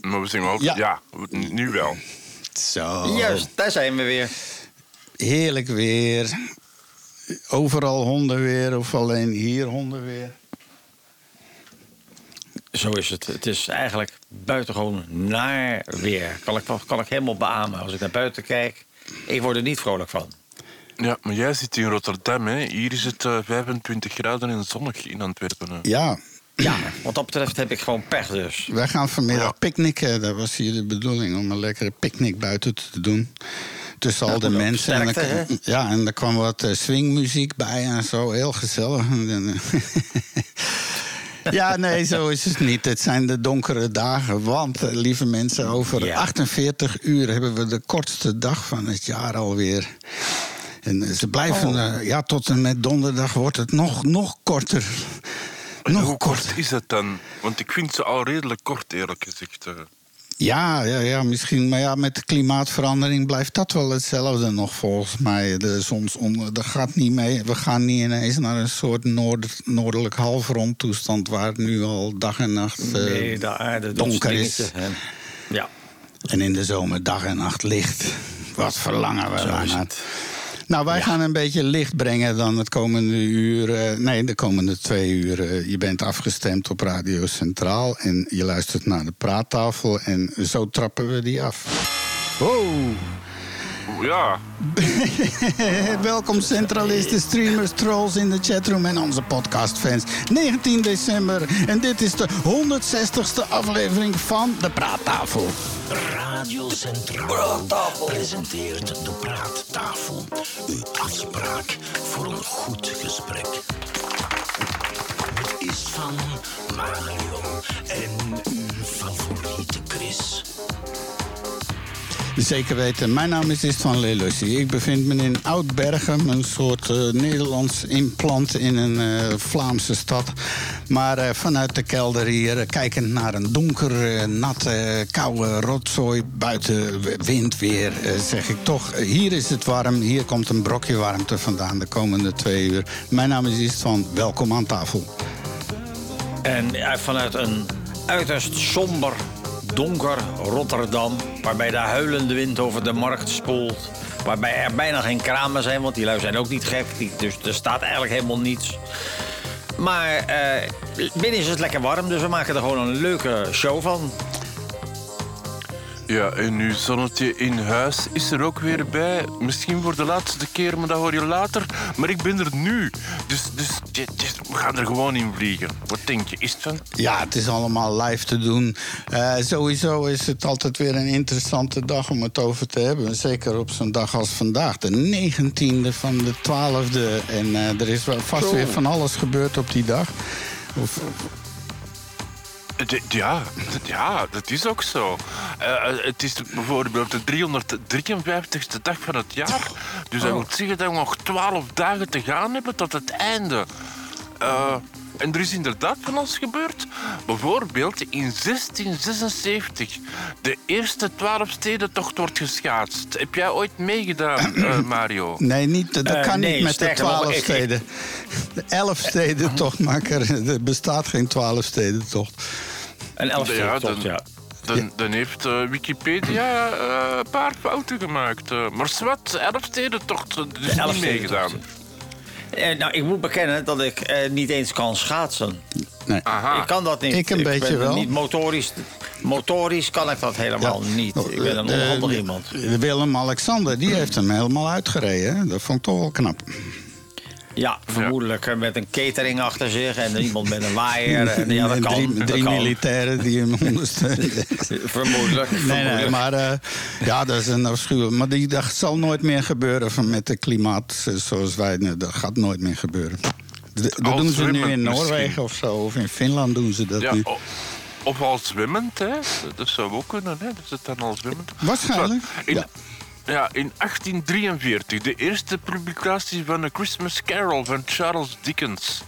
Maar we zingen ook... Ja. Ja, nu wel. Zo. Juist, daar zijn we weer. Heerlijk weer. Overal honden weer of alleen hier honden weer. Zo is het. Het is eigenlijk buitengewoon naar weer. Kan ik, kan ik helemaal beamen. Als ik naar buiten kijk, ik word er niet vrolijk van. Ja, maar jij zit in Rotterdam, hè. Hier is het eh, 25 graden en zonnig in Antwerpen. hè. Ja, Ja, wat dat betreft heb ik gewoon pech dus. wij gaan vanmiddag picknicken. Dat was hier de bedoeling om een lekkere picknick buiten te doen. Tussen al de mensen. En er, ja, en er kwam wat eh, swingmuziek bij en zo. Heel gezellig. Ja, nee, zo is het niet. Het zijn de donkere dagen. Want, eh, lieve mensen, over Ja. 48 uur hebben we de kortste dag van het jaar alweer. En eh, ze blijven, Oh. ja, tot en met donderdag wordt het nog, nog korter. En Nog Hoe kort is het dan? Want ik vind ze al redelijk kort, eerlijk gezegd. eh. Ja, ja, ja, misschien. Maar ja, met de klimaatverandering blijft dat wel hetzelfde nog volgens mij. De zonsonder, dat gaat niet mee. We gaan niet ineens naar een soort noord, noordelijk halfrond toestand... waar het nu al dag en nacht eh, Nee, de aarde donker is. Ja, En in de zomer dag en nacht licht. Wat verlangen we daarnaar. Nou, wij gaan een beetje licht brengen dan het komende uur. eh, nee, de komende twee uur. eh, je bent afgestemd op Radio Centraal en je luistert naar de praattafel. En zo trappen we die af. Wow! Ja, Welkom centralisten, streamers, trolls in de chatroom en onze podcastfans. 19 december en dit is de 160ste aflevering van de praattafel. Radio Centraal presenteert de Praattafel. Uw afspraak voor een goed gesprek. Het is van Mario en uw favoriete Chris. Zeker weten. Mijn naam is Istvan Lelussi. Ik bevind me in Oud-Bergen, een soort eh, Nederlands implant in een eh, Vlaamse stad. Maar eh, vanuit de kelder hier, kijkend naar een donker, natte, koude rotzooi. Buiten wind weer, zeg ik toch. Hier is het warm, hier komt een brokje warmte vandaan de komende twee uur. Mijn naam is Istvan, welkom aan tafel. En vanuit een uiterst somber, donker Rotterdam... waarbij de huilende wind over de markt spoelt... waarbij er bijna geen kramen zijn, want die lui zijn ook niet gek. Dus er staat eigenlijk helemaal niets. Maar eh, binnen is het lekker warm, dus we maken er gewoon een leuke show van. Ja, en uw zonnetje in huis is er ook weer bij. Misschien voor de laatste keer, maar dat hoor je later. Maar ik ben er nu. Dus, dus we gaan er gewoon in vliegen. Wat denk je? Is het van? Ja, het is allemaal live te doen. Eh, sowieso is het altijd weer een interessante dag om het over te hebben. Zeker op zo'n dag als vandaag, de 19e van de 12e. En eh, er is wel vast Zo. weer van alles gebeurd op die dag. Of, ja, dat- ja, dat is ook zo. Eh, het is bijvoorbeeld de 353ste dag van het jaar. Dus dat wil zeggen dat we nog 12 dagen te gaan hebben tot het einde. Eh, en er is inderdaad van alles gebeurd. Bijvoorbeeld in 1676 de eerste 12-stedentocht wordt geschaatst. Heb jij ooit meegedaan, eh, Mario? nee, niet, dat Eh, kan nee, niet met de sterker nog, 12 ik- ik- steden. De 11 steden tocht, maar er, bestaat geen 12 steden tocht. Een elfde Ja, tocht, dan- ja. Dan, dan heeft eh, Wikipedia eh, een paar fouten gemaakt. eh. maar zwart, Elfstedentocht, dus niet Elfstedentocht. meegedaan. Eh, nou, ik moet bekennen dat ik eh, niet eens kan schaatsen. Nee. Aha. Ik kan dat niet. Ik een beetje ben wel. Niet motorisch, motorisch kan ik dat helemaal niet. Ik ben een Eh, onhandig iemand. Willem-Alexander, die heeft hem helemaal uitgereden. hè. Dat vond ik toch wel knap. Ja, vermoedelijk met een catering achter zich en iemand met een waaier. En, ja, dat kan. drie, dat drie kan. militairen die hem ondersteunen. Vermoedelijk. Nee, nee, vermoedelijk. maar eh, ja, dat is een afschuwelijk. Maar die, dat zal nooit meer gebeuren van met het klimaat eh, zoals wij. nee, Dat gaat nooit meer gebeuren. Dat doen ze nu in Noorwegen misschien. of zo. Of in Finland doen ze dat Ja, nu. of al zwemmend, hè. Dat zou ook kunnen, hè. Dat is het dan al zwemmend. Waarschijnlijk, In, ja. Ja. in 1843, de eerste publicatie van A Christmas Carol van Charles Dickens.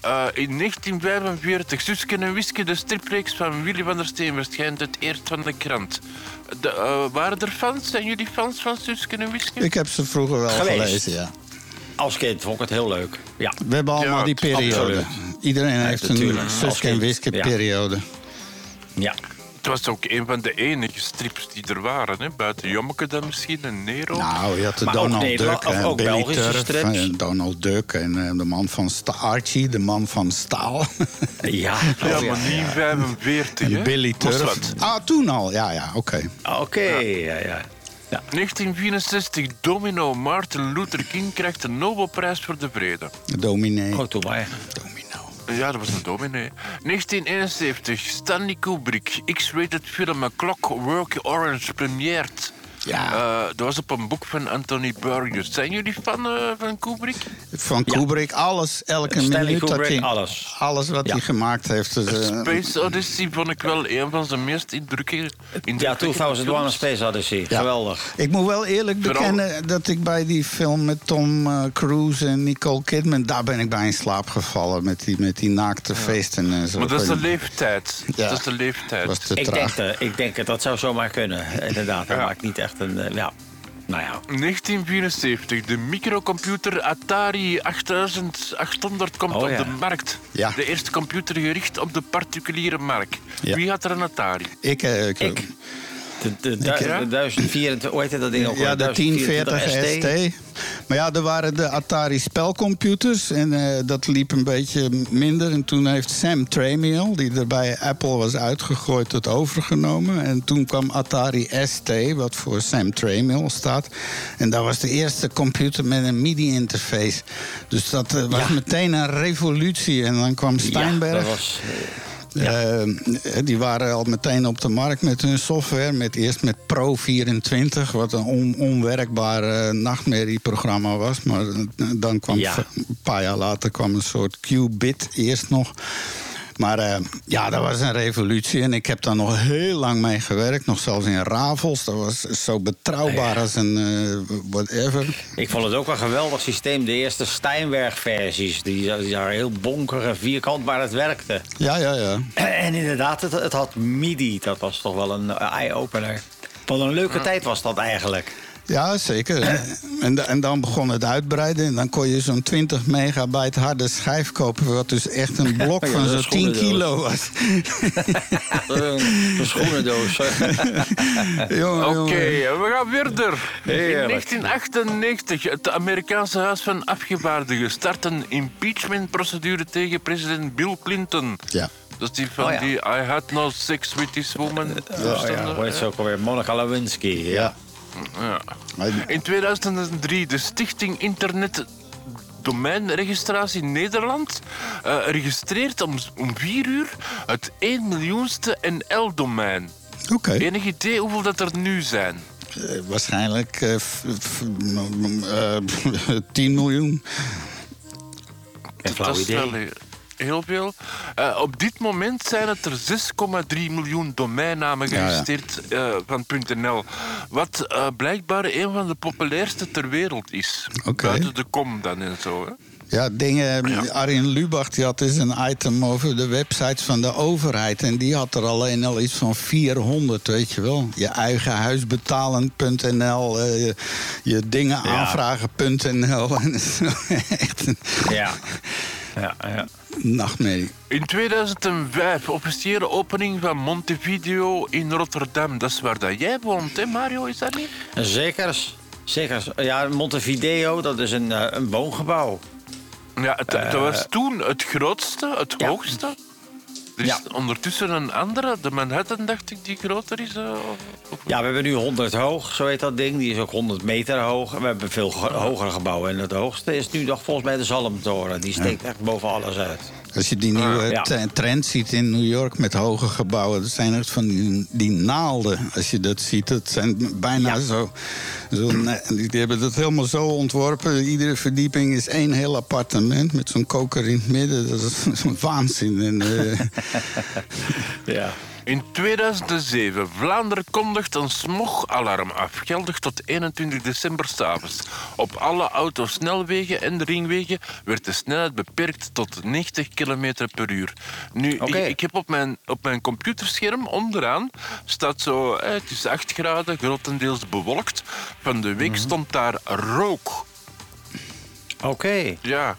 Eh, in 1945, Suske en Wiske, de stripreeks van Willy van der Steen, verschijnt het eerst van de krant. De, eh, waren er fans? Zijn jullie fans van Suske en Wiske? Ik heb ze vroeger wel Geweest. gelezen, ja. Als kind vond ik het heel leuk. Ja. We hebben allemaal Ja, die periode. absoluut. Iedereen heeft een Suske en Wiske ja. periode. ja. Het was ook een van de enige strips die er waren. Hè? Buiten Jommeke dan misschien en Nero. Nou, je had de Maar ook Donald Duck en ook Billy Belgische Turf strips. en Donald Duck en eh, de man van Sta Archie, de man van Staal. Ja, ja, oh, maar niet 45, hè? en Billy Turf. Ah, toen al. Ja, ja, oké. Oké, ja, ja. ja. 1964, Domino Martin Luther King krijgt de Nobelprijs voor de Vrede. Dominee. Oh. Domino. Ja, dat was een dominee. 1971, Stanley Kubrick, X-rated film Clockwork Orange premieert. Ja. Eh, dat was op een boek van Anthony Burgess. Zijn jullie fan eh, van Kubrick? Van Kubrick, alles, elke Stanley minuut dat Kubrick, hij... alles. Alles wat Ja. hij gemaakt heeft. Dus, eh, Space Odyssey vond ik wel een van zijn meest indrukkelijke... Ja, indrukwekkende 2001 A. Space Odyssey. Ja. Geweldig. Ik moet wel eerlijk Vooral- bekennen dat ik bij die film met Tom Cruise en Nicole Kidman... daar ben ik bij in slaap gevallen met die, met die naakte feesten en zo. Maar dat is de leeftijd. Ja. Dat is de leeftijd. was te Ik traag. denk, dat, ik denk dat dat zou zomaar kunnen. Inderdaad, dat Ja. maakt niet echt een... eh, ja. Nou ja. 1974, de microcomputer Atari 8800 komt Oh, op ja. de markt. Ja. De eerste computer gericht op de particuliere markt. Ja. Wie had er een Atari? Ik, eh, ik, Ik. De, de, du- ja? de 1024, hoe heet dat ding ook? Ja, de 1040 ST. Maar ja, er waren de Atari spelcomputers en eh, dat liep een beetje minder. En toen heeft Sam Tramiel, die er bij Apple was uitgegooid, het overgenomen. En toen kwam Atari ST, wat voor Sam Tramiel staat. En dat was de eerste computer met een MIDI-interface. Dus dat eh, was Ja. meteen een revolutie. En dan kwam Steinberg. Ja, dat was... Eh, die waren al meteen op de markt met hun software. Met, eerst met Pro 24, wat een on- onwerkbaar eh, nachtmerrieprogramma was. Maar dan kwam Ja. een paar jaar later kwam een soort Qubit eerst nog. Maar eh, ja, dat was een revolutie. En ik heb daar nog heel lang mee gewerkt. Nog zelfs in Ravels. Dat was zo betrouwbaar als een eh, whatever. Ik vond het ook een geweldig systeem. De eerste Steinberg-versies. Die, die waren heel bonker en vierkant, maar het werkte. Ja, ja, ja. En inderdaad, het, het had MIDI. Dat was toch wel een eye-opener. Wat een leuke tijd was dat eigenlijk. Ja, zeker. En, en dan begon het uitbreiden. En dan kon je zo'n 20 megabyte harde schijf kopen. Wat dus echt een blok Ja, van zo'n is 10 schoenendoos. kilo was. Een schoenendoos. Oké, we gaan verder. In Heerlijk. 1998, het Amerikaanse Huis van Afgevaardigden start een impeachmentprocedure tegen president Bill Clinton. Ja. Dat is die van Oh ja. die I had no sex with this woman. Oh ja, hoe heet ze ook alweer? Monica Lewinsky. Ja. Ja. In 2003, de Stichting Internet Domeinregistratie Nederland eh, registreert om, om 4 uur het 1 miljoenste NL-domein. Oké. Enig idee hoeveel dat er nu zijn? Eh, waarschijnlijk eh, f- f- m- eh, 10 miljoen. Geen flauw dat is idee. Heel veel. Eh, op dit moment zijn het er 6,3 miljoen domeinnamen Ja, ja. geregistreerd eh, van .nl. Wat eh, blijkbaar een van de populairste ter wereld is. Buiten de kom dan en zo. Hè? Ja, dingen. Arjen Lubach die had dus een item over de websites van de overheid. En die had er alleen al iets van 400, weet je wel. Je eigen huis betalen.nl, eh, je, je dingen Ja. aanvragen.nl. En zo, Echt een Ja. Ja, ja. nachtmerrie. In 2005, officiële opening van Montevideo in Rotterdam. Dat is waar dat jij woont, hè Mario? Is dat niet? Zeker. Zeker. Ja, Montevideo, dat is een, eh, een woongebouw. Ja, het, dat was toen het grootste, het Ja. hoogste. Er is Ja. ondertussen een andere, de Manhattan, dacht ik, die groter is. eh, of- of- Ja, we hebben nu 100 hoog, zo heet dat ding. Die is ook 100 meter hoog. En we hebben veel ge- hogere gebouwen. En het hoogste is nu nog volgens mij de Zalmtoren. Die steekt echt boven alles uit. Als je die nieuwe ja. te- trend ziet in New York met hoge gebouwen, dat zijn echt van die, die naalden. Als je dat ziet, dat zijn bijna Ja. zo. zo die hebben dat helemaal zo ontworpen. Iedere verdieping is één heel appartement met zo'n koker in het midden. Dat is zo'n waanzin. En, eh, Ja. In 2007, Vlaanderen kondigt een smogalarm af. Geldig tot 21 december s'avonds. Op alle autosnelwegen en ringwegen werd de snelheid beperkt tot 90 km per uur. Nu, ik, ik heb op mijn, op mijn computerscherm onderaan staat zo, eh, het is 8 graden, grotendeels bewolkt. Van de week stond daar rook. Oké. Ja.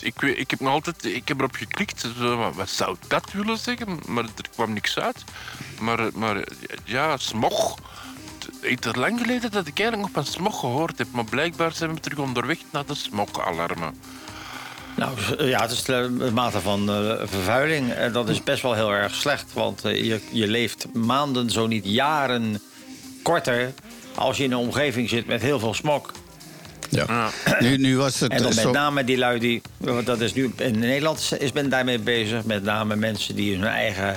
Ik, ik heb nog altijd ik heb erop geklikt. Wat- zou dat willen zeggen? Maar er kwam niks uit. Maar, maar ja, smog. Het is lang geleden dat ik eigenlijk nog van smog gehoord heb. Maar blijkbaar zijn we terug onderweg naar de smogalarmen. Nou, ja, het is de mate van eh, vervuiling. En dat is best wel heel erg slecht. Want eh, je, je leeft maanden, zo niet jaren korter... als je in een omgeving zit met heel veel smog. Ja. Nu, nu was het En dan met name die lui die... Dat is nu, in Nederland is men daarmee bezig. Met name mensen die hun eigen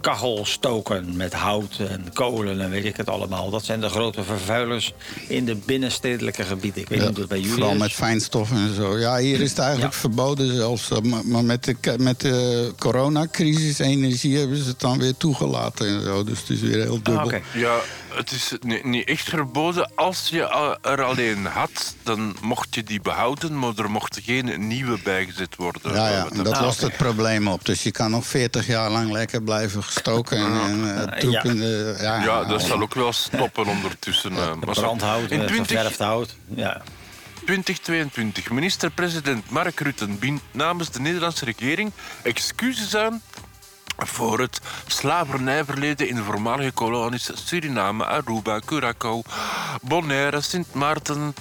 kachel stoken met hout en kolen en weet ik het allemaal. Dat zijn de grote vervuilers in de binnenstedelijke gebieden. Ik weet niet Ja, hoe dat bij jullie vooral is. met fijnstof en zo. Ja, hier is het eigenlijk Ja. verboden zelfs. Maar, met de, met de coronacrisis, energie, hebben ze het dan weer toegelaten en zo. Dus het is weer heel dubbel. Ah, oké. Ja, het is niet, niet echt verboden. Als je er alleen had, dan mocht je die behouden, maar er mocht geen nieuwe bijgezet worden. Ja, dat Ah, lost het probleem op. Dus je kan nog 40 jaar lang lekker blijven gestoken en, en eh, troep Ja. in de... Ja, Ja, dat zal ook wel stoppen ondertussen. eh, maar zo. Brandhout, In en 20, ververfd hout. Ja. 2022, minister-president Mark Rutte biedt namens de Nederlandse regering excuses aan voor het slavernijverleden in de voormalige kolonies Suriname, Aruba, Curaçao, Bonaire, Sint Maarten,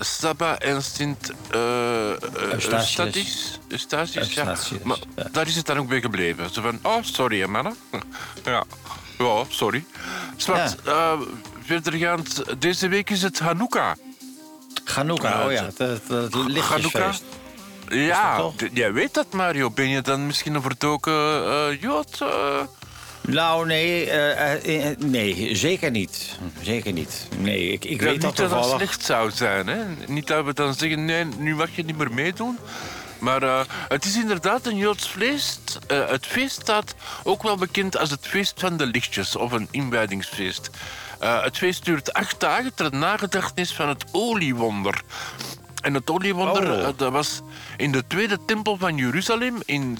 Saba en Sint eh, eh, Eustatius. Eustatius. Ja. Maar ja. daar is het dan ook bij gebleven. Zo van, oh, sorry hè, mannen. Ja, ja sorry. Zwart, eh, verdergaand, deze week is het Hanukkah. Hanukkah, Ja, oh ja, het- het, het, lichtjesfeest. Ja, jij weet dat, Mario. Ben je dan misschien een verdoken eh Jood? eh? Nou, nee, eh, nee, zeker niet. Zeker niet. Nee, ik, ik Ja, weet dat niet dat dat toevallig. slecht zou zijn. Hè? Niet dat we dan zeggen, nee, nu mag je niet meer meedoen. Maar het is inderdaad een Joods feest. Het feest staat ook wel bekend als het feest van de lichtjes of een inwijdingsfeest. Het feest duurt acht dagen ter nagedachtenis van het oliewonder. En het oliewonder Oh. eh, dat was in de tweede tempel van Jeruzalem in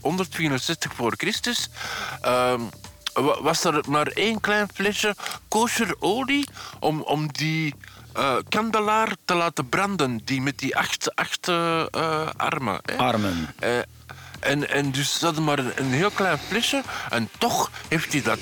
164 voor Christus. ehm, wa- was er maar één klein flesje kosher olie om, om die eh, kandelaar te laten branden, die met die acht, acht eh, armen. Hè? Armen. Eh, en, en dus ze hadden maar een, een heel klein flesje. En toch heeft hij dat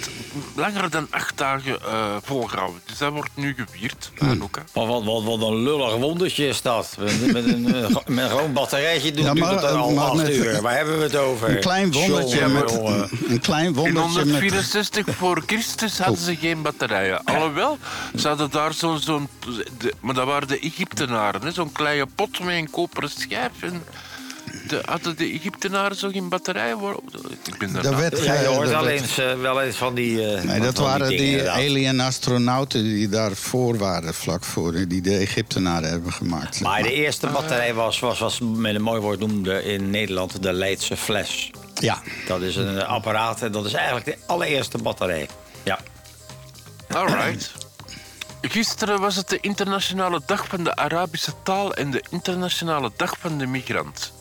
langer dan acht dagen eh, volgehouden. Dus dat wordt nu gevierd. Hanukkah. Wat, wat, wat, wat een lullig wondertje is dat. Met, met een, eh, met een gewoon batterijtje doen, Ja, maar- het al maar acht met- uur. Waar hebben we het over? Een klein wondertje met... jongen. Een klein In wondertje met... 164 voor Christus hadden ze geen batterijen. Alhoewel, ze hadden daar zo'n... zo'n maar dat waren de Egyptenaren. Zo'n kleine pot met een koperen schijf. En de, hadden de Egyptenaren zo geen batterijen? Waar- Ik ben daar Ja, je hoort wel eens, eh, wel eens van die... eh, Nee, dat waren dingen, die inderdaad. alien astronauten die daarvoor waren, vlak voor, die de Egyptenaren hebben gemaakt. Maar de eerste batterij was, was, was met een mooi woord noemde in Nederland de Leidse fles. Ja, Dat is een apparaat en dat is eigenlijk de allereerste batterij. Ja. Alright. Gisteren was het de internationale dag van de Arabische taal en de internationale dag van de migrant.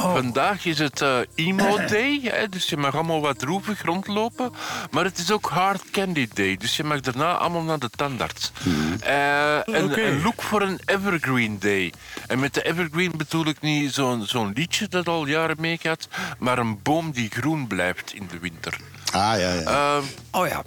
Vandaag is het eh, Emo Day, hè, dus je mag allemaal wat droevig rondlopen. Maar het is ook Hard Candy Day, dus je mag daarna allemaal naar de tandarts. Eh, en, en look voor een Evergreen Day. En met de Evergreen bedoel ik niet zo'n zo'n liedje dat al jaren meegaat, maar een boom die groen blijft in de winter. ah ja, ja. Ehm, Oh ja.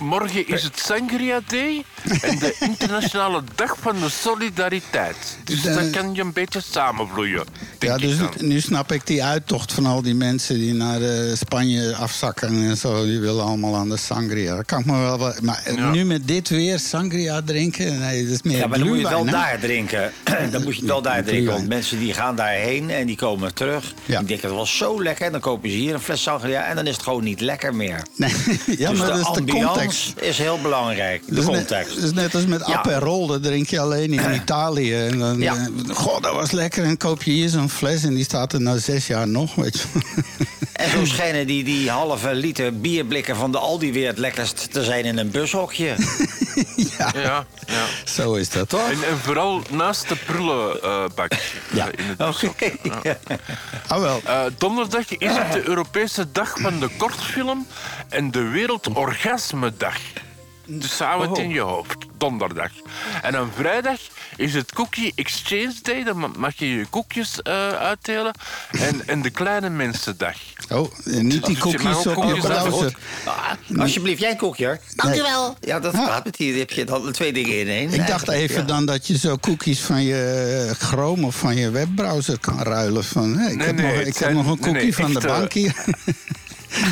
Morgen is het Sangria Day en de internationale dag van de solidariteit. Dus dan kan je een beetje samenvloeien. ja dus ik dan. nu snap ik die uittocht van al die mensen die naar eh, Spanje afzakken en zo. Die willen allemaal aan de sangria. Dat kan ik me wel, wel- maar eh, Ja. nu met dit weer sangria drinken? Nee, dat is meer Ja, maar dan moet je het wel daar drinken. dan moet je het wel daar drinken. Want mensen die gaan daarheen en die komen terug. Ja. Die denken, het was zo lekker. Dan kopen ze hier een fles sangria en dan is het gewoon niet lekker meer. Nee, ja, dus maar de dat is de ambiance context. is heel belangrijk. De net- context. Dat is net als met Ja. Aperol, dat drink je alleen in Italië. En dan, Ja. eh, goh, dat was lekker. En koop je hier zo'n fles en die staat er na zes jaar nog, weet je. En zo schijnen die, die halve liter bierblikken van de Aldi weer het lekkerst te zijn in een bushokje. ja, Ja, ja. zo is dat toch? En, en vooral naast de prullenbak Ja, in het. Ja. Ah wel. Eh, donderdag is het de Europese dag van de kortfilm en de Wereldorgasmedag. Dus hou het in je hoofd. Donderdag. En dan vrijdag is het Cookie Exchange Day. Dan ma- mag je je koekjes eh, uitdelen. En, en de kleine mensendag. Oh, en niet die Dus koekjes op je browser. Ah, alsjeblieft, jij een koekje hoor. Nee. Ja, dat Ja. gaat met hier. heb je dan twee dingen in één. Ik dacht even Ja. dan dat je zo koekjes van je Chrome of van je webbrowser kan ruilen. Van, hé, ik Nee, heb, nee, nog, ik zijn- heb nog een koekje nee, van de bank hier.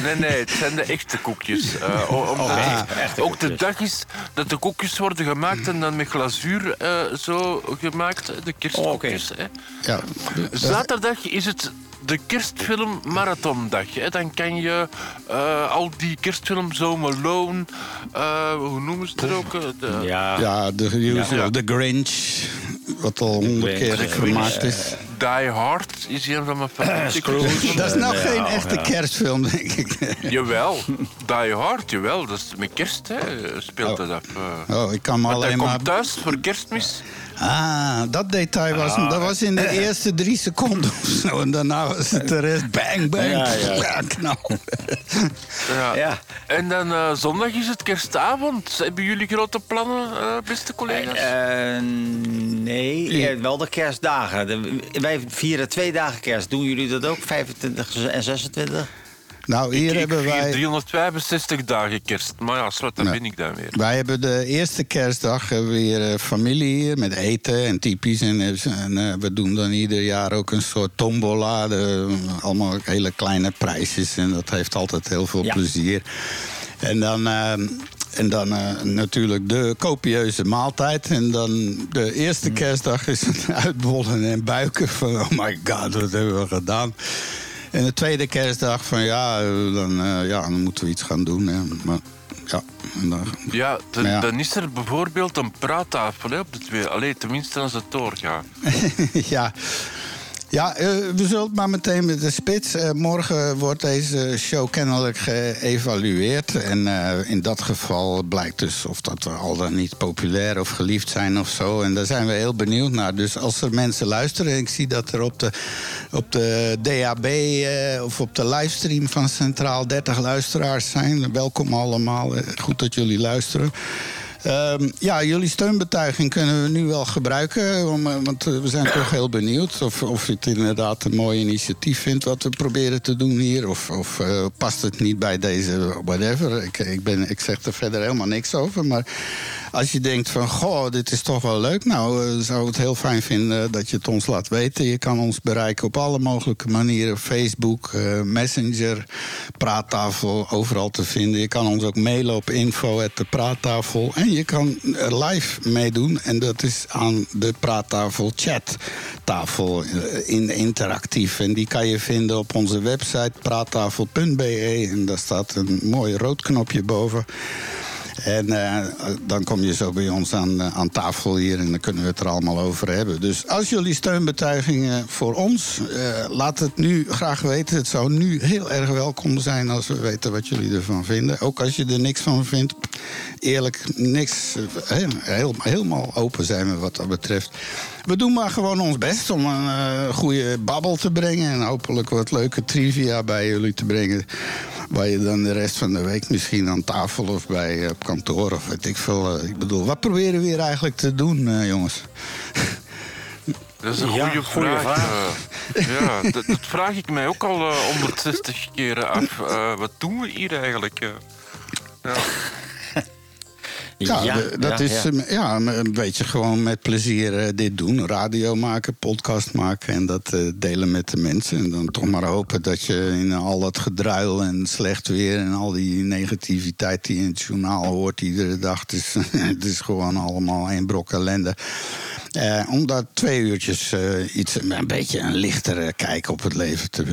Nee, nee, het zijn de echte koekjes. Eh, o- omdat Oké, het echte ook de dag is dat de koekjes worden gemaakt en dan met glazuur eh, zo gemaakt. De kerstkoekjes. hè. Ja, Zaterdag is het de kerstfilm marathondag. Hè. Dan kan je eh, al die kerstfilms, Home Alone, eh, hoe noemen ze het ook? eh, De, Ja. ja, de usual, Ja. de Grinch. Wat al honderd keer de vermaakt is. Die Hard is een van mijn favoriete Scrooge. Dat is nou Ja, geen ja. echte kerstfilm, denk ik. Jawel, Die Hard, jawel. Dat is met kerst, hè, speelt dat af. eh. Oh, ik kan hij alleen maar... komt thuis voor kerstmis. Ah, dat detail was, dat was in de eerste drie seconden of zo. En daarna was het de rest bang, bang. Ja, ja. Ja, knal. Ja. Ja. En dan eh, zondag is het kerstavond. Hebben jullie grote plannen, eh, beste collega's? Eh, nee, ja, wel de kerstdagen. De- wij vieren twee dagen kerst. Doen jullie dat ook? 25 en 26? Nou, hier ik hebben wij... 365 dagen kerst. Maar ja, zwart, daar Ja. ben ik dan weer. Wij hebben de eerste kerstdag we weer eh, familie hier met eten en typisch. En, eh, en eh, we doen dan ieder jaar ook een soort tombola. De, allemaal hele kleine prijsjes. En dat heeft altijd heel veel Ja. plezier. En dan, eh, en dan eh, natuurlijk de copieuze maaltijd. En dan de eerste kerstdag is het uitbollen en buiken. Van oh my god, wat hebben we gedaan? En de tweede kerstdag van ja, dan, eh, ja, dan moeten we iets gaan doen. Hè. Maar, ja, dan, Ja, dan, Maar ja. dan is er bijvoorbeeld een praattafel hè, op de twee. Allee, tenminste als het doorgaat. ja. Ja, eh, we zullen maar meteen met de spits. Eh, morgen wordt deze show kennelijk geëvalueerd. En eh, in dat geval blijkt dus of dat we al dan niet populair of geliefd zijn of zo. En daar zijn we heel benieuwd naar. Dus als er mensen luisteren, ik zie dat er op de, op de DAB of op de livestream van Centraal 30 luisteraars zijn. Welkom allemaal. Goed dat jullie luisteren. Ehm, ja, jullie steunbetuiging kunnen we nu wel gebruiken. eh, want eh, we zijn toch heel benieuwd of, of je het inderdaad een mooi initiatief vindt wat we proberen te doen hier. Of, of eh, past het niet bij deze whatever. Ik, ik, ben, ik zeg er verder helemaal niks over. Maar als je denkt van, goh, dit is toch wel leuk. Nou, eh, zou het heel fijn vinden dat je het ons laat weten. Je kan ons bereiken op alle mogelijke manieren. Facebook, eh, Messenger, praattafel, overal te vinden. Je kan ons ook mailen op info at praattafel. En je kan eh, live meedoen. En dat is aan de praattafel chattafel eh, in interactief. En die kan je vinden op onze website praattafel.be. En daar staat een mooi rood knopje boven. En eh, dan kom je zo bij ons aan, eh, aan tafel hier en dan kunnen we het er allemaal over hebben. Dus als jullie steunbetuigingen voor ons, eh, laat het nu graag weten. Het zou nu heel erg welkom zijn als we weten wat jullie ervan vinden. Ook als je er niks van vindt, eerlijk, niks. heel- helemaal open zijn we wat dat betreft. We doen maar gewoon ons best om een eh, goede babbel te brengen. En hopelijk wat leuke trivia bij jullie te brengen. Waar je dan de rest van de week misschien aan tafel of bij eh, op kantoor of weet ik veel. eh, ik bedoel, wat proberen we hier eigenlijk te doen, eh, jongens? Dat is een Ja, goede goeie vraag. vraag. ja, dat, dat vraag ik mij ook al eh, 160 keren af. Eh, wat doen we hier eigenlijk? eh? Ja. Dat ja, is ja. ja, een beetje gewoon met plezier eh, dit doen. Radio maken, podcast maken en dat eh, delen met de mensen. En dan toch maar hopen dat je in al dat gedruil en slecht weer... en al die negativiteit die je in het journaal hoort iedere dag... het is, het is gewoon allemaal één brok ellende. Eh, om daar twee uurtjes eh, iets, een beetje een lichtere kijk op het leven te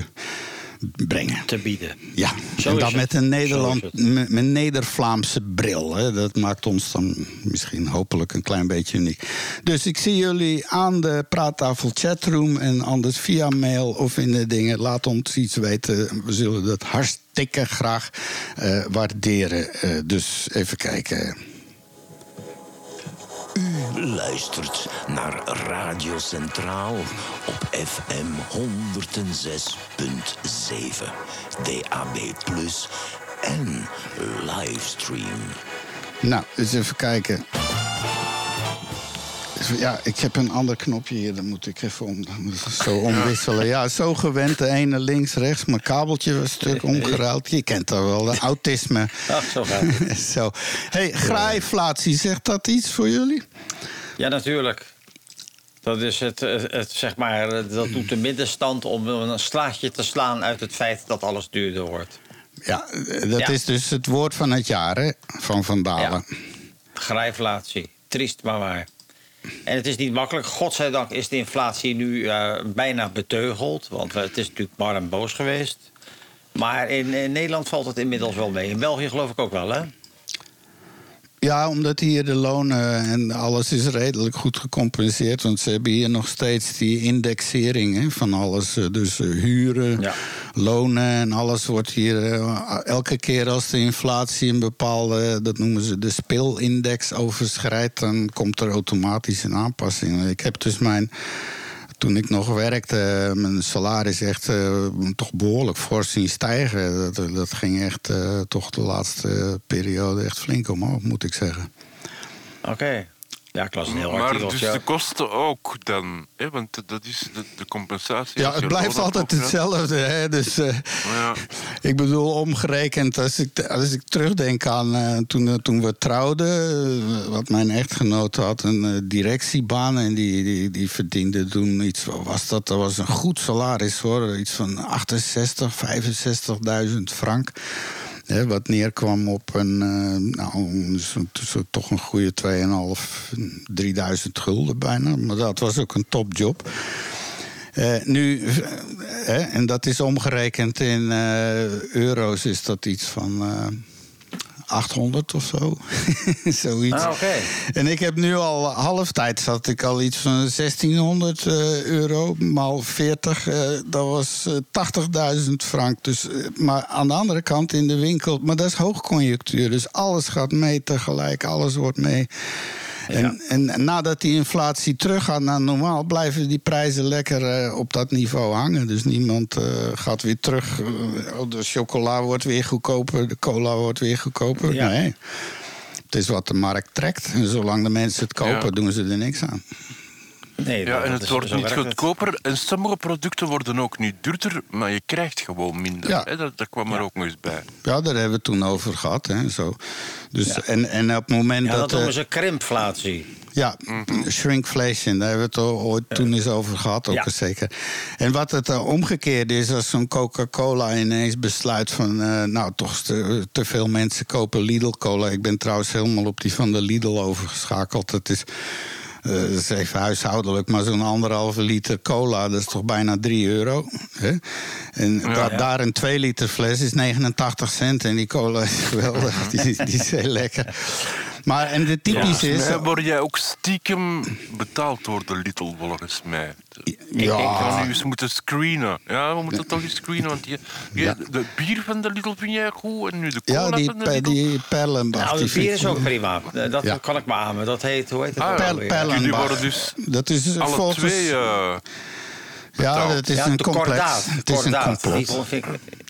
brengen. Te bieden. Ja, Zo en dat met een Nederland, met een Neder-Vlaamse bril. Hè. Dat maakt ons dan misschien hopelijk een klein beetje uniek. Dus ik zie jullie aan de praattafel chatroom en anders via mail of in de dingen. Laat ons iets weten. We zullen dat hartstikke graag eh, waarderen. Eh, dus even kijken. Luistert naar Radio Centraal op FM 106.7, DAB+ en livestream. Nou, eens even kijken. Ja, ik heb een ander knopje hier, dan moet ik even om, zo omwisselen. Ja, zo gewend, de ene links, rechts. Mijn kabeltje was een stuk omgeruild. Je kent dat wel, de autisme. Ach, zo gaat zo. hey, graaiflatie, zegt dat iets voor jullie? Ja, natuurlijk. Dat is het, het, het, zeg maar, dat doet de middenstand om een slaatje te slaan uit het feit dat alles duurder wordt. Ja, dat Ja. is dus het woord van het jaar, hè, van Van Dalen. Grijflatie. Triest, maar waar. En het is niet makkelijk. Godzijdank is de inflatie nu eh, bijna beteugeld. Want eh, het is natuurlijk bar en boos geweest. Maar in, in Nederland valt het inmiddels wel mee. In België geloof ik ook wel, hè? Ja, omdat hier de lonen en alles is redelijk goed gecompenseerd. Want ze hebben hier nog steeds die indexering hè, van alles. Eh, Dus eh, huren, Ja. lonen en alles wordt hier... eh, elke keer als de inflatie een bepaalde, dat noemen ze de speelindex, overschrijdt... dan komt er automatisch een aanpassing. Ik heb dus mijn... Toen ik nog werkte, eh, mijn salaris echt eh, toch behoorlijk fors zien stijgen. Dat, dat ging echt eh, toch de laatste periode echt flink omhoog, moet ik zeggen. Oké. Ja, ik las een heel Maar artikel. dus de kosten ook dan. Hè? Want dat is de, de compensatie. Ja, het blijft altijd hetzelfde. Hè? Dus eh, Ja. ik bedoel, omgerekend, als ik, als ik terugdenk aan eh, toen, eh, toen we trouwden, wat mijn echtgenoot had, een directiebaan en die, die, die verdiende toen iets, wat was dat? Dat was een goed salaris hoor, iets van 68, 65.000 frank. Hè, wat neerkwam op een, eh, nou, toch een goede 2.500, 3000 gulden bijna. Maar dat was ook een topjob. Eh, nu, eh, en dat is omgerekend in euro's, is dat iets van 800 of zo. Zoiets. Ah, oké. En ik heb nu al halftijd zat ik al iets van 1600 eh, euro maal 40. eh, dat was eh, 80.000 frank. Dus, eh, maar aan de andere kant in de winkel, maar dat is hoogconjunctuur. Dus alles gaat mee tegelijk, alles wordt mee. En, en nadat die inflatie teruggaat naar normaal, blijven die prijzen lekker eh, op dat niveau hangen. Dus niemand eh, gaat weer terug. eh, oh, de chocola wordt weer goedkoper, de cola wordt weer goedkoper. Nee. Het is wat de markt trekt. En zolang de mensen het kopen, doen ze er niks aan. Nee, Ja, dat en is- het wordt niet het. goedkoper. En sommige producten worden ook niet duurder, maar je krijgt gewoon minder. Ja. Hè, Dat, dat kwam er ook nog eens bij. Ja, daar hebben we het toen over gehad. Hè, zo. Dus, en, en op het moment Ja, dat. dat eh, noemen ze krimpflatie. Ja, shrinkflation, daar hebben we het ooit toen eens over gehad, ook Ja. zeker. En wat het uh, omgekeerd is, als zo'n Coca-Cola ineens besluit van... eh, nou, toch te, te veel mensen kopen Lidl-cola. Ik ben trouwens helemaal op die van de Lidl overgeschakeld. Het is... eh, dat is even huishoudelijk, maar zo'n anderhalve liter cola, dat is toch bijna 3 euro. Hè? En da- ja. daar een 2 liter fles is 89 cent. En die cola is geweldig, die, die is heel lekker. Maar en de typische is. Mij word jij ook stiekem betaald door de Lidl, volgens mij. Ik Ja. ga nu eens moeten screenen. Ja, we moeten toch eens screenen, want je, je- Ja. de bier van de Lidl vind jij goed en nu de cola Ja, die, van de Lidl. die Perlenbach. Nou, die de bier is ook prima. Eh, Dat Ja. kan ik beamen. Dat heet, hoe heet het? Ah, ja. Perlenbach. Jullie worden dus Dat is alle volgens... twee... eh, ja, dat is ja, een complex. Het is een Kordaat.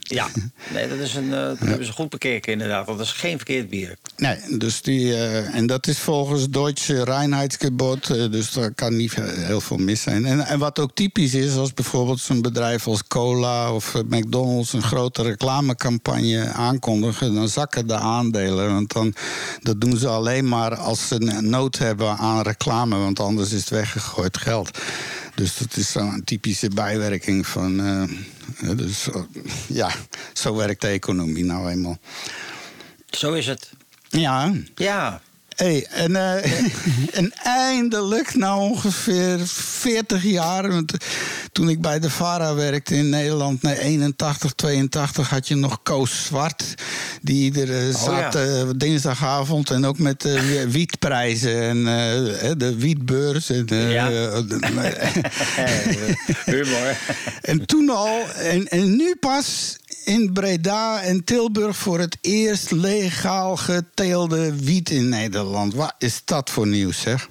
Ja, nee, dat, is een, eh, dat hebben ze goed bekeken inderdaad. Dat is geen verkeerd bier. Nee, dus die, eh, en dat is volgens Deutsche Reinheitsgebot, eh, dus daar kan niet heel veel mis zijn. En, en wat ook typisch is, als bijvoorbeeld zo'n bedrijf als Cola of McDonald's een grote reclamecampagne aankondigen, dan zakken de aandelen. Want dan, dat doen ze alleen maar als ze een nood hebben aan reclame, want anders is het weggegooid geld. Dus dat is zo'n typische bijwerking van. Dus, eh, ja, zo werkt de economie nou eenmaal. Zo is het. Ja, Ja. Hey, en, eh, en eindelijk, na ongeveer 40 jaar. Want toen ik bij de VARA werkte in Nederland, nee, 81, 82, had je nog Koos Zwart. Die iedere zat, eh, dinsdagavond en ook met de wietprijzen en eh, de wietbeurs. En, eh, Ja. Humor. en toen al, en, en nu pas in Breda en Tilburg voor het eerst legaal geteelde wiet in Nederland. Wat is dat voor nieuws, zeg?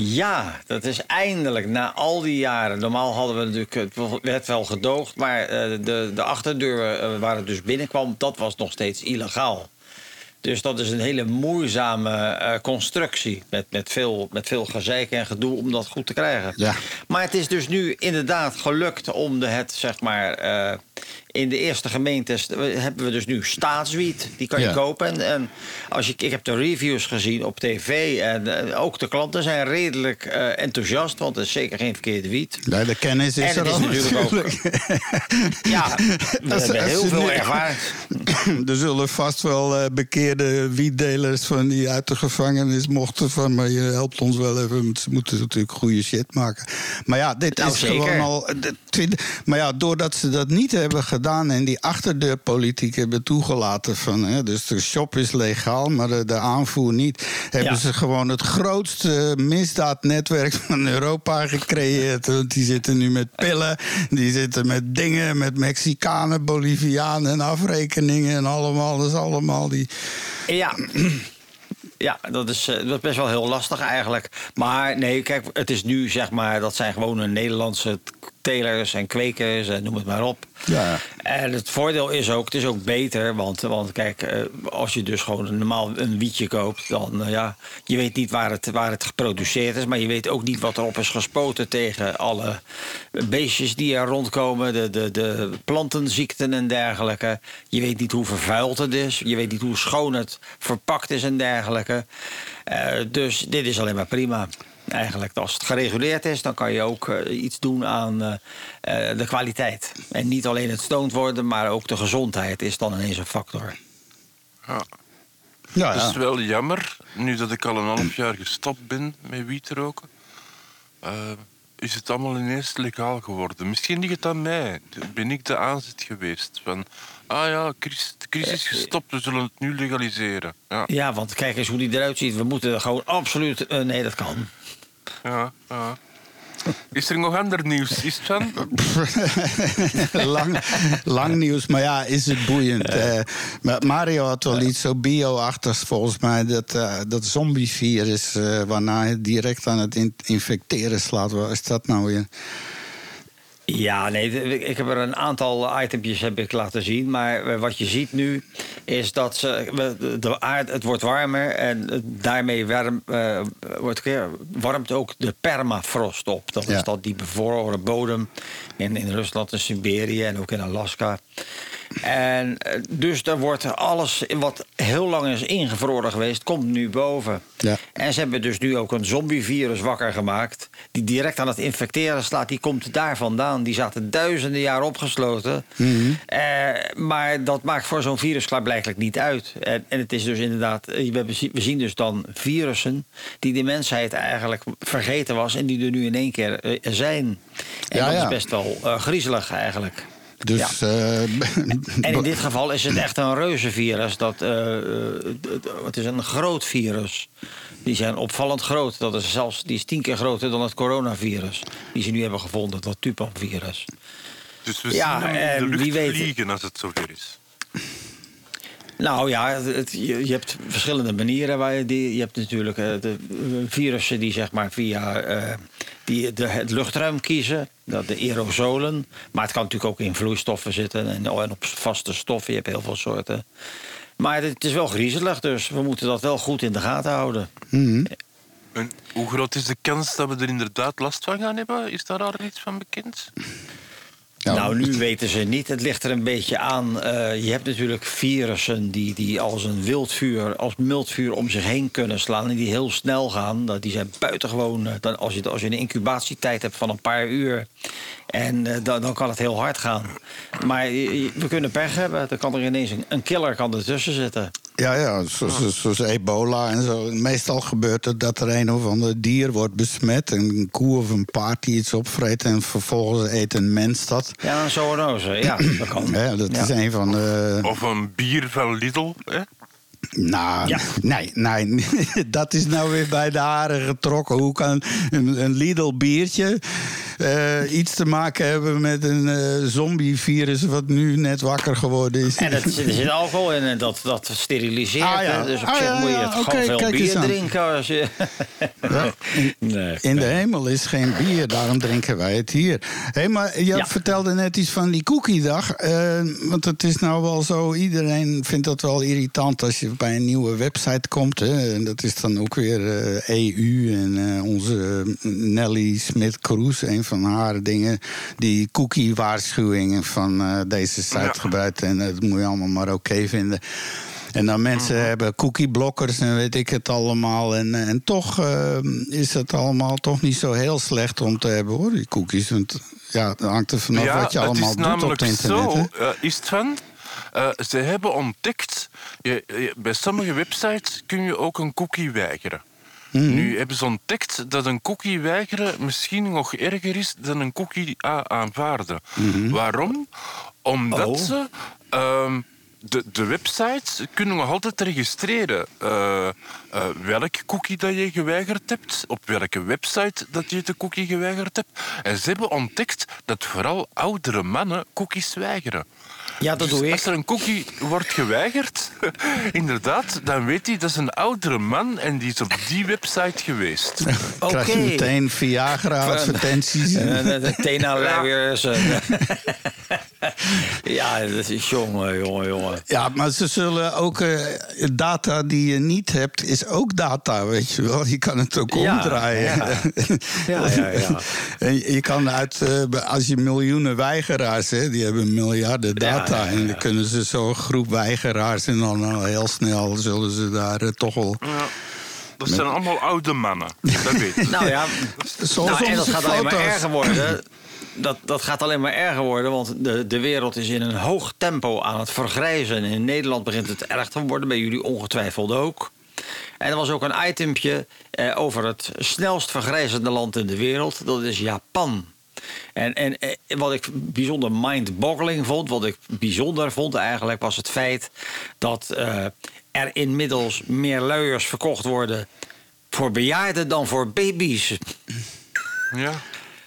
Ja, dat is eindelijk na al die jaren. Normaal hadden we natuurlijk, het werd wel gedoogd, maar eh, de, de achterdeur eh, waar het dus binnenkwam, dat was nog steeds illegaal. Dus dat is een hele moeizame eh, constructie. Met, met, veel, met veel gezeik en gedoe om dat goed te krijgen. Ja. Maar het is dus nu inderdaad gelukt om de, het, zeg maar. In de eerste gemeentes hebben we dus nu staatswiet. Die kan je Ja. kopen. En, en als je, ik heb de reviews gezien op tv. En ook de klanten zijn redelijk eh, enthousiast. Want het is zeker geen verkeerde wiet. Ja, de kennis is En er al natuurlijk ook-. Ja, we Als- hebben heel veel nu- ervaring. er zullen vast wel eh, bekeerde wietdelers van die uit de gevangenis mochten van, maar je helpt ons wel even. Ze moeten natuurlijk goede shit maken. Maar ja, dit Nou, is zeker. gewoon al. maar ja, doordat ze dat niet hebben gedaan en die achterdeurpolitiek hebben toegelaten van, hè, dus de shop is legaal, maar de, de aanvoer niet, hebben Ja. ze gewoon het grootste misdaadnetwerk van Europa gecreëerd. Want die zitten nu met pillen, die zitten met dingen, met Mexicanen, Bolivianen en afrekeningen en allemaal. Dat is allemaal die. Ja. Ja, dat is, eh, dat is best wel heel lastig eigenlijk. Maar nee, kijk, het is nu zeg maar, dat zijn gewoon een Nederlandse telers en kwekers en noem het maar op. Ja. En het voordeel is ook, het is ook beter, want, want kijk, eh, als je dus gewoon een normaal een wietje koopt, dan eh, ja, je weet niet waar het, waar het geproduceerd is, maar je weet ook niet wat erop is gespoten tegen alle beestjes die er rondkomen, de, de, de plantenziekten en dergelijke. Je weet niet hoe vervuild het is, je weet niet hoe schoon het verpakt is en dergelijke. Eh, dus dit is alleen maar prima. Eigenlijk, als het gereguleerd is, dan kan je ook eh, iets doen aan eh, eh, de kwaliteit. En niet alleen het stoned worden, maar ook de gezondheid is dan ineens een factor. Ja. Ja, Het is ja. wel jammer, nu dat ik al een half jaar gestopt ben met wiet roken, eh, is het allemaal ineens legaal geworden. Misschien ligt het aan mij. Ben ik de aanzet geweest van, ah ja, Chris, Chris is gestopt, we zullen het nu legaliseren. Ja, Ja, want kijk eens hoe die eruit ziet. We moeten er gewoon absoluut... nee, dat kan. Ja, ja. Is er nog ander nieuws? Is het lang, lang nieuws, maar ja, is het boeiend. Eh, Mario had wel iets zo bio-achtigs volgens mij. Dat, eh, dat zombievirus, eh, waarna het direct aan het in- infecteren slaat. Wat is dat nou weer? Ja, nee, ik heb er een aantal itempjes heb ik laten zien. Maar eh, wat je ziet nu is dat ze, de aarde, het wordt warmer en eh, daarmee warm, eh, wordt, warmt ook de permafrost op. Dat Ja. is dat die bevroren bodem in, in Rusland en Siberië en ook in Alaska. En eh, dus daar wordt alles wat heel lang is ingevroren geweest, komt nu boven. Ja. En ze hebben dus nu ook een zombievirus wakker gemaakt. Die direct aan het infecteren slaat. Die komt daar vandaan. Die zaten duizenden jaar opgesloten. Eh, maar dat maakt voor zo'n virus klaarblijkelijk niet uit. En, en het is dus inderdaad. eh, We, zien dus dan virussen. die de mensheid eigenlijk vergeten was. en die er nu in één keer zijn. En Ja, dat ja. is best wel griezelig eigenlijk. Dus, eh, En in dit geval is het echt een reuzenvirus. Dat, eh, eh, het is een groot virus. Die zijn opvallend groot. Dat is zelfs die is tien keer groter dan het coronavirus. Die ze nu hebben gevonden, dat Tupan-virus. Dus we Ja, zien hem in de lucht weet- vliegen als het zover is. Nou ja, het, je, je hebt verschillende manieren. Waar je, die, je hebt natuurlijk eh, de virussen die zeg maar via eh, die de, het luchtruim kiezen. Dat de aerosolen. Maar het kan natuurlijk ook in vloeistoffen zitten en, en op vaste stoffen. Je hebt heel veel soorten. Maar het is wel griezelig, dus we moeten dat wel goed in de gaten houden. mhm. En hoe groot is de kans dat we er inderdaad last van gaan hebben? Is daar al iets van bekend? Ja. Nou, nu weten ze niet. Het ligt er een beetje aan. Eh, je hebt natuurlijk virussen die, die als een wildvuur, als mildvuur om zich heen kunnen slaan. En die heel snel gaan. Dat- Die zijn buitengewoon. eh, Dan als, je, als je een incubatietijd hebt van een paar uur. En eh, dan, dan kan het heel hard gaan. Maar je- je- we kunnen pech hebben. Dan kan er ineens een, een killer kan ertussen zitten. Ja, ja zoals, zoals ebola en zo. Meestal gebeurt het dat er een of ander dier wordt besmet. Een koe of een paard die iets opvreet en vervolgens eet een mens dat. Ja, een zoonose. Ja, dat kan. Ja, dat Ja. is een van de... Of een bier van Lidl? Hè? Nou, Ja. nee, nee, dat is nou weer bij de haren getrokken. Hoe kan een, een Lidl biertje eh, iets te maken hebben met een eh, zombie-virus wat nu net wakker geworden is. En dat, er zit alcohol in en dat, dat steriliseert. Ah, ja. Dus op Ah, zich ja, moet je het gewoon veel bier drinken. Als je... In, Nee, in de hemel is geen bier, daarom drinken wij het hier. Hé, maar je vertelde net iets van die koekiedag. eh, want het is nou wel zo, iedereen vindt dat wel irritant als je bij een nieuwe website komt. Hè. En dat is dan ook weer eh, EU en eh, onze eh, Nelly Smit-Kroes, een van haar dingen, die cookie-waarschuwingen van deze site Ja. gebruikt. En dat moet je allemaal maar oké vinden. En dan mensen Mhm. hebben cookieblokkers en weet ik het allemaal. En, en toch is het allemaal toch niet zo heel slecht om te hebben hoor, die cookies. Want ja, het hangt er vanaf wat je allemaal doet op het internet. zo, is het van... eh, ze hebben ontdekt, je, je- bij sommige websites kun je ook een cookie weigeren. Mhm. Nu hebben ze ontdekt dat een cookie weigeren misschien nog erger is dan een cookie a- aanvaarden. Mhm. Waarom? Omdat Oh. ze ehm, de, de websites kunnen nog altijd registreren eh, eh, welke cookie dat je geweigerd hebt, op welke website dat je de cookie geweigerd hebt. En ze hebben ontdekt dat vooral oudere mannen cookies weigeren. Ja, dat Dus doe Als er een cookie wordt geweigerd, inderdaad, dan weet hij dat is een oudere man en die is op die website geweest. Krijg je Oké. meteen Viagra-advertenties. De Tena-luiers. en- Ja, dat is jongen, jongen, jongen. Ja, maar ze zullen ook eh, data die je niet hebt, is ook data, weet je wel. Je kan het ook Ja, omdraaien. ja. Ja, ja, ja. En je kan uit, eh, als je miljoenen weigeraars hebt, die hebben miljarden data. En ja. dan kunnen ze zo'n groep weigeraars en dan al heel snel zullen ze daar eh, toch wel. Ja. Dat zijn allemaal oude mannen, dat weet ik. Nou ja, nou, en dat gaat alleen maar erger worden. Dat, dat gaat alleen maar erger worden, want de, de wereld is in een hoog tempo aan het vergrijzen. En in Nederland begint het erg te worden, bij jullie ongetwijfeld ook. En er was ook een itempje eh, over het snelst vergrijzende land in de wereld. Dat is Japan. En, en eh, wat ik bijzonder mind-boggling vond, wat ik bijzonder vond eigenlijk, was het feit dat eh, er inmiddels meer luiers verkocht worden voor bejaarden dan voor baby's. Ja.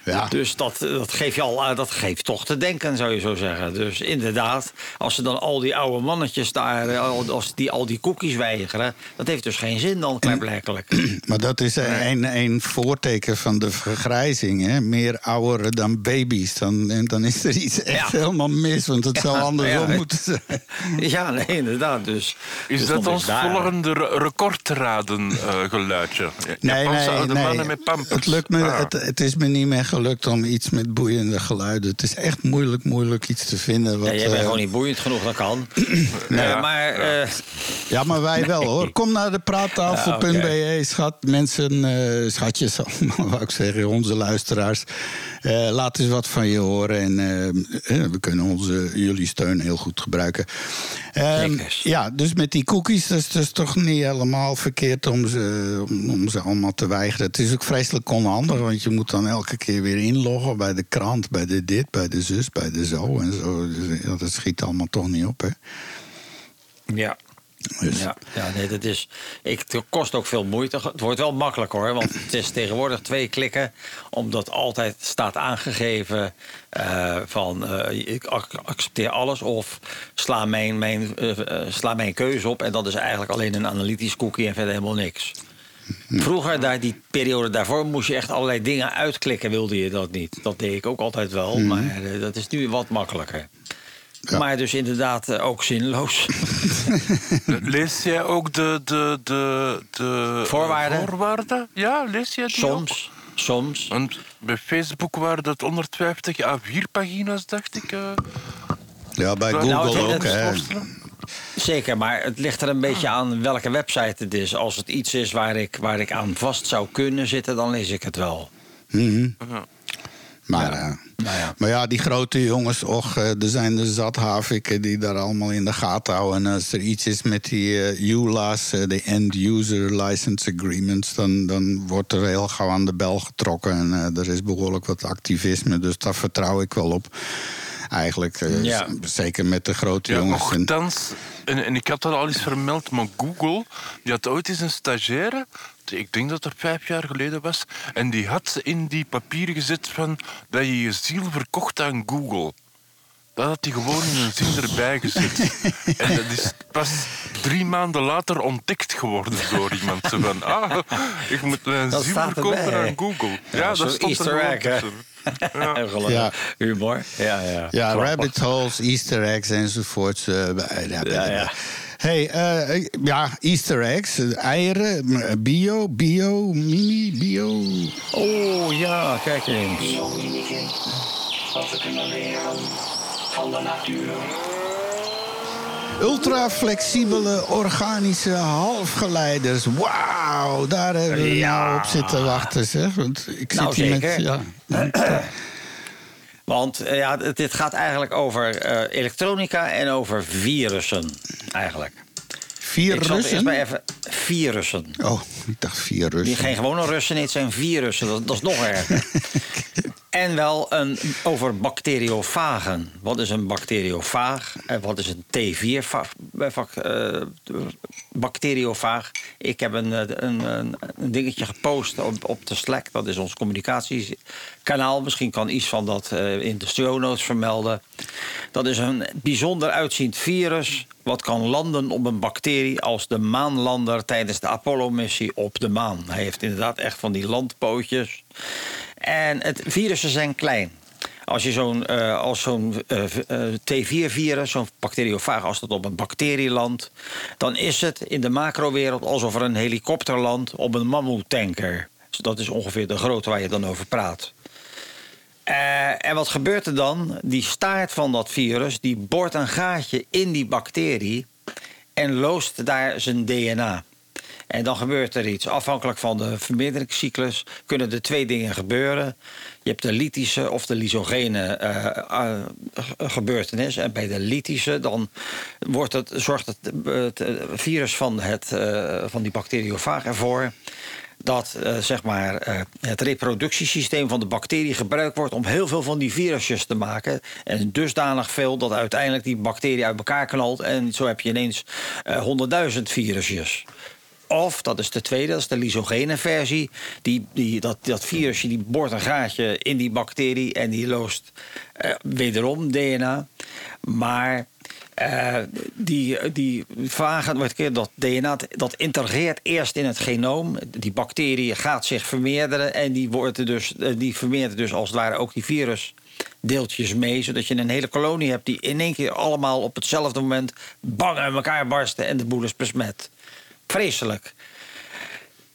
Ja. Dus dat, dat, geeft je al, eh, dat geeft toch te denken, zou je zo zeggen. Dus inderdaad, als ze dan al die oude mannetjes daar, eh, al- als die al die cookies weigeren, dat heeft dus geen zin dan, klaarblijkelijk. Maar dat is een, een voorteken van de vergrijzing. Hè? Meer ouderen dan baby's. Dan, en dan is er iets echt Ja. helemaal mis. Want het zou andersom ja. moeten zijn. Ja, nee, inderdaad. Dus, Is dus dat ons daar. volgende re- recordraden eh, geluidje? Nee, nee, nee. mannen met pampers. Het, lukt me, Ah. het, het is me niet meer gelukt om iets met boeiende geluiden. Het is echt moeilijk, moeilijk iets te vinden. Wat, Ja, jij bent eh, gewoon niet boeiend genoeg, dat kan. nee, Ja, maar eh, Ja, maar wij wel hoor. Kom naar de praattafel.be, schat. Mensen, eh, schatjes, allemaal, wou ik zeggen, onze luisteraars. Eh, laat eens wat van je horen. En we kunnen onze, jullie steun heel goed gebruiken. Ehm, ja, dus met die cookies, dat is dus toch niet helemaal verkeerd om ze, om, om ze allemaal te weigeren. Het is ook vreselijk onhandig, want je moet dan elke keer weer inloggen bij de krant, bij de dit, bij de zus, bij de zo en zo. Dus, dat schiet allemaal toch niet op, hè? ja. Dus, Ja, ja nee, dat is. Ik, het kost ook veel moeite. Het wordt wel makkelijk hoor, want het is tegenwoordig twee klikken, omdat altijd staat aangegeven eh, van eh, ik ac- accepteer alles of sla mijn, mijn, eh, sla mijn keuze op. En dat is eigenlijk alleen een analytisch cookie en verder helemaal niks. Vroeger, daar, die periode daarvoor, moest je echt allerlei dingen uitklikken, wilde je dat niet. Dat deed ik ook altijd wel, maar eh, dat is nu wat makkelijker. Ja. Maar dus inderdaad eh, ook zinloos. Lees jij ook de, de, de, de Voorwaarden? voorwaarden? Ja, lees jij die ook? Soms, soms. Want bij Facebook waren dat 150 A4-pagina's, dacht ik. eh. Ja, bij Nou, Google het- ook, hè? Zeker, maar het ligt er een beetje aan welke website het is. Als het iets is waar ik, waar ik aan vast zou kunnen zitten, dan lees ik het wel. Mhm. Maar, ja. Nou ja. maar ja, die grote jongens, och, eh, er zijn de zat haviken die daar allemaal in de gaten houden. En als er iets is met die eh ULA's, eh, de End User License Agreements, dan, dan wordt er heel gauw aan de bel getrokken. En eh, er is behoorlijk wat activisme, dus daar vertrouw ik wel op. Eigenlijk, eh, Ja. zeker met de grote Ja, jongens. En- nogthans, en, en ik had dat al eens vermeld, maar Google, die had ooit eens een stagiaire, ik denk dat dat vijf jaar geleden was, en die had in die papieren gezet van dat je je ziel verkocht aan Google. Dat had hij gewoon in een zin erbij gezet. En dat is pas drie maanden later ontdekt geworden door iemand. Zo van, ah, ik moet mijn Dat ziel verkopen aan Google. Ja, Ja, dat stond er Ja. Ja. Humor. Ja, ja. Ja, rabbit holes, easter eggs enzovoorts. eh, ja, Ja, ja. Hey, eh, ja, easter eggs, eieren, bio, bio, mini, bio. Oh ja, kijk eens. Wat we kunnen leren van de natuur. Ultra-flexibele organische halfgeleiders. Wauw, daar hebben we Ja. nou op zitten wachten, zeg. Want ik Nou, zit hier zeker. met... Ja, Want eh, ja, het- dit gaat eigenlijk over eh, elektronica en over virussen. Eigenlijk. vier Ik zal het maar even. Virussen. Oh, ik dacht vier Die geen gewone Russen, het zijn virussen. Dat, dat is nog erger. en wel een, over bacteriofagen. Wat is een bacteriofaag? En wat is een T4-bacteriofaag? Ik heb een, eh, een, een, een dingetje gepost op, op de Slack. Dat is ons communicatiekanaal. Misschien kan iets van dat eh, in de show notes vermelden. Dat is een bijzonder uitziend virus... wat kan landen op een bacterie als de maanlander... tijdens de Apollo-missie op de maan. Hij heeft inderdaad echt van die landpootjes. En het virussen zijn klein. Als je zo'n eh, eh, eh, T4-virus, zo'n bacteriofaag, als dat op een bacterie landt, dan is het in de macrowereld alsof er een helikopter landt op een mammoetanker. Dus dat is ongeveer de grootte waar je dan over praat. En wat gebeurt er dan? Die staart van dat virus die boort een gaatje in die bacterie en loost daar zijn DNA. En dan gebeurt er iets. Afhankelijk van de vermeerderingscyclus kunnen er twee dingen gebeuren. Je hebt de lytische of de lysogene eh, eh, gebeurtenis. En bij de lytische dan wordt het, zorgt het, het virus van, het, eh, van die bacteriofaag ervoor dat zeg maar, het reproductiesysteem van de bacterie gebruikt wordt om heel veel van die virusjes te maken. En dusdanig veel dat uiteindelijk die bacterie uit elkaar knalt. En zo heb je ineens honderdduizend virusjes. Of, dat is de tweede, dat is de lysogene versie. Die, die, dat, dat virusje die boort een gaatje in die bacterie en die loost eh, wederom DNA. Maar eh, die, die ik- dat DNA dat interageert eerst in het genoom. Die bacterie gaat zich vermeerderen en die, wordt dus, eh, die vermeerdert dus als het ware ook die virusdeeltjes mee. Zodat je een hele kolonie hebt die in één keer allemaal op hetzelfde moment bang uit elkaar barsten en de boel is besmet. Vreselijk.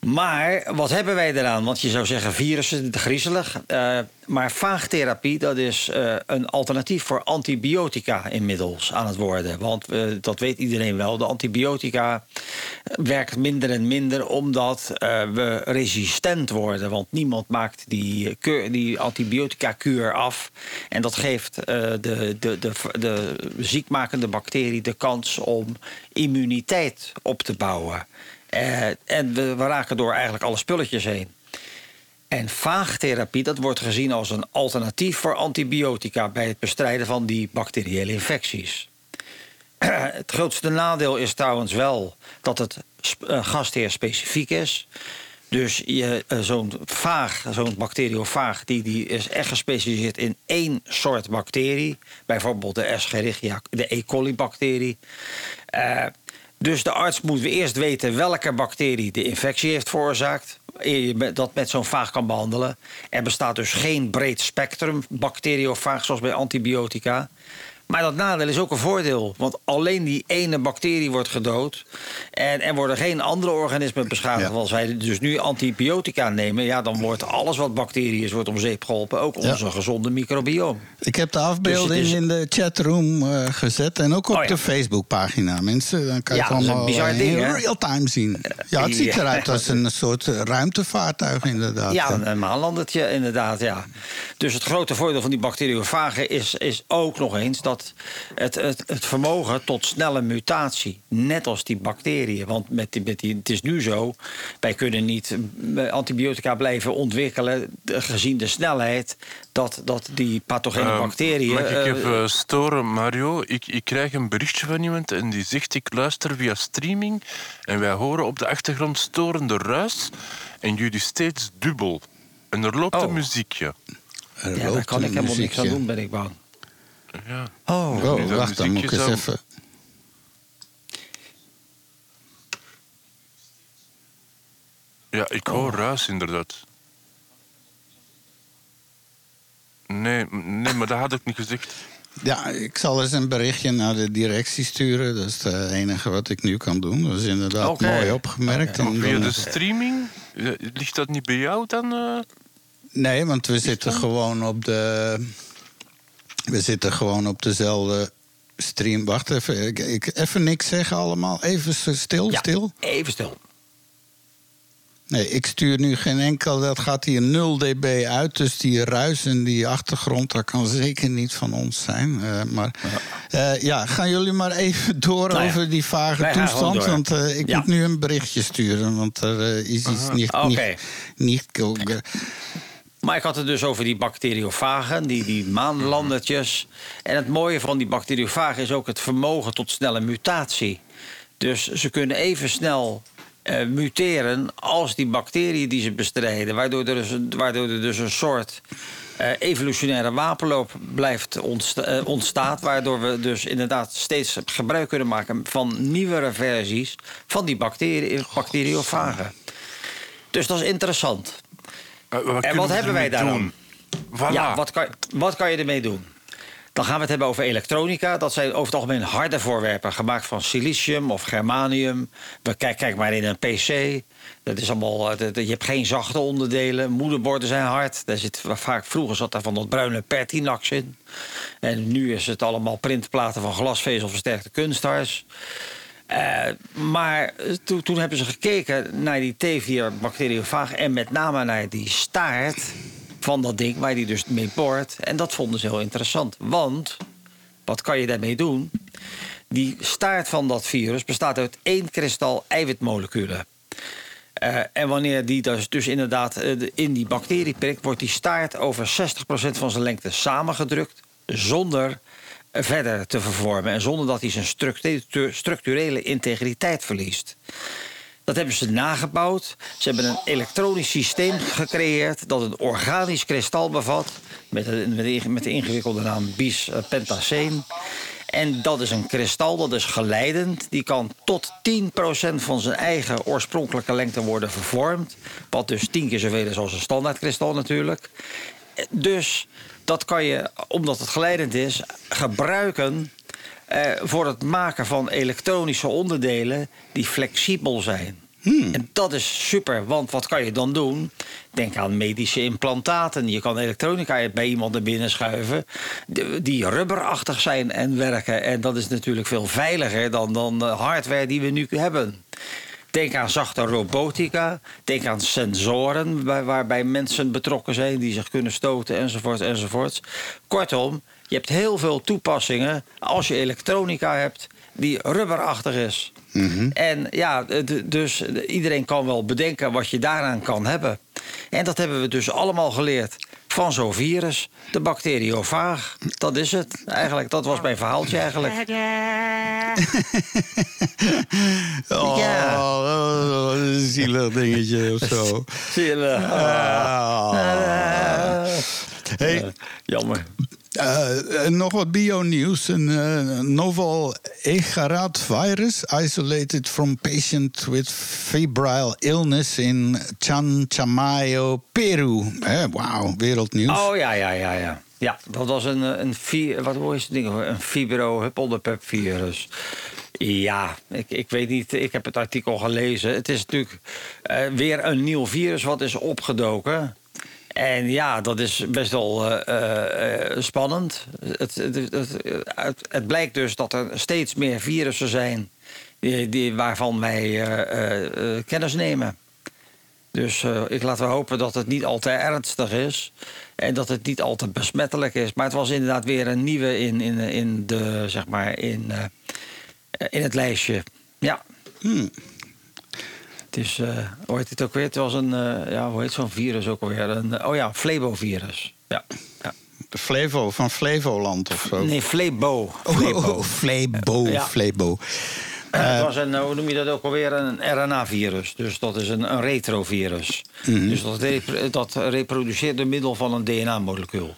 Maar wat hebben wij eraan? Want je zou zeggen virussen, te griezelig. Eh, maar vaagtherapie, dat is eh, een alternatief voor antibiotica inmiddels aan het worden. Want eh, dat weet iedereen wel. De antibiotica werkt minder en minder omdat we resistent worden. Want niemand maakt die, die antibiotica-kuur af. En dat geeft de, de, de, de ziekmakende bacterie de kans om immuniteit op te bouwen. Eh, en we, raken door eigenlijk alle spulletjes heen. En vaagtherapie, dat wordt gezien als een alternatief voor antibiotica bij het bestrijden van die bacteriële infecties. Het grootste nadeel is trouwens wel dat het eh, gastheer specifiek is. Dus je, eh, zo'n vaag, zo'n bacteriofaag, die, die is echt gespecialiseerd in één soort bacterie. Bijvoorbeeld de Escherichia, de E. coli-bacterie. Eh, dus de arts moet eerst weten welke bacterie de infectie heeft veroorzaakt. Eer je dat met zo'n vaag kan behandelen. Er bestaat dus geen breed spectrum bacteriofaag zoals bij antibiotica. Maar dat nadeel is ook een voordeel. Want alleen die ene bacterie wordt gedood. En er worden geen andere organismen beschadigd. Ja. Als wij dus nu antibiotica nemen, ja, dan wordt alles wat bacterie is, wordt om zeep geholpen. Ook Ja. onze gezonde microbioom. Ik heb de afbeelding Dus is- in de chatroom eh, gezet. En ook op Oh ja. de Facebookpagina. Mensen, dan kan je het allemaal eh, ding, in hè? real time zien. Ja, het ziet eruit als een soort eh, ruimtevaartuig inderdaad. Ja, een maanlandertje inderdaad, ja. Dus het grote voordeel van die bacteriofagen is, is ook nog eens... dat dat het, het, het vermogen tot snelle mutatie, net als die bacteriën. Want met die, met die, het is nu zo, wij kunnen niet eh, antibiotica blijven ontwikkelen eh, gezien de snelheid dat, dat die pathogene Ehm, bacteriën. Mag ik eh, even storen, Mario? Ik, ik krijg een berichtje van iemand en die zegt: Ik luister via streaming en wij horen op de achtergrond storende ruis en jullie steeds dubbel. En er loopt Oh. een muziekje. Er ja, daar kan ik helemaal niks aan doen, ben ik bang. Ja. Oh, Oh, wacht, dan moet ik eens even... ja, ik hoor ruis inderdaad. Nee, nee, maar dat had ik niet gezegd. Ja, ik zal eens een berichtje naar de directie sturen. Dat is het enige wat ik nu kan doen. Dat is inderdaad mooi opgemerkt. Maar En via dan- de streaming, eh, ligt dat niet bij jou dan? eh? Nee, want we zitten gewoon op de. We zitten gewoon op dezelfde stream. Wacht even. Ik, ik, even niks zeggen allemaal. Even stil, ja, stil. even stil. Nee, ik stuur nu geen enkel. Dat gaat hier 0 dB uit. Dus die ruis en die achtergrond, dat kan zeker niet van ons zijn. Eh, maar eh, ja, gaan jullie maar even door Nou ja, over die vage toestand. Want eh, ik Ja. moet nu een berichtje sturen. Want er is iets niet. Oké. niet, niet Maar ik had het dus over die bacteriofagen, die, die maanlandertjes. En het mooie van die bacteriofagen is ook het vermogen tot snelle mutatie. Dus ze kunnen even snel eh, muteren als die bacteriën die ze bestrijden. Waardoor er dus waardoor er dus een soort eh, evolutionaire wapenloop blijft eh, ontstaat. Waardoor we dus inderdaad steeds gebruik kunnen maken van nieuwere versies van die bacterie, bacteriofagen. Dus dat is interessant. Eh, wat kunnen wat hebben wij daar doen? Voilà. Ja, wat kan, wat kan je ermee doen? Dan gaan we het hebben over elektronica. Dat zijn over het algemeen harde voorwerpen, gemaakt van silicium of germanium. We, kijk, kijk maar in een PC. Dat is allemaal, eh, je hebt geen zachte onderdelen. Moederborden zijn hard. Daar zit, vaak, vroeger zat daar van dat bruine Pertinax in. En nu is het allemaal printplaten van glasvezel versterkte kunsthars. Eh, maar eh, toen, hebben ze gekeken naar die T4 bacteriofaag en met name naar die staart van dat ding waar die dus mee boort. En dat vonden ze heel interessant. Want, wat kan je daarmee doen? Die staart van dat virus bestaat uit één kristal eiwitmoleculen. Eh, en wanneer die dus, dus inderdaad de- in die bacterie prikt, wordt die staart over 60% van zijn lengte samengedrukt. Zonder verder te vervormen. En zonder dat hij zijn structu- structurele integriteit verliest. Dat hebben ze nagebouwd. Ze hebben een elektronisch systeem gecreëerd dat een organisch kristal bevat. Met, de met de ingewikkelde naam bis eh, pentaceen. En dat is een kristal, dat is geleidend. Die kan tot 10% van zijn eigen oorspronkelijke lengte worden vervormd. Wat dus tien keer zoveel is als een standaardkristal natuurlijk. Eh, Dus dat kan je, omdat het geleidend is, gebruiken eh, voor het maken van elektronische onderdelen die flexibel zijn. En dat is super, want wat kan je dan doen? Denk aan medische implantaten. Je kan elektronica bij iemand naar binnen schuiven die- die rubberachtig zijn en werken. En dat is natuurlijk veel veiliger dan, dan de hardware die we nu hebben. Denk aan zachte robotica. Denk aan sensoren waar- waarbij mensen betrokken zijn die zich kunnen stoten enzovoort enzovoort. Kortom, je hebt heel veel toepassingen als je elektronica hebt die rubberachtig is. En ja, dus iedereen kan wel bedenken wat je daaraan kan hebben. En dat hebben we dus allemaal geleerd van zo'n virus, de bacteriofaag. Dat is het eigenlijk. Dat was mijn verhaaltje eigenlijk. Oh, Ja. oh, een zielig dingetje of zo. Zie je wel. Ah. Hey, Jammer. Eh, nog wat bio-nieuws. Een eh, novel Egarat virus isolated from patient with febrile illness in Chanchamayo, Peru. Eh, Wauw, wereldnieuws. Oh ja, ja, ja, ja. Ja, dat was een, eh, een, fi- wat het ding? Een fibro-huppeldepup virus. Ja, ik, ik weet niet, ik heb het artikel gelezen. Het is natuurlijk eh, weer een nieuw virus wat is opgedoken. En ja, dat is best wel eh, eh, eh, spannend. Het, het, het, blijkt dus dat er steeds meer virussen zijn die, waarvan wij kennis nemen. Dus ik laat wel hopen dat het niet al te ernstig is. En dat het niet al te besmettelijk is. Maar het was inderdaad weer een nieuwe in, in, in, de, zeg maar, in, in het lijstje. Ja. Het is, eh, hoe heet het ook weer? Het was een, eh, ja, hoe heet zo'n virus ook alweer? Een, oh ja, Flebo-virus. Ja. ja. De Flevo van Flevoland of zo. Nee, Flebo. Oh, Flebo. oh, Flebo, Ja. Flebo. het was een, hoe noem je dat ook alweer? Een RNA-virus. Dus dat is een, een retrovirus. Dus dat, repro- dat reproduceert door middel van een DNA-molecuul.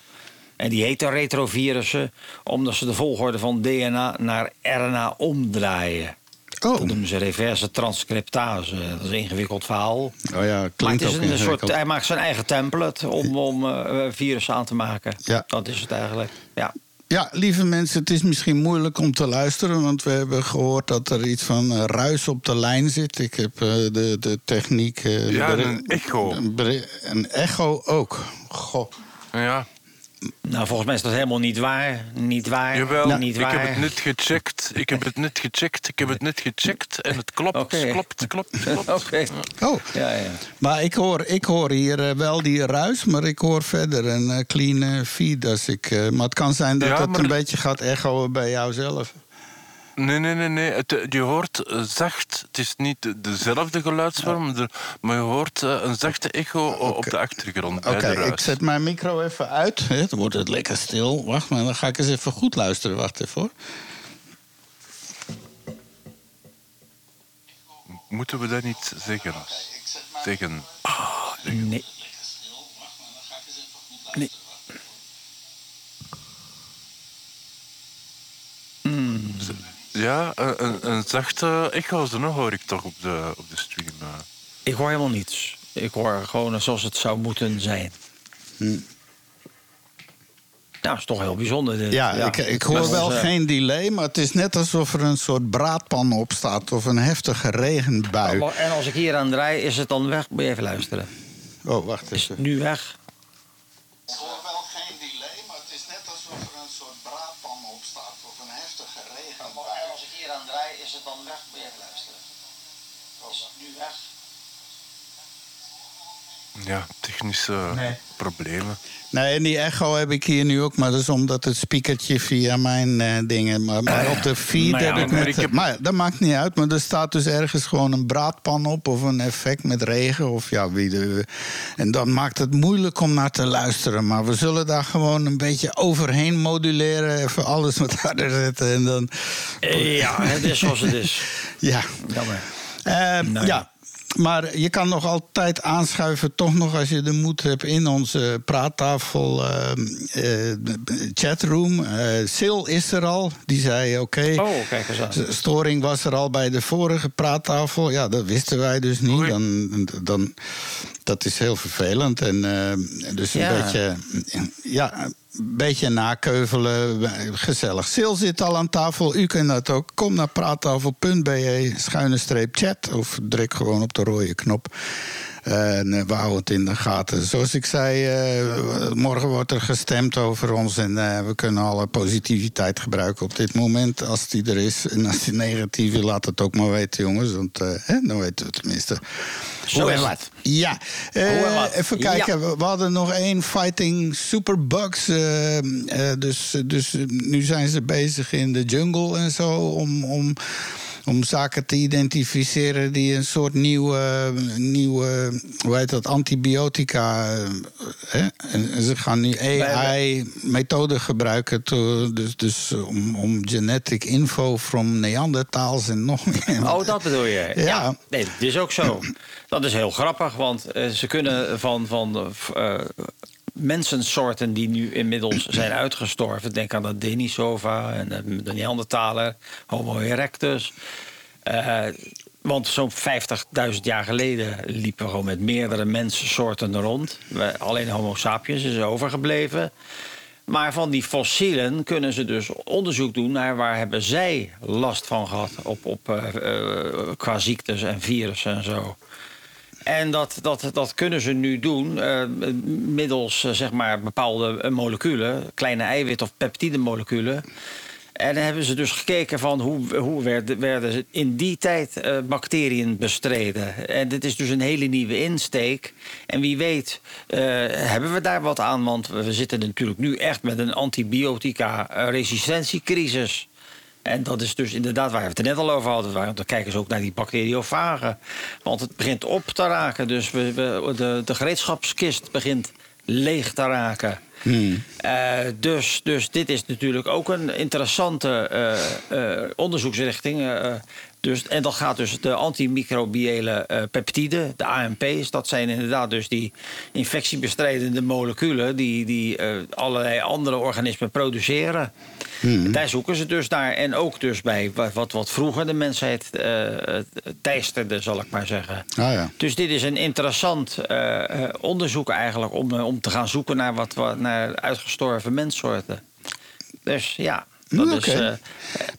En die heten retrovirussen omdat ze de volgorde van DNA naar RNA omdraaien. Oh, Dat noemen ze reverse transcriptase. Dat is een ingewikkeld verhaal. oh ja, Maar klinkt het is ook een soort, hij maakt zijn eigen template om, om eh, virussen aan te maken. Ja. Dat is het eigenlijk. Ja. Ja, lieve mensen, het is misschien moeilijk om te luisteren... want we hebben gehoord dat er iets van eh, ruis op de lijn zit. Ik heb eh, de, de techniek... eh, Ja, een echo. Een, een echo ook. Goh. Ja, Nou, volgens mij is dat helemaal niet waar. Niet waar. jawel. niet ik waar. heb het net gecheckt. Ik heb het net gecheckt. Ik heb het net gecheckt. En het klopt, klopt, klopt, klopt. Oké. Oh, Ja, ja. maar ik hoor, ik hoor hier eh, wel die ruis... maar ik hoor verder een eh, clean eh, feed. Als ik, maar het kan zijn dat Ja, het maar een beetje gaat echoen bij jou zelf. Nee, nee, nee. nee. Het, je hoort eh, zacht. Het is niet de- dezelfde geluidsvorm, maar je hoort eh, een zachte echo op de achtergrond. bij Oké, de ruis. ik zet mijn micro even uit. hè, Dan wordt het lekker stil. Wacht maar, dan ga ik eens even goed luisteren. Wacht even hoor. Moeten we dat niet zeggen? Zeggen. Nee. Nee. Ja, een, een, zachte nog hoor ik toch op de, op de stream. eh. Ik hoor helemaal niets. Ik hoor gewoon zoals het zou moeten zijn. Hm. Nou, is toch heel bijzonder. Dit. Ja, Ik, ik hoor Dat wel is, eh, geen delay, maar het is net alsof er een soort braadpan op staat of een heftige regenbui. En als ik hier aan draai, is het dan weg? Moet je even luisteren. Oh, wacht Is even. het nu weg? Ik hoor wel geen delay, maar het is net alsof er een soort braadpan op staat of een heftige regenbui. En als ik hier aan draai, is het dan weg? Moet je even luisteren. Is het nu weg? Ja, technische Nee. problemen. Nee, en die echo heb ik hier nu ook, maar dat is omdat het speakertje via mijn eh, dingen. Maar, maar op de feed Nou ja, heb ik maar net. ik heb- Maar dat maakt niet uit, maar er staat dus ergens gewoon een braadpan op of een effect met regen. Of ja, wie de, en dan maakt het moeilijk om naar te luisteren. Maar we zullen daar gewoon een beetje overheen moduleren. Even alles wat harder zetten en dan. Ja, het is zoals het is. Ja. Jammer. Eh, Nee. Ja, maar je kan nog altijd aanschuiven, toch nog als je de moed hebt, in onze praattafel eh, eh, chatroom. Eh Sil is er al, die zei oké. Oh, kijk eens aan. Storing was er al bij de vorige praattafel. Ja, dat wisten wij dus niet. Dan, dan, dat is heel vervelend. En, eh, dus een Ja. beetje, ja, beetje nakeuvelen. Gezellig. Sil zit al aan tafel. U kunt dat ook. Kom naar praattafel.be schuine streep chat. Of druk gewoon op de rode knop. En eh, we houden het in de gaten. Zoals ik zei, eh, morgen wordt er gestemd over ons. En eh, we kunnen alle positiviteit gebruiken op dit moment. Als die er is. En als die negatief is, laat het ook maar weten, jongens. Want hè, dan weten we tenminste. Zo hoe en wat. Ja. Even kijken. We, we hadden nog één Fighting Superbugs. dus, dus nu zijn ze bezig in de jungle en zo. Om, om, om zaken te identificeren die een soort nieuwe, nieuwe hoe heet dat, antibiotica. eh, hè? En, ze gaan nu AI-methoden gebruiken. to- dus dus om, om genetic info from Neanderthals en nog meer. Oh, dat bedoel je? Ja. Nee, dat is ook zo. Dat is heel grappig, want eh, ze kunnen van, van eh, mensensoorten die nu inmiddels zijn uitgestorven... denk aan de Denisova en de, de Neandertaler, Homo erectus... Eh, want zo'n 50.000 jaar geleden liepen we gewoon met meerdere mensensoorten rond. Alleen Homo sapiens is overgebleven. Maar van die fossielen kunnen ze dus onderzoek doen naar waar hebben zij last van gehad op, op, eh, eh, qua ziektes en virussen en zo. En dat, dat, dat kunnen ze nu doen eh, middels eh, zeg maar bepaalde eh, moleculen, kleine eiwit- of peptidemoleculen. En dan hebben ze dus gekeken van hoe, hoe werden, werden ze in die tijd bacteriën bestreden. En dit is dus een hele nieuwe insteek. En wie weet hebben we daar wat aan, want we zitten natuurlijk nu echt met een antibiotica-resistentiecrisis. En dat is dus inderdaad waar we het er net al over hadden. waar- Dan kijken ze ook naar die bacteriofagen. Want het begint op te raken. Dus we, we- de, de gereedschapskist begint leeg te raken. Eh, dus, dus dit is natuurlijk ook een interessante eh, eh, onderzoeksrichting. Dus, en dat gaat dus de antimicrobiële eh, peptiden, de AMP's. Dat zijn inderdaad dus die infectiebestrijdende moleculen... die, die eh, allerlei andere organismen produceren. En Daar zoeken ze dus naar. En ook dus bij wat, wat, vroeger de mensheid eh, teisterde, zal ik maar zeggen. Ah ja. Dus dit is een interessant onderzoek eigenlijk om, om te gaan zoeken naar, wat, wat, naar uitgestorven menssoorten. Dus ja, dat is. oké. eh,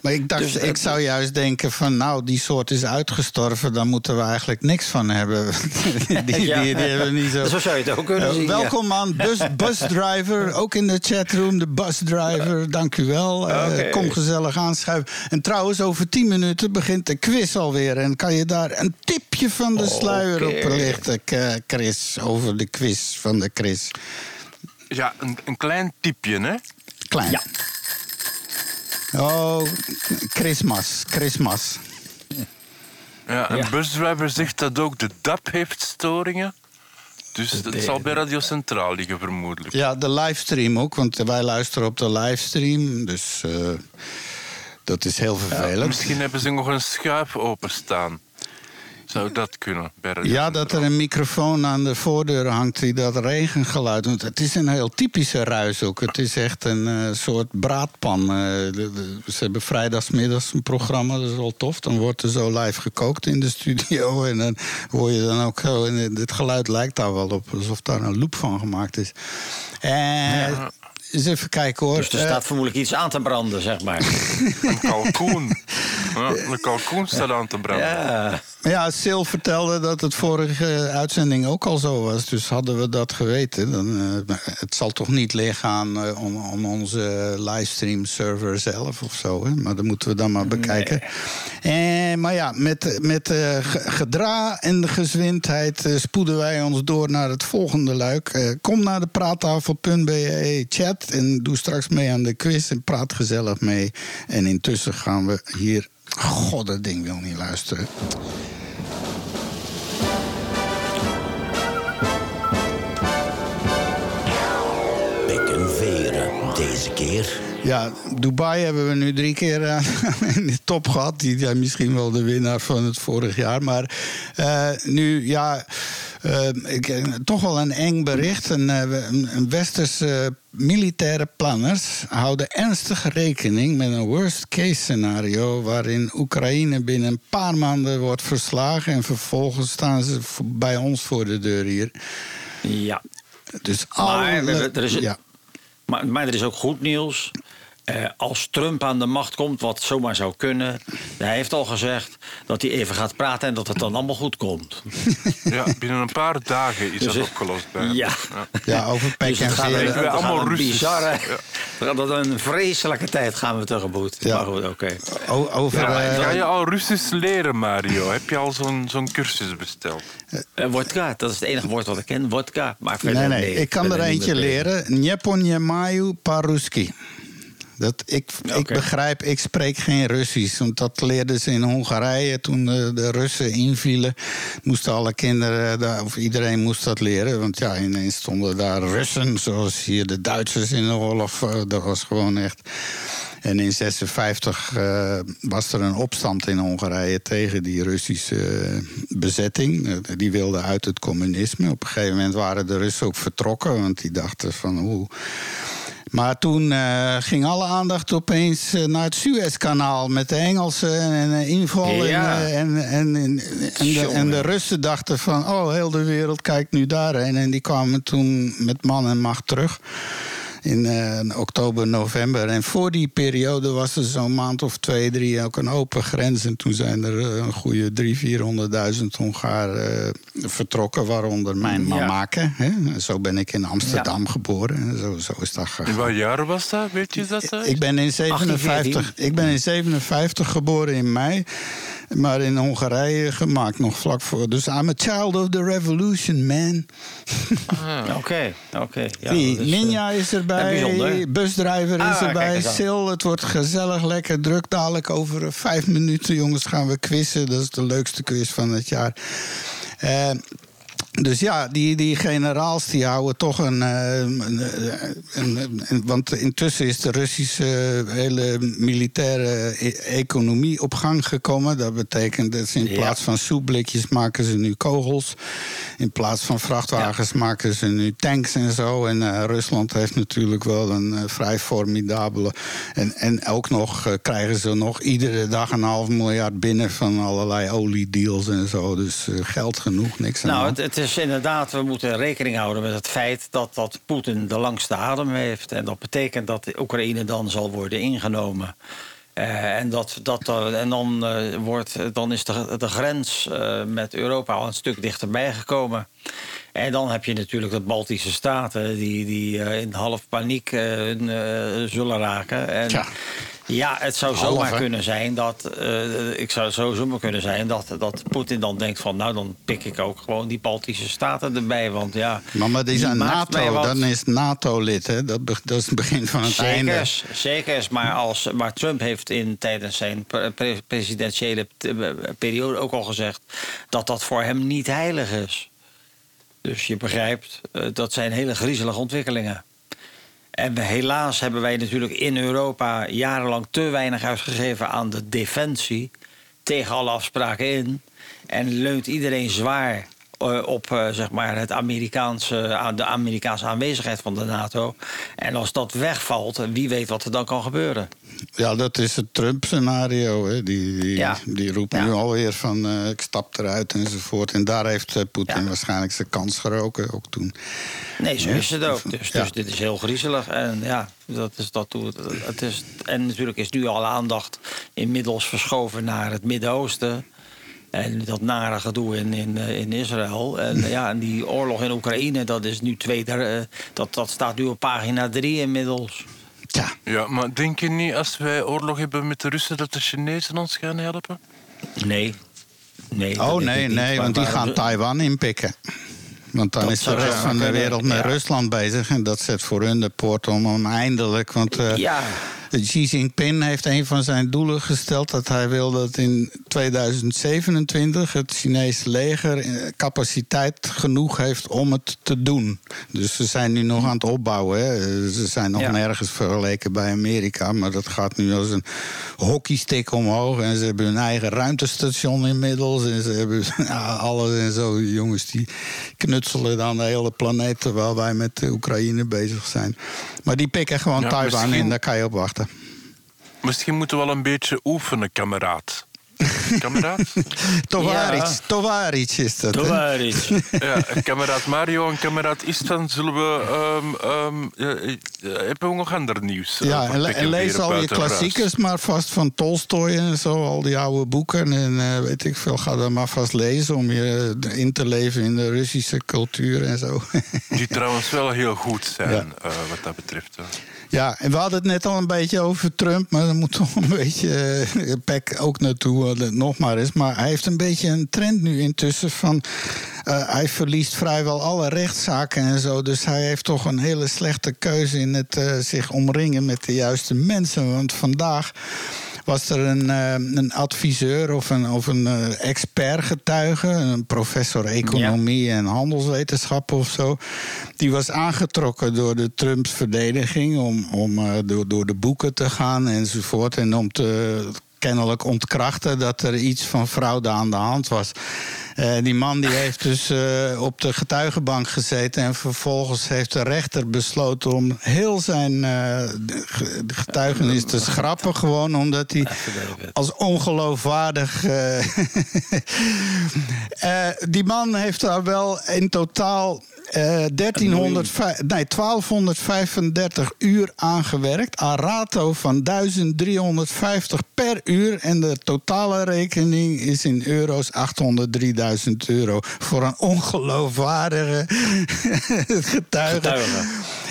Maar ik dacht, Dus, ik zou juist denken van, nou, die soort is uitgestorven, dan moeten we eigenlijk niks van hebben. die, die, Ja. die, hebben niet zo. Zo zou je het ook kunnen Eh, zien. ja. welkom aan bus, busdriver, ook in de chatroom, de busdriver. Dank u wel. Eh. Kom gezellig aanschuiven. En trouwens, over tien minuten begint de quiz alweer. En kan je daar een tipje van de sluier op lichten, Chris? Over de quiz van de Chris. Ja, een, een klein tipje, hè? Klein. Ja. Oh, Christmas, Christmas. Ja, een Ja. busdriver zegt dat ook de DAP heeft storingen. Dus het de- zal bij Radio Centraal liggen, vermoedelijk. Ja, de livestream ook, want wij luisteren op de livestream. Dus eh, dat is heel vervelend. Misschien hebben ze nog een schuif openstaan. Zou dat kunnen? Ja, dat er een microfoon aan de voordeur hangt die dat regengeluid doet. Het is een heel typische ruis ook. Het is echt een eh, soort braadpan. Eh, de- de- ze hebben vrijdagsmiddags een programma, dat is wel tof. Dan wordt er zo live gekookt in de studio. En dan hoor je dan ook zo... En het geluid lijkt daar wel op, alsof daar een loop van gemaakt is. En eens even kijken hoor. Dus er Eh, staat vermoedelijk iets aan te branden, zeg maar. Een kalkoen. Ja, een kalkoen staat aan te branden. ja. Ja, Sil vertelde dat het vorige uitzending ook al zo was. Dus hadden we dat geweten, dan eh, het zal toch niet liggen aan eh, om, om onze livestream server zelf of zo. Hè? Maar dat moeten we dan maar bekijken. Eh, maar ja, met, met eh, ge- gedra en de gezwindheid eh, spoeden wij ons door naar het volgende luik. Eh, kom naar de praattafel.be chat en doe straks mee aan de quiz en praat gezellig mee. En intussen gaan we hier. God, dat ding wil niet luisteren. Pek en veren, deze keer. Ja, Dubai hebben we nu drie keer eh, in de top gehad. Die zijn misschien wel de winnaar van het vorig jaar. Maar eh, nu, ja, eh, ik, toch wel een eng bericht. Een, een, westerse militaire planners houden ernstig rekening met een worst-case scenario. waarin Oekraïne binnen een paar maanden wordt verslagen. en vervolgens staan ze bij ons voor de deur hier. ja. Dus alle, er is- ja. Maar, maar er is ook goed nieuws. Eh, als Trump aan de macht komt, wat zomaar zou kunnen. Hij heeft al gezegd dat hij even gaat praten en dat het dan allemaal goed komt. Ja, binnen een paar dagen is Dus dat het- opgelost bij hem. Ja. ja, over pek Dus en het gaat, een, het gaat allemaal een bizarre. Ja. Dat een vreselijke tijd gaan we tegemoet. Ja. Maar goed, oké. O- over, Ja, eh, ga je al Russisch leren, Mario? Heb je al zo'n zo'n cursus besteld? Eh, wodka, dat is het enige woord wat ik ken. Wodka. Maar verder, Nee, nee, ik kan er eentje leren. Njeponjemaju paruski. Dat, ik, ik begrijp, ik spreek geen Russisch. Want dat leerden ze in Hongarije toen de, de Russen invielen. Moesten alle kinderen, daar- of iedereen moest dat leren. Want ja, ineens stonden daar Russen, zoals hier de Duitsers in de oorlog. eh, Dat was gewoon echt. En in 56 eh, was er een opstand in Hongarije tegen die Russische eh, bezetting. Die wilden uit het communisme. Op een gegeven moment waren de Russen ook vertrokken, want die dachten van hoe. Maar toen eh, ging alle aandacht opeens eh, naar het Suezkanaal met de Engelsen en een inval. Ja. En, eh, en, en, en, en, de, en de Russen dachten van, oh, heel de wereld kijkt nu daarheen. En die kwamen toen met man en macht terug. In eh, oktober, november. En voor die periode was er zo'n maand of twee, drie ook een open grens. En toen zijn er eh, een goede drie, vierhonderdduizend Hongaren eh, vertrokken, waaronder mijn Ja. mamake. Hè? Zo ben ik in Amsterdam geboren. En zo, zo is dat In gegaan. wat jaar was dat? Weet je dat? Ik ben in 57, 1814. ik ben in 57 geboren in mei. Maar in Hongarije gemaakt nog vlak voor. Dus I'm a child of the revolution, man. Oké, oké. Ja, Die dat is, eh, Ninja is erbij, busdrijver is Ah, erbij. Sil. Het wordt gezellig, lekker druk. Dadelijk over vijf minuten, jongens, gaan we quizzen. Dat is de leukste quiz van het jaar. Eh, dus ja, die, die generaals die houden toch een, eh, een, eh, een- een- Want intussen is de Russische eh, hele militaire economie op gang gekomen. Dat betekent dat ze in plaats van soepblikjes maken ze nu kogels. In plaats van vrachtwagens maken ze nu tanks en zo. En Rusland heeft natuurlijk wel een vrij formidabele. En, en ook nog krijgen ze nog iedere dag een half miljard binnen van allerlei oliedeals en zo. Dus geld genoeg, niks aan Nou, het, het is inderdaad, we moeten rekening houden met het feit dat, dat Poetin de langste adem heeft. En dat betekent dat de Oekraïne dan zal worden ingenomen. Eh, en, dat, dat, en dan, eh, wordt, dan is de, de grens eh, met Europa al een stuk dichterbij gekomen. En dan heb je natuurlijk de Baltische Staten die, die in half paniek zullen raken. En, Tja. Ja, het zou zomaar hè? kunnen zijn dat. eh, ik zou zo zomaar kunnen zijn dat, dat Poetin dan denkt van. Nou, dan pik ik ook gewoon die Baltische Staten erbij. Want ja. Maar, maar die zijn NATO, dan is NATO-lid, hè? Dat, dat is het begin van het einde. Zekers, zekers. Maar, als, maar Trump heeft in, tijdens zijn pre- pre- presidentiële t- periode ook al gezegd dat dat voor hem niet heilig is. Dus je begrijpt, eh, dat zijn hele griezelige ontwikkelingen. En helaas hebben wij natuurlijk in Europa jarenlang te weinig uitgegeven aan de defensie. Tegen alle afspraken in. En leunt iedereen zwaar eh, op eh, zeg maar het Amerikaanse, aan de Amerikaanse aanwezigheid van de NATO. En als dat wegvalt, wie weet wat er dan kan gebeuren. Ja, dat is het Trump-scenario. Die, die, Ja. die roept Ja. nu alweer van eh, ik stap eruit enzovoort. En daar heeft eh, Poetin Ja. waarschijnlijk zijn kans geroken ook toen. Nee, zo is het ook. Dus, dus dit is heel griezelig. En ja, dat is dat het is. En natuurlijk is nu al aandacht inmiddels verschoven naar het Midden-Oosten. En dat nare gedoe in, in, eh, in Israël. En ja, en die oorlog in Oekraïne, dat is nu twee. der- eh, Dat, dat staat nu op pagina drie inmiddels. Tja, Ja, maar denk je niet als wij oorlog hebben met de Russen dat de Chinezen ons gaan helpen? Nee. nee oh nee, niet. nee, want die gaan Taiwan inpikken. Want dan Dat is de rest van de wereld met ja. Rusland bezig. En dat zet voor hun de poort om hem eindelijk. Want eh, Ja. Xi Jinping heeft een van zijn doelen gesteld dat hij wil dat in 2027 het Chinese leger eh, capaciteit genoeg heeft om het te doen. Dus ze zijn nu nog aan het opbouwen. Hè. Ze zijn nog Ja. nergens vergeleken bij Amerika, maar dat gaat nu als een hockeystick omhoog. En ze hebben hun eigen ruimtestation inmiddels. En ze hebben alles en zo. Jongens die knutselen dan de hele planeet terwijl wij met de Oekraïne bezig zijn. Maar die pikken gewoon Taiwan misschien- in, daar kan je op wachten. Misschien moeten we wel een beetje oefenen, kameraad. Kameraad? Tovaric, Tovaric is dat. Iets. ja, kameraad Mario en kameraad Istvan zullen we... ehm, ehm, eh, eh, hebben we nog ander nieuws? eh, Ja, en, le- Pik en lees al je klassiekers maar vast van Tolstoy en zo, al die oude boeken. En eh, weet ik veel, ga dat maar vast lezen om je in te leven in de Russische cultuur en zo. Die trouwens wel heel goed zijn, Ja. eh, wat dat betreft. hè. Ja, en we hadden het net al een beetje over Trump, maar er moet toch een beetje eh, Peck ook naartoe, eh, nog maar eens. Maar hij heeft een beetje een trend nu intussen van. eh, hij verliest vrijwel alle rechtszaken en zo. Dus hij heeft toch een hele slechte keuze in het eh, zich omringen met de juiste mensen. Want vandaag was er een, eh, een adviseur of een, of een eh, expertgetuige, een professor economie en handelswetenschappen of zo. Die was aangetrokken door de Trumps verdediging om, om eh, door, door de boeken te gaan enzovoort. En om te kennelijk ontkrachten dat er iets van fraude aan de hand was. Eh, die man die heeft dus eh, op de getuigenbank gezeten en vervolgens heeft de rechter besloten om heel zijn eh, ge- getuigenis te schrappen, gewoon omdat hij als ongeloofwaardig. die man heeft daar wel in totaal eh 1305 nee, 1235 uur aangewerkt. Arato van 1350 per uur. En de totale rekening is in euro's 803.000 euro. Voor een ongeloofwaardige getuige.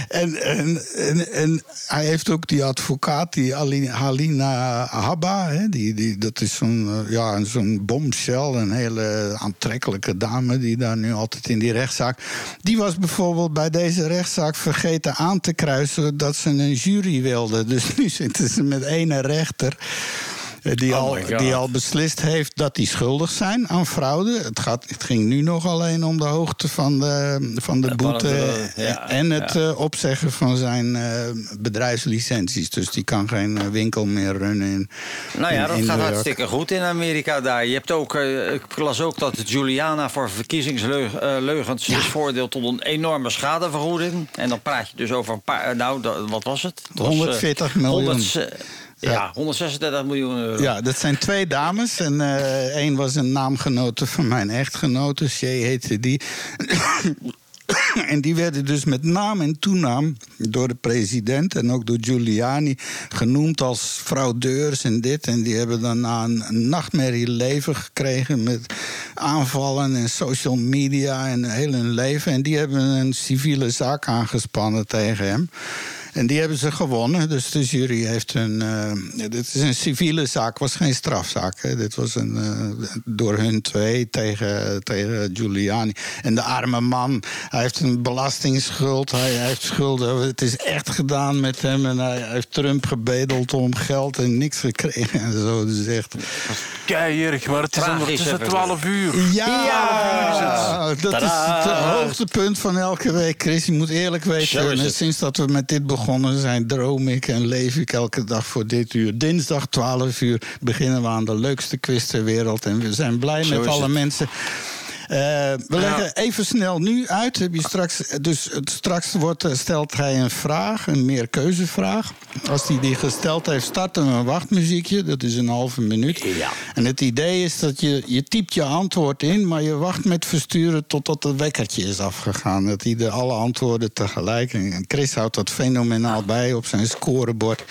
En, en, en, en hij heeft ook die advocaat, die Ali- Halina Habba. Hè, die, die, dat is zo'n eh, ja, zo'n bombshell, een hele aantrekkelijke dame... die daar nu altijd in die rechtszaak... die was bijvoorbeeld bij deze rechtszaak vergeten aan te kruisen... dat ze een jury wilde. Dus nu zitten ze met ene rechter... eh, Die, Oh al, die al beslist heeft dat die schuldig zijn aan fraude. Het, gaat, het ging nu nog alleen om de hoogte van de, van de Van boete. eh, ja, en het ja. eh, opzeggen van zijn eh, bedrijfslicenties. Dus die kan geen eh, winkel meer runnen in. Nou ja, in- dat gaat hartstikke goed in Amerika daar. Je hebt ook, eh, ik las ook dat Juliana voor verkiezingsleugens is veroordeeld tot een enorme schadevergoeding. En dan praat je dus over een paar, eh, nou, dat- wat was het? Het was, eh, 140 miljoen. 100 ja, Ja. 136 miljoen euro. Ja, dat zijn twee dames. En eh één was een naamgenote van mijn echtgenote. Shay heette die. En die werden dus met naam en toenaam door de president en ook door Giuliani genoemd als fraudeurs en dit. En die hebben daarna een nachtmerrie leven gekregen met aanvallen en social media en heel hun leven. En die hebben een civiele zaak aangespannen tegen hem. En die hebben ze gewonnen. Dus de jury heeft een. eh, dit is een civiele zaak, was geen strafzaak. Hè. Dit was een, eh, door hun twee tegen, tegen Giuliani. En de arme man, hij heeft een belastingsschuld. Hij, hij heeft schulden. Het is echt gedaan met hem. En hij heeft Trump gebedeld om geld en niks gekregen en zo. Dus echt. Keierig, maar het is Tragisch, ondertussen even. 12 uur. Ja, dat is het hoogtepunt van elke week, Chris. Je moet eerlijk weten, sinds dat we met dit begonnen zijn, droom ik en leef ik elke dag voor dit uur. Dinsdag 12 uur beginnen we aan de leukste quiz ter wereld. En we zijn blij Zo met alle het. mensen. Eh, we leggen even snel nu uit. Heb je straks, dus straks wordt, eh, stelt hij een vraag, een meerkeuzevraag. Als hij die gesteld heeft, starten we een wachtmuziekje. Dat is een halve minuut. Ja. En het idee is dat je, je typt je antwoord in, maar je wacht met versturen totdat het wekkertje is afgegaan. Dat hij de alle antwoorden tegelijk. En Chris houdt dat fenomenaal bij op zijn scorebord.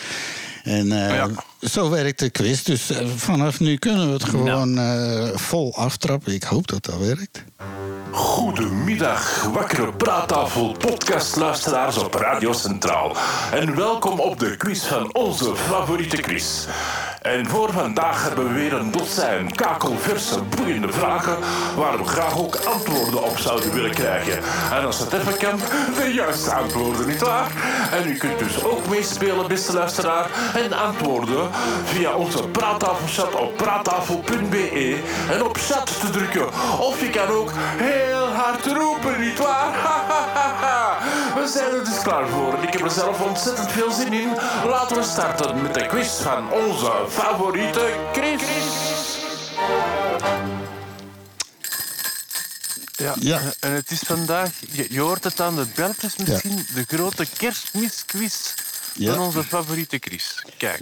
En eh, Ja. Zo werkt de quiz. Dus eh, vanaf nu kunnen we het gewoon eh, vol aftrappen. Ik hoop dat dat werkt. Goedemiddag, wakkere praattafel podcastluisteraars op Radio Centraal. En welkom op de quiz van onze favoriete quiz. En voor vandaag hebben we weer een dozijn kakelverse, boeiende vragen... waar we graag ook antwoorden op zouden willen krijgen. En als het even kan, de juiste antwoorden, nietwaar? En u kunt dus ook meespelen, beste luisteraar... en antwoorden via onze praattafelchat op praattafel.be... en op chat te drukken. Of je kan ook heel hard roepen, nietwaar? We zijn er dus klaar voor ik heb er zelf ontzettend veel zin in. Laten we starten met de quiz van onze favoriete Chris. Ja, Ja. en het is vandaag, je, je hoort het aan de beltjes misschien, de grote kerstmisquiz Ja. van onze favoriete Chris. Kijk.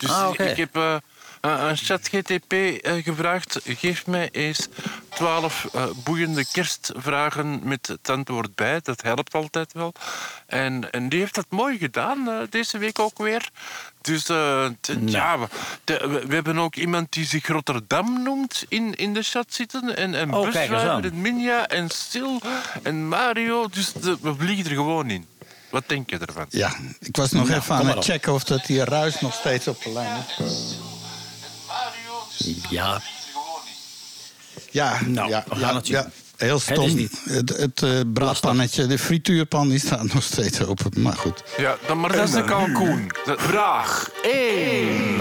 Dus Ah, ik heb eh, aan aan ChatGTP eh, gevraagd, geef mij eens twaalf eh, boeiende kerstvragen met het antwoord bij. Dat helpt altijd wel. En, en die heeft dat mooi gedaan, deze week ook weer. Dus t- ja, we, de- we- we hebben ook iemand die zich Rotterdam noemt in, in de chat zitten. En, en Oh, en Minja en Sil en Mario. Dus de- we vliegen er gewoon in. Wat denk je ervan? Ja, ik was nog even aan het checken of dat die ruis nog steeds op de lijn is. Mario, Ja. Ja, Nou, ja, we gaan ja, het zien. ja. Heel stom. niet. Het, het eh, braadpannetje, de frituurpan, die staat nog steeds open. Maar goed. Ja, dan, maar dat is een kalkoen. De- Vraag 1.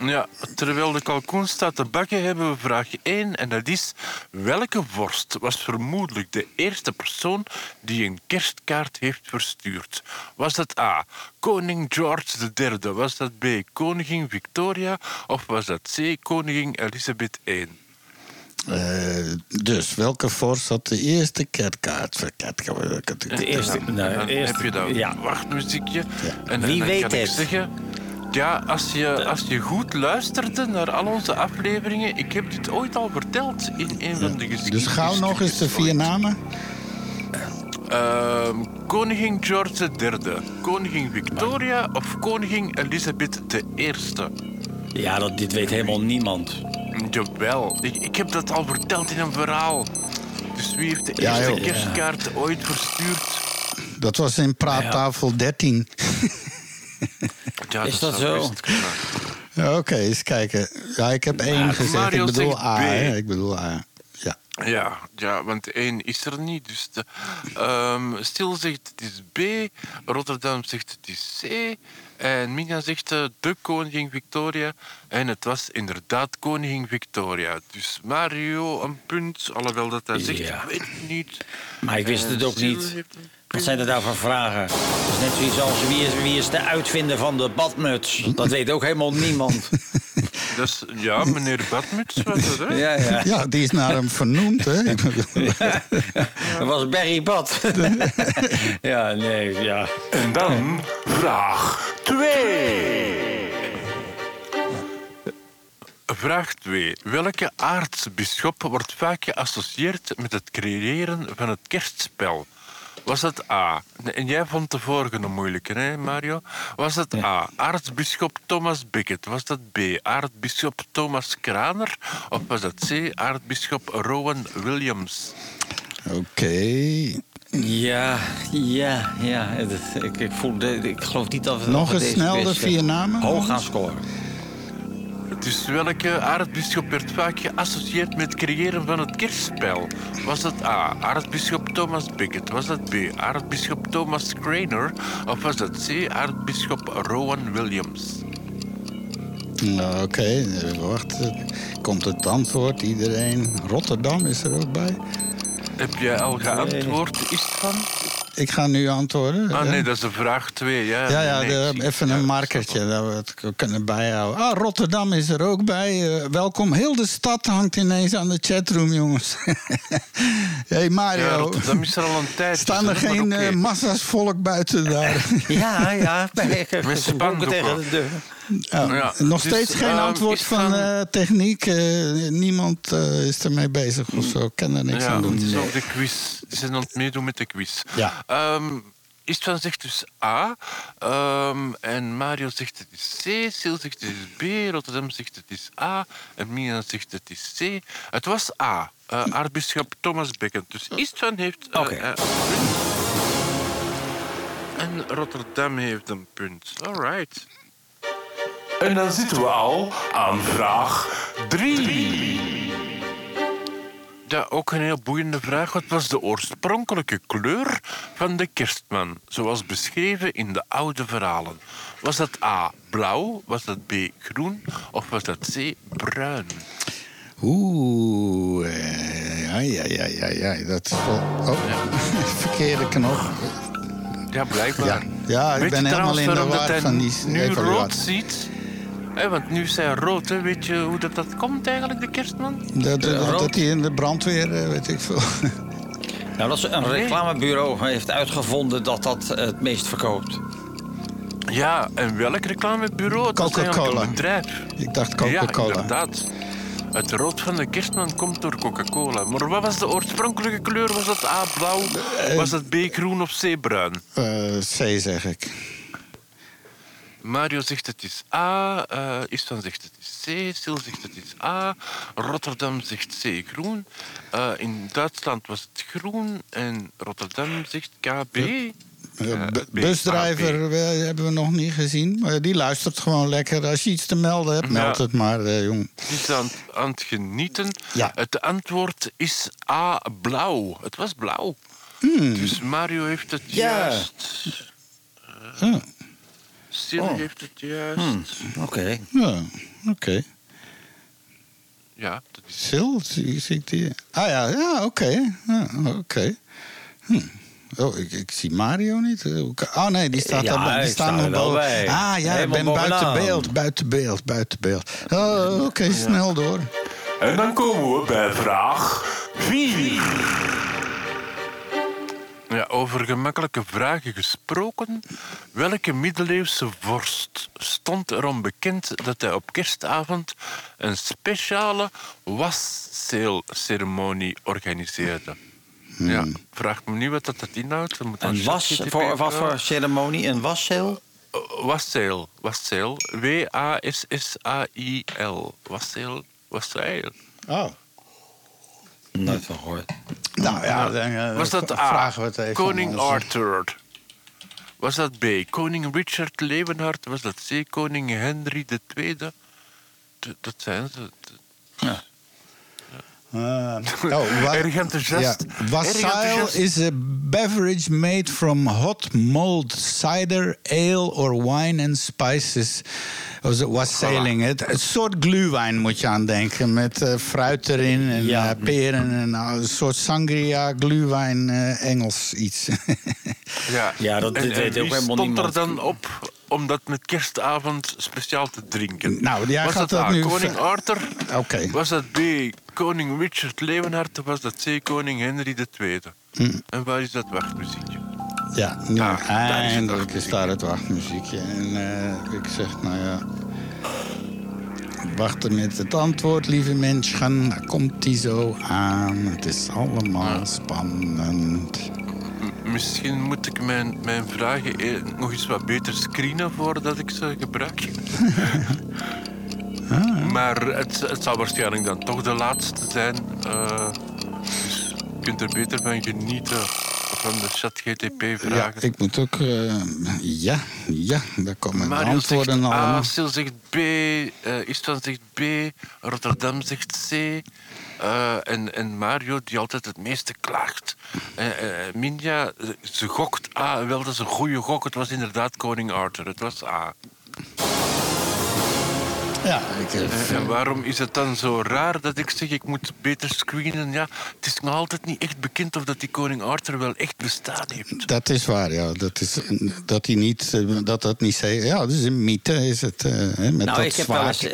Ja, terwijl de kalkoen staat te bakken, hebben we vraag 1. En dat is: welke vorst was vermoedelijk de eerste persoon die een kerstkaart heeft verstuurd? Was dat A. Koning George III? Was dat B. Koningin Victoria? Of was dat C. Koningin Elizabeth I? Eh, dus, welke vorst had de eerste kertkaart? De eerste. Nou, dan eerst- heb je dat ja. wachtmuziekje. En, Wie en weet kan ik het? zeggen... Ja, als je, als je goed luisterde naar al onze afleveringen... Ik heb dit ooit al verteld in een van de geschiedenis. Dus gauw nog eens de vier namen. Ehm, koningin George III, koningin Victoria of koningin Elizabeth I? Ja, dat, dit weet helemaal niemand. Jawel, ik, ik heb dat al verteld in een verhaal. Dus wie heeft de Ja, eerste joh. kerstkaart ooit verstuurd? Dat was in praattafel 13. Ja, Is dat zou zo? Ja, Oké, eens kijken. Ja, ik heb één gezegd. Mario ik bedoel A. Hè. Ik bedoel A. Ja. Ja, ja, want één is er niet. Dus de, ehm, Stil zegt het is B, Rotterdam zegt het is C. En Minja zegt eh, de koningin Victoria. En het was inderdaad koningin Victoria. Dus Mario een punt, alhoewel dat hij zegt, Ja. ik weet het niet. Maar ik wist het ook niet. Wat zijn er daar voor vragen? Het is net zoiets als wie is, wie is de uitvinder van de badmuts? Dat weet ook helemaal niemand. Dus, ja, meneer Badmuts was het, hè? Ja, ja. ja, die is naar hem vernoemd. Hè? Dat was Barry Bad. ja, nee, ja. En dan vraag 2. Vraag 2. Welke aartsbisschop wordt vaak geassocieerd met het creëren van het kerstspel? Was het A? En jij vond de vorige een moeilijke, hè, Mario? Was het A. Aartsbisschop Thomas Becket? Was dat B. Aartsbisschop Thomas Kraner? Of was dat C. Aartsbisschop Rowan Williams? Oké. Ja, ja, ja. Ik, ik, voel de, ik geloof niet dat we Nog eens snel de vier namen. Hoog gaan scoren. Dus welke aartsbisschop werd vaak geassocieerd met het creëren van het kerstspel? Was dat A. Aartsbisschop Thomas Becket? Was dat B. Aartsbisschop Thomas Craner? Of was dat C. Aartsbisschop Rowan Williams? Nou, Oké, eh, wacht. Komt het antwoord? Iedereen. Rotterdam is er ook bij. Heb jij al geantwoord? Is het van? Ik ga nu antwoorden. Ah nee, dat is een vraag 2. Ja, Ja, ja, nee, de- even ja, een markertje dat we het kunnen bijhouden. Ah, Rotterdam is er ook bij. Eh, welkom. Heel de stad hangt ineens aan de chatroom, jongens. hey Ja, Mario, Rotterdam is er al een tijd. staan er dus, maar geen eh, massa's volk buiten daar? Ja, ja. Met spandoeken. tegen de deur. Oh, Ja, nog dus, steeds geen ehm, antwoord van eh, techniek. eh, niemand eh, is ermee bezig of zo. Ik kan er niks ja, aan doen. Het is de quiz. Ze zijn aan het meedoen met de quiz. Ja. Ehm, Istvan zegt dus A. ehm, en Mario zegt het is C. Sil zegt het is B. Rotterdam zegt het is A. En Mina zegt het is C. Het was A. aartsbisschop Thomas Becket. Dus Istvan heeft punt. En Rotterdam heeft een punt. Alright. En dan zitten we al aan vraag 3. Ja, ook een heel boeiende vraag. Wat was de oorspronkelijke kleur van de kerstman, zoals beschreven in de oude verhalen? Was dat A, blauw, was dat B, groen of was dat C, bruin? Oeh, eh, ja, ja, ja, ja, ja. Dat is wel... Oh, verkeerde knop. Ja, blijkbaar. Ja, ja ik ben helemaal trouwens in de war hij van die nu rood ziet? Want nu is hij rood, hè. weet je hoe dat, dat komt eigenlijk, de kerstman? Dat, dat, rood. dat hij in de brandweer, eh, weet ik veel. Nou, dat is een reclamebureau heeft uitgevonden dat dat eh, het meest verkoopt. Ja, en welk reclamebureau? Coca-Cola. een bedrijf. Ik dacht Ja, Coca-Cola. inderdaad. Het rood van de kerstman komt door Coca-Cola. Maar wat was de oorspronkelijke kleur? Was dat A blauw? Was dat B groen of C bruin? Eh, C zeg ik. Mario zegt het is A, eh Istvan zegt het is C, Sil zegt het is A, Rotterdam zegt C groen. Eh, in Duitsland was het groen en Rotterdam zegt KB. Eh, busdrijver hebben we nog niet gezien. Maar die luistert gewoon lekker. Als je iets te melden hebt, meld Ja. het maar, eh, jong. Die is aan, aan het genieten. Ja. Het antwoord is A blauw. Het was blauw. Dus Mario heeft het Ja. juist. Ja, Sil heeft het juist. Oké. ja oké. Ja, dat is Sil, zie, zie ik die? Ah ja, ja oké. Ja, oké. Hm. Oh, ik, ik zie Mario niet. Oh nee, die staat Ja, daarbij. Die ik staat sta nog boven. bij. Ah ja, ik ben buiten beeld. Buiten beeld, buiten beeld. Oh, oké, snel door. En dan komen we bij vraag 4. Ja, over gemakkelijke vragen gesproken. Welke middeleeuwse vorst stond erom bekend dat hij op kerstavond een speciale waszeelceremonie organiseerde? Ja, vraag me niet wat dat dat inhoudt. Dan moet Een was, voor, wat voor ceremonie? Een waszeel? Uh, Wasszeel, wasszeel. W-A-S-S-A-I-L. Wasszeel, wasszeel. Oh. Nooit van gehoord. Nou ja, dan eh, Was dat v- A? vragen we het even Koning aan Arthur. Was dat B? Koning Richard Leeuwenhard? Was dat C? Koning Henry II? Dat zijn ze. Eh, oh, Erg enthousiast. Ja. Wassail is a beverage made from hot mulled cider, ale or wine and spices. Was wassailing. Het, het soort gluwijn moet je aan denken. Met eh, fruit erin en Ja. eh, peren. En, nou, een soort sangria, gluwijn, eh, Engels iets. Ja, dat- En- dit en weet ook wie helemaal stond niemand. er dan op om dat met kerstavond speciaal te drinken? Nou, jij was gaat dat, dat A, nu koning Arthur? Oké. Was dat B, koning Richard Leeuwenhard? Of was dat C, koning Henry II? Hm. En waar is dat wachtmuziekje? Ja, nu Ah, eindelijk is daar het wachtmuziekje. En eh, ik zeg, nou ja... Wachten met het antwoord, lieve mensen. Daar komt hij zo aan. Het is allemaal spannend. Misschien moet ik mijn, mijn vragen eh, nog eens wat beter screenen voordat ik ze gebruik. Maar het, het zal waarschijnlijk dan toch de laatste zijn. eh, dus je kunt er beter van genieten van de chat GTP Ja, vragen. ik moet ook... eh, ja, ja, daar komen Mario antwoorden zegt allemaal. A, Sil zegt B, Istvan zegt B, Rotterdam zegt C. eh, en, en Mario, die altijd het meeste klaagt. Eh, eh, Minja, ze gokt A, wel, dat is een goede gok. Het was inderdaad koning Arthur. Het was A. Ja, ik, Eh, en waarom is het dan zo raar dat ik zeg ik moet beter screenen? Ja, het is nog altijd niet echt bekend of dat die koning Arthur wel echt bestaan heeft. dat is waar, ja. Dat, is, dat hij niet... Dat dat niet zei... Ja, dat is een mythe, is het. eh, hè, met Nou, dat ik heb wel eens.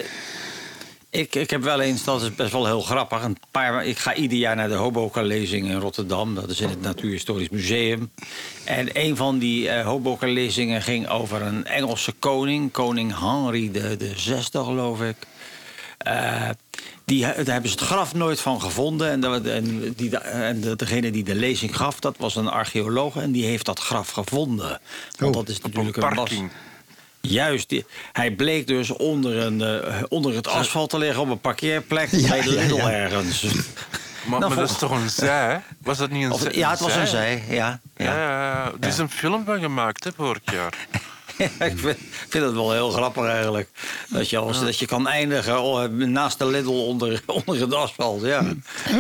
Ik, ik heb wel eens, dat is best wel heel grappig. Een paar, ik ga ieder jaar naar de Hoboken-lezing in Rotterdam. Dat is in het Natuurhistorisch Museum. En een van die eh Hoboken-lezingen ging over een Engelse koning. Koning Henry de, de Zesde, geloof ik. Eh, die, daar hebben ze het graf nooit van gevonden. En, dat- en, die, en de- degene die de lezing gaf, dat was een archeoloog. En die heeft dat graf gevonden. Want Oh, dat is een natuurlijk een parking. Juist, die- hij bleek dus onder, een, eh, onder het asfalt te liggen op een parkeerplek Ja, bij de ja, Lidl ja. ergens. Maar, Nou, maar dat is toch een zij? hè? Was dat niet een zij? ja, het was een zij, ja. Ja, ja. ja, ja. Er is een film van gemaakt, hè, vorig jaar. ik vind, vind het wel heel grappig eigenlijk. Dat je, als, dat je kan eindigen oh, naast de Lidl onder, onder het asfalt. Ja,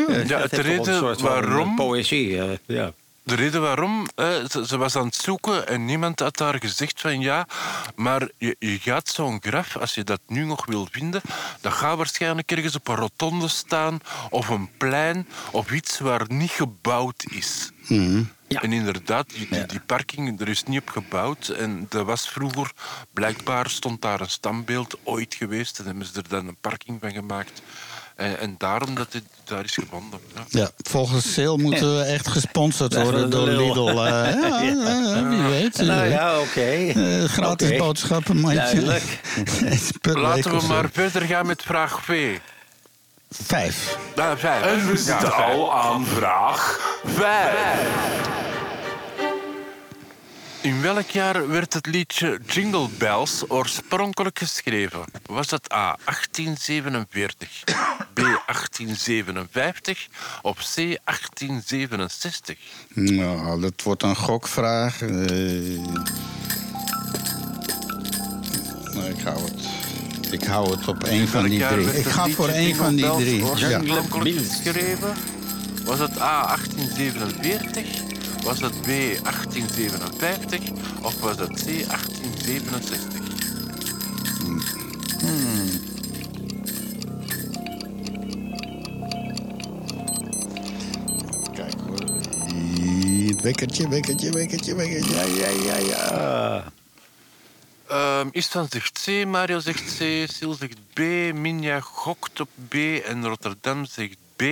Ja, Dat het reden soort van waarom- Poëzie, eh, ja. De reden waarom, eh, ze, ze was aan het zoeken en niemand had daar gezegd van ja, maar je, je gaat zo'n graf, als je dat nu nog wil vinden, dat gaat waarschijnlijk ergens op een rotonde staan of een plein of iets waar niet gebouwd is. Ja. En inderdaad, die, die, die parking, er is niet op gebouwd. En er was vroeger, blijkbaar stond daar een standbeeld ooit geweest. En hebben ze er dan een parking van gemaakt. En, en daarom dat dit daar is gevonden. Ja. Ja, volgens Sale moeten we echt gesponsord worden door. Lidl. eh, ja, ja, wie weet. Nou eh, ja, oké. eh, gratis Oké. boodschappen, week Laten we maar verder gaan met vraag V. Vijf. Ah, vijf. En we zitten Ja, vijf. al aan vraag Vijf. In welk jaar werd het liedje Jingle Bells oorspronkelijk geschreven? Was dat A. 1847, B. 1857 of C. 1867? Nou, dat wordt een gokvraag. Eh, nou, ik hou het. Ik hou het op één van die drie. Ik ga voor één Jingle van die drie. Ja. Geschreven? Was het A. 1847? Was het B. 1857 of was het C. 1867? Kijk hoor. Wekkertje, wekkertje, wekkertje, wekkertje. Ja, ja, ja, ja. Ehm Istvan zegt C, Mario zegt C, Sil zegt B, Minja gokt op B en Rotterdam zegt B.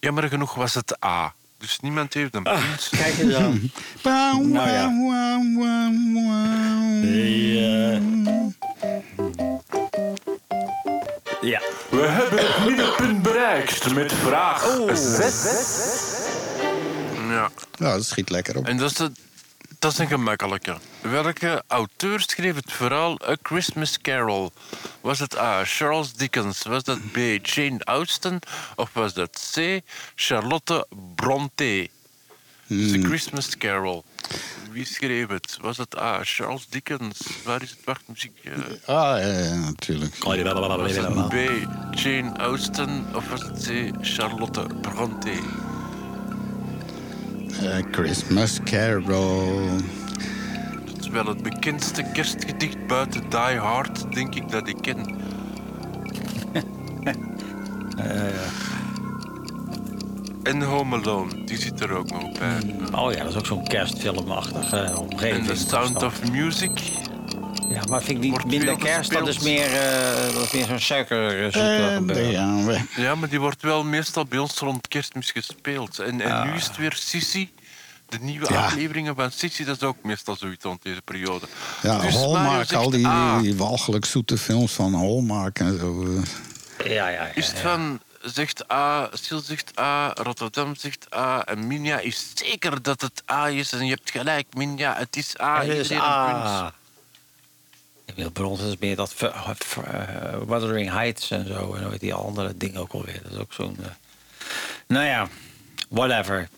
Jammer genoeg was het A. Dus niemand heeft een Ah, punt. kijk eens aan. Nou ja. wauw, wauw. Ja. We hebben het middenpunt bereikt met vraag 6. Ja, Ja, dat schiet lekker op. en dat is, de, dat is een gemakkelijke. Welke auteur schreef het verhaal A Christmas Carol? Was het A. Charles Dickens? Was dat B. Jane Austen? Of was dat C. Charlotte Brontë? Dus A Christmas Carol. Wie schreef het? Was het A. Charles Dickens? Waar is het wachtmuziek? Eh, Ah, ja, ja, natuurlijk. Was het B. Jane Austen? Of was het C. Charlotte Brontë? Eh, Christmas Carol. Dat is wel het bekendste kerstgedicht buiten Die Hard, denk ik, dat ik ken. En Home Alone, die zit er ook nog bij. Oh ja, dat is ook zo'n kerstfilmachtige En omgeving. The Sound of Music. Ja, maar vind ik niet Wordt minder kerst. Dat is meer, eh, dat is meer zo'n En gebeuren. ja, maar die wordt wel meestal bij ons rond kerstmis gespeeld. En, en nu is het weer Sissy. De nieuwe Ja. afleveringen van Sissy, dat is ook meestal zoiets rond deze periode. ja, Dus Hallmark, zegt al die, A. die walgelijk zoete films van Hallmark en zo. eh. Ja, ja, ja. Is het ja. van, zegt A, Sil zegt A, Rotterdam zegt A en Minja is zeker dat het A is. En je hebt gelijk, Minja, het is A. Het is Iedereen een punt. A. Brons is meer dat ver- ver- eh, Wuthering Heights en zo. En die andere ding ook alweer. Dat is ook zo'n... eh, Nou ja, whatever.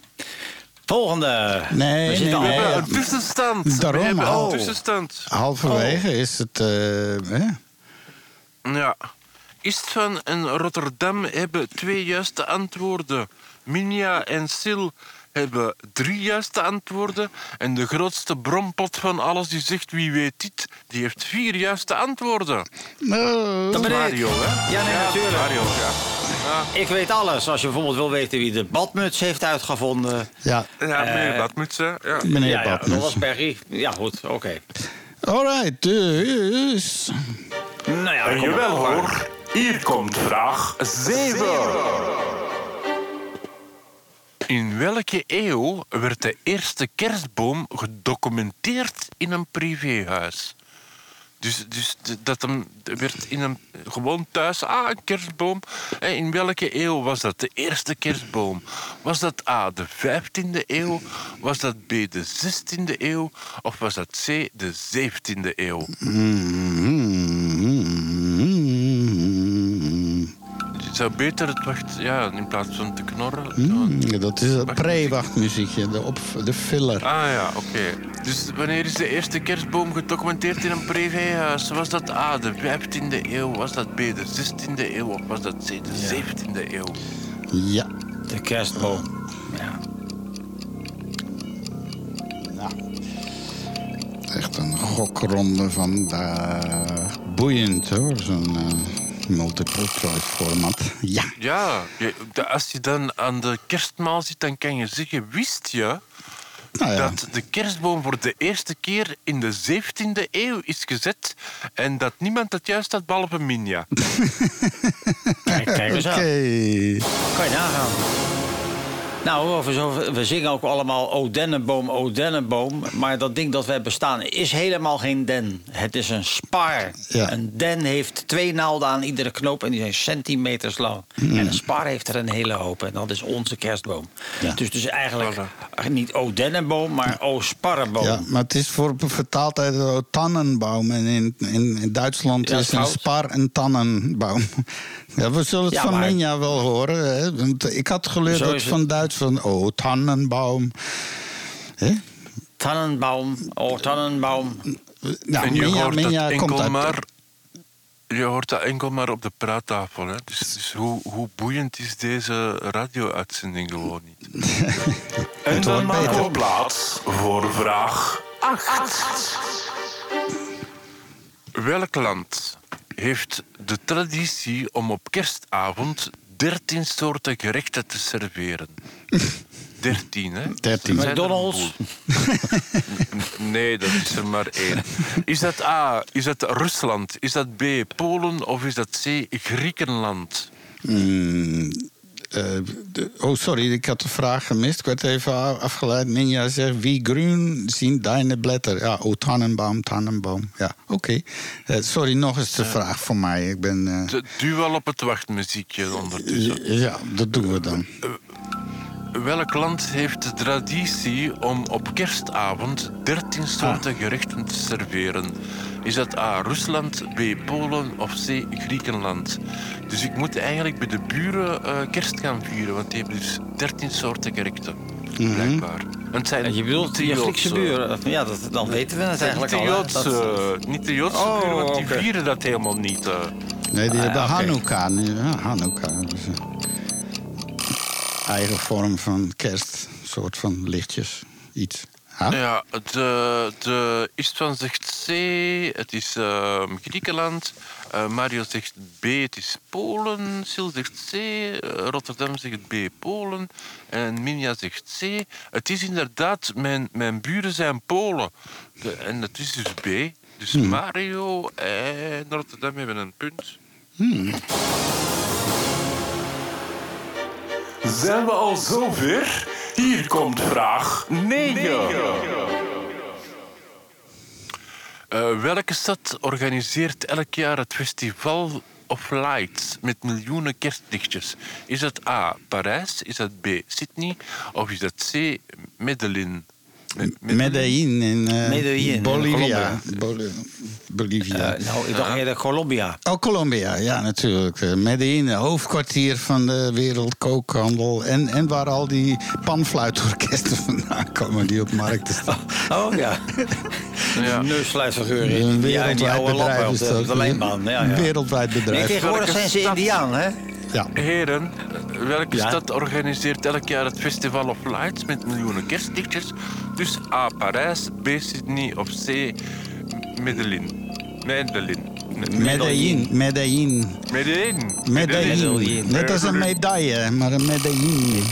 Volgende. Nee, We zitten nee, al- een tussenstand. Daarom, We hebben oh. een tussenstand. Halverwege is het... eh, hè? Ja. Ist van en Rotterdam hebben twee juiste antwoorden. Minja en Sil hebben drie juiste antwoorden. En de grootste brompot van alles die zegt wie weet dit, die heeft vier juiste antwoorden. Nou, Dat ben ik. Mario, hè? Ja, nee, natuurlijk. Mario, ja. Ja, Ik weet alles. Als je bijvoorbeeld wil weten wie de badmuts heeft uitgevonden. ja, ja meneer Eh, Badmutsen. Ja. meneer ja, ja, dat was Perry. Ja, goed, oké. Alright, dus... Nou ja, maar. jawel hoor, hier komt vraag 7. In welke eeuw werd de eerste kerstboom gedocumenteerd in een privéhuis? Dus, dus dat hem werd in een gewoon thuis, ah, een kerstboom. In welke eeuw was dat de eerste kerstboom? Was dat A, de 15e eeuw? Was dat B, de 16e eeuw? Of was dat C, de 17e eeuw? Je zou beter het wacht, ja, in plaats van te knorren. Mm, dat is het pre-wachtmuziekje, de, op, de filler. Ah ja, oké. Dus wanneer is de eerste kerstboom gedocumenteerd in een privéhuis? Was dat A, de 15e eeuw? Was dat B, de 16e eeuw? Of was dat C, de 17e eeuw? Ja. De kerstboom. Ja. Echt een gokronde vandaag. Boeiend hoor, zo'n eh, multiple choice format. Ja. Ja, als je dan aan de kerstmaal zit, dan kan je zeggen... Wist je Nou ja. dat de kerstboom voor de eerste keer in de 17e eeuw is gezet... en dat niemand het juist had, behalve Minja? Kijk, kijk eens Oké. aan. Kan je nagaan. Nou, we, zingen ook allemaal O dennenboom, O dennenboom. Maar dat ding dat wij bestaan is helemaal geen den. Het is een spaar. Ja. Een den heeft twee naalden aan iedere knoop en die zijn centimeters lang. En een spaar heeft er een hele hoop. En dat is onze kerstboom. Ja. Dus het is eigenlijk niet O dennenboom, maar O sparrenboom. Ja, maar het is voor vertaald uit de tannenboom. En in, in, in Duitsland Ja, is een spar een tannenboom. Ja, we zullen het Ja, van maar- Minja wel horen. Hè? Want ik had geleerd het. van Duits van... Oh, tannenboom. Hè? Tannenbaum, O tannenbaum. Nou, en je Minja, hoort Minja dat komt enkel uit... maar... Je hoort dat enkel maar op de praattafel. Hè? Dus, dus hoe, hoe boeiend is deze radio-uitzending gewoon niet? en dan wordt maken we beter. plaats voor vraag 8. Welk land heeft de traditie om op kerstavond 13 soorten gerechten te serveren? 13, hè? 13. Dat zijn er een McDonald's. Nee, dat is er maar één. Is dat A, is dat Rusland? Is dat B, Polen? Of is dat C, Griekenland? Mm, de- oh, sorry, ik had de vraag gemist. Ik werd even afgeleid. Ninja zegt, wie groen zien deine blätter? Ja, oh, Tannenbaum, Tannenbaum. Ja, oké. Eh, sorry, nog eens de vraag voor mij. Ik ben... eh, Duw wel op het wachtmuziekje ondertussen. ja, dat doen we dan. Welk land heeft de traditie om op kerstavond 13 soorten gerechten te serveren? Is dat A. Rusland, B. Polen of C. Griekenland? Dus ik moet eigenlijk bij de buren eh, kerst gaan vieren, want die hebben dus 13 soorten gerechten. Blijkbaar. En het zijn En je bedoelt niet de je Griekse Joodse- buren. Ja, dat, dan weten we het eigenlijk niet de. Joodse, Dat- niet de Joodse Oh, buren, want die vieren dat helemaal niet. eh. Nee, die hebben oké. Hanukkah nu. Ja, Hanukkah. Dus, eh, eigen vorm van kerst. Een soort van lichtjes. Iets. Ja? Ja, de, de Istvan zegt C, het is ehm, Griekenland. Eh, Mario zegt B, het is Polen. Sil zegt C, eh, Rotterdam zegt B, Polen. En Minja zegt C. Het is inderdaad, mijn, mijn buren zijn Polen. De, en het is dus B. Dus Mario en Rotterdam hebben een punt. Zijn we al zover? Hier komt vraag 9. Eh, welke stad organiseert elk jaar het Festival of Lights met miljoenen kerstlichtjes? Is dat A. Parijs? Is dat B. Sydney? Of is dat C. Medellin? Me- Medellin in eh, Medellin in Bolivia. Boli- Bolivia. Eh, nou, ik dacht eerder Colombia. Oh, Colombia, ja, natuurlijk. Eh, Medellin, hoofdkwartier van de wereldkookhandel. En, en waar al die panfluitorkesten vandaan komen die op markten staan. Oh ja. Ja. In die, die wereldwijd oude op de, de. Ja, ja. wereldwijd Nee, bedrijf. tegenwoordig zijn ze? Indiaan, hè? Ja. Heren, welke Ja? stad organiseert elk jaar het Festival of Lights met miljoenen kerstlichtjes? Dus A. Parijs, B. Sydney of C. Medellin. Medellin. Medellin, Medellin. Medellin. Medellin. Medellin. Net als een medaille, maar een Medellin.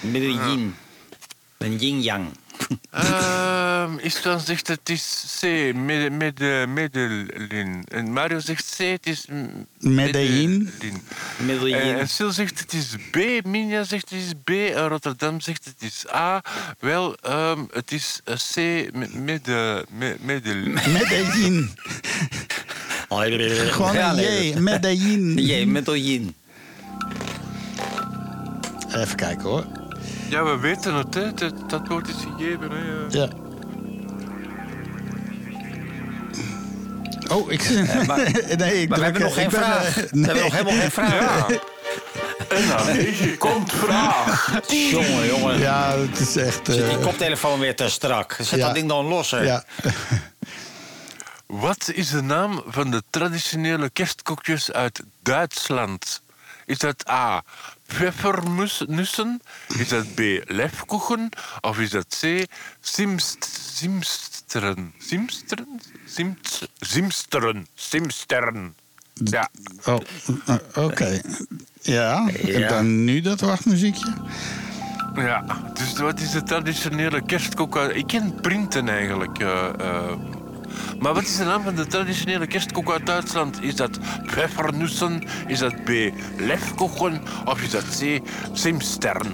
Medellin. Een yin-yang. Ehm Iskan zegt het is C, Med- Med- Medellin. En Mario zegt C, het is Medellin. Eh, En Sil zegt het is B, Minja zegt het is B, en Rotterdam zegt het is A. Wel, ehm, het is eh, C, Me- Mede- Me- Medellin. Medellin. Gewoon Ja, een J, Medellin. J, Medellin. Even kijken hoor. Ja, we weten het, hè. Dat, dat woord is gegeven, hè. Ja. Oh, ik... maar- nee, ik Maar we hebben nog ik geen vraag. eh, We hebben nog helemaal geen vraag. Ja. En na 9 komt vraag Jongen, jongen. Ja, het is echt... Zit die eh, koptelefoon weer te strak. Zet ja. dat ding dan los, hè. ja. Wat is de naam van de traditionele kerstkoekjes uit Duitsland? Is dat A. Pfeffernussen? Is dat B. Lefkoeken? Of is dat C. Simst, simsteren? Simsteren? Sims, simsteren? Simsteren. Ja. Oh, eh, oké. Ja, en Ja. dan nu dat wachtmuziekje. ja, dus wat is de traditionele kerstkoek? Ik ken printen eigenlijk. eh, eh. Maar wat is de naam van de traditionele kerstkoek uit Duitsland? Is dat pfeffernussen? Is dat B. Lefkoeken? Of is dat C. Simstern?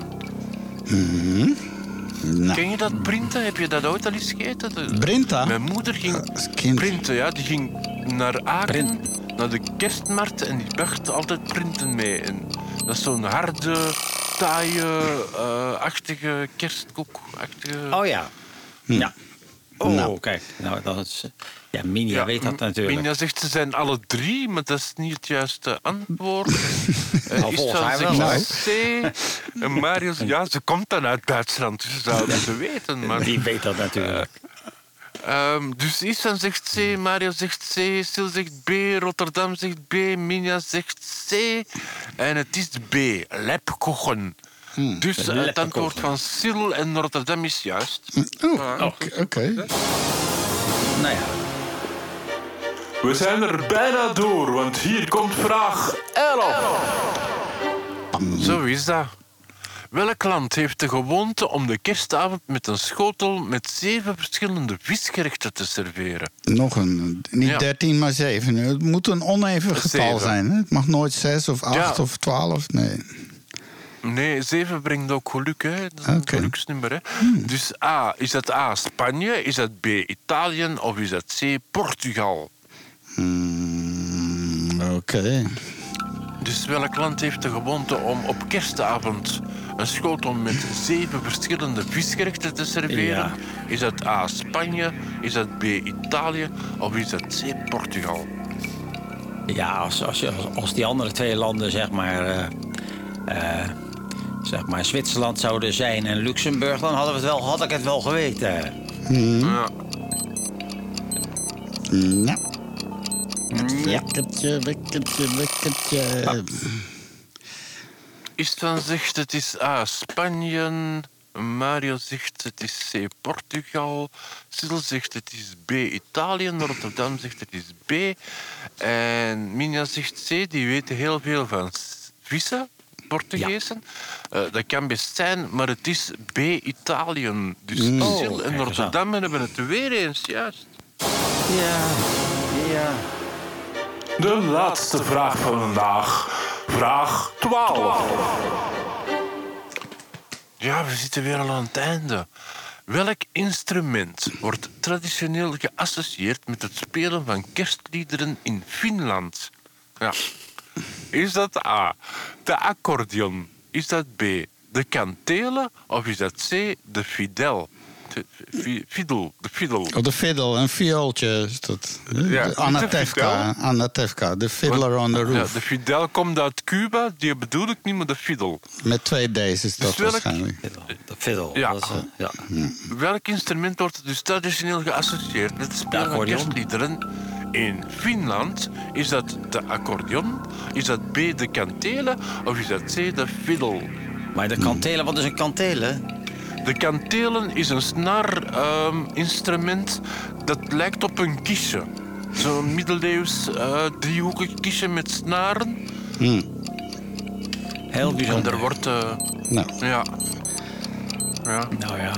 Nou, Ken je dat printen? Heb je dat ooit al eens gegeten? De- Brinta? Mijn moeder ging kind. printen, ja. Die ging naar Aken, naar de kerstmarkt en die bracht altijd printen mee. En dat is zo'n harde, taaie, eh, achtige kerstkoek-achtige... Oh ja. Ja. Oh, Nou. kijk. Nou, dat is... Ja, Minia weet dat natuurlijk. Minja zegt ze zijn alle drie, maar dat is niet het juiste antwoord. Eh, Nou, is volgens wel, C. En Mario zegt, ja, ze komt dan uit Duitsland, dus ze zouden ze weten. Maar, Die weet dat natuurlijk. Ehm, dus Isan zegt C, Mario zegt C, Sil zegt B, Rotterdam zegt B, Minja zegt C. En het is B, lepkochen. Dus het Lepkochen. antwoord van Sil en Rotterdam is juist. Oh, oké. Nou ja. We zijn er bijna door, want hier komt vraag 11. Zo is dat. Welk land heeft de gewoonte om de kerstavond met een schotel met zeven verschillende visgerechten te serveren? Nog een, niet Ja. 13, maar 7. Het moet een oneven getal Zeven. zijn. Hè? Het mag nooit 6 of 8 Ja. of 12. Nee. Nee, 7 brengt ook geluk, hè. Dat is een geluksnummer, hè. Dus A, is dat A, Spanje? Is dat B, Italië? Of is dat C, Portugal? Hmm, Oké. Dus welk land heeft de gewoonte om op kerstavond een schotel met zeven verschillende visgerechten te serveren? Ja. Is dat A, Spanje? Is dat B, Italië? Of is dat C, Portugal? Ja, als, als, je- als die andere twee landen, zeg maar, eh, eh, zeg maar, Zwitserland zouden zijn en Luxemburg, dan hadden we het wel, had ik het wel geweten. Ja. Ja. Ja. Wekkertje, wekkertje, wekkertje. Istvan zegt het is A, Spanje. Mario zegt het is C, Portugal. Sil zegt het is B, Italië. Rotterdam zegt het is B. En Minja zegt C, die weten heel veel van vissen, Portugezen. Eh, dat kan best zijn, maar het is B, Italië. Dus Oh, Sil kijk en Rotterdam hebben het weer eens, juist. Ja, ja. De laatste vraag van vandaag. Vraag 12. Ja, we zitten weer al aan het einde. Welk instrument wordt traditioneel geassocieerd met het spelen van kerstliederen in Finland? Ja. Is dat A, de accordeon? Is dat B, de kantele? Of is dat C, de fidel? De fi- fiddle, de fiddle. Oh, de fiddle, een viooltje is dat. Ja, De Anatevka, de Anatevka, de fiddler on the Ja, roof. de fidel komt uit Cuba, die bedoel ik niet, maar de fiddle. Met twee D's is dat Dus welk- waarschijnlijk. De fiddle. Ja. Dat is, eh, ja. Welk instrument wordt dus traditioneel geassocieerd met het spelen van kerstliederen? In Finland is dat de accordeon, is dat B de kantele of is dat C de fiddle? Maar de kantelen, wat is een kantele? De kantelen is een snaar-instrument dat lijkt op een kistje. Zo'n middeleeuws eh, driehoekig kistje met snaren. Heel En bijzonder. er wordt... eh, Nou, ja. Ja. Nou ja.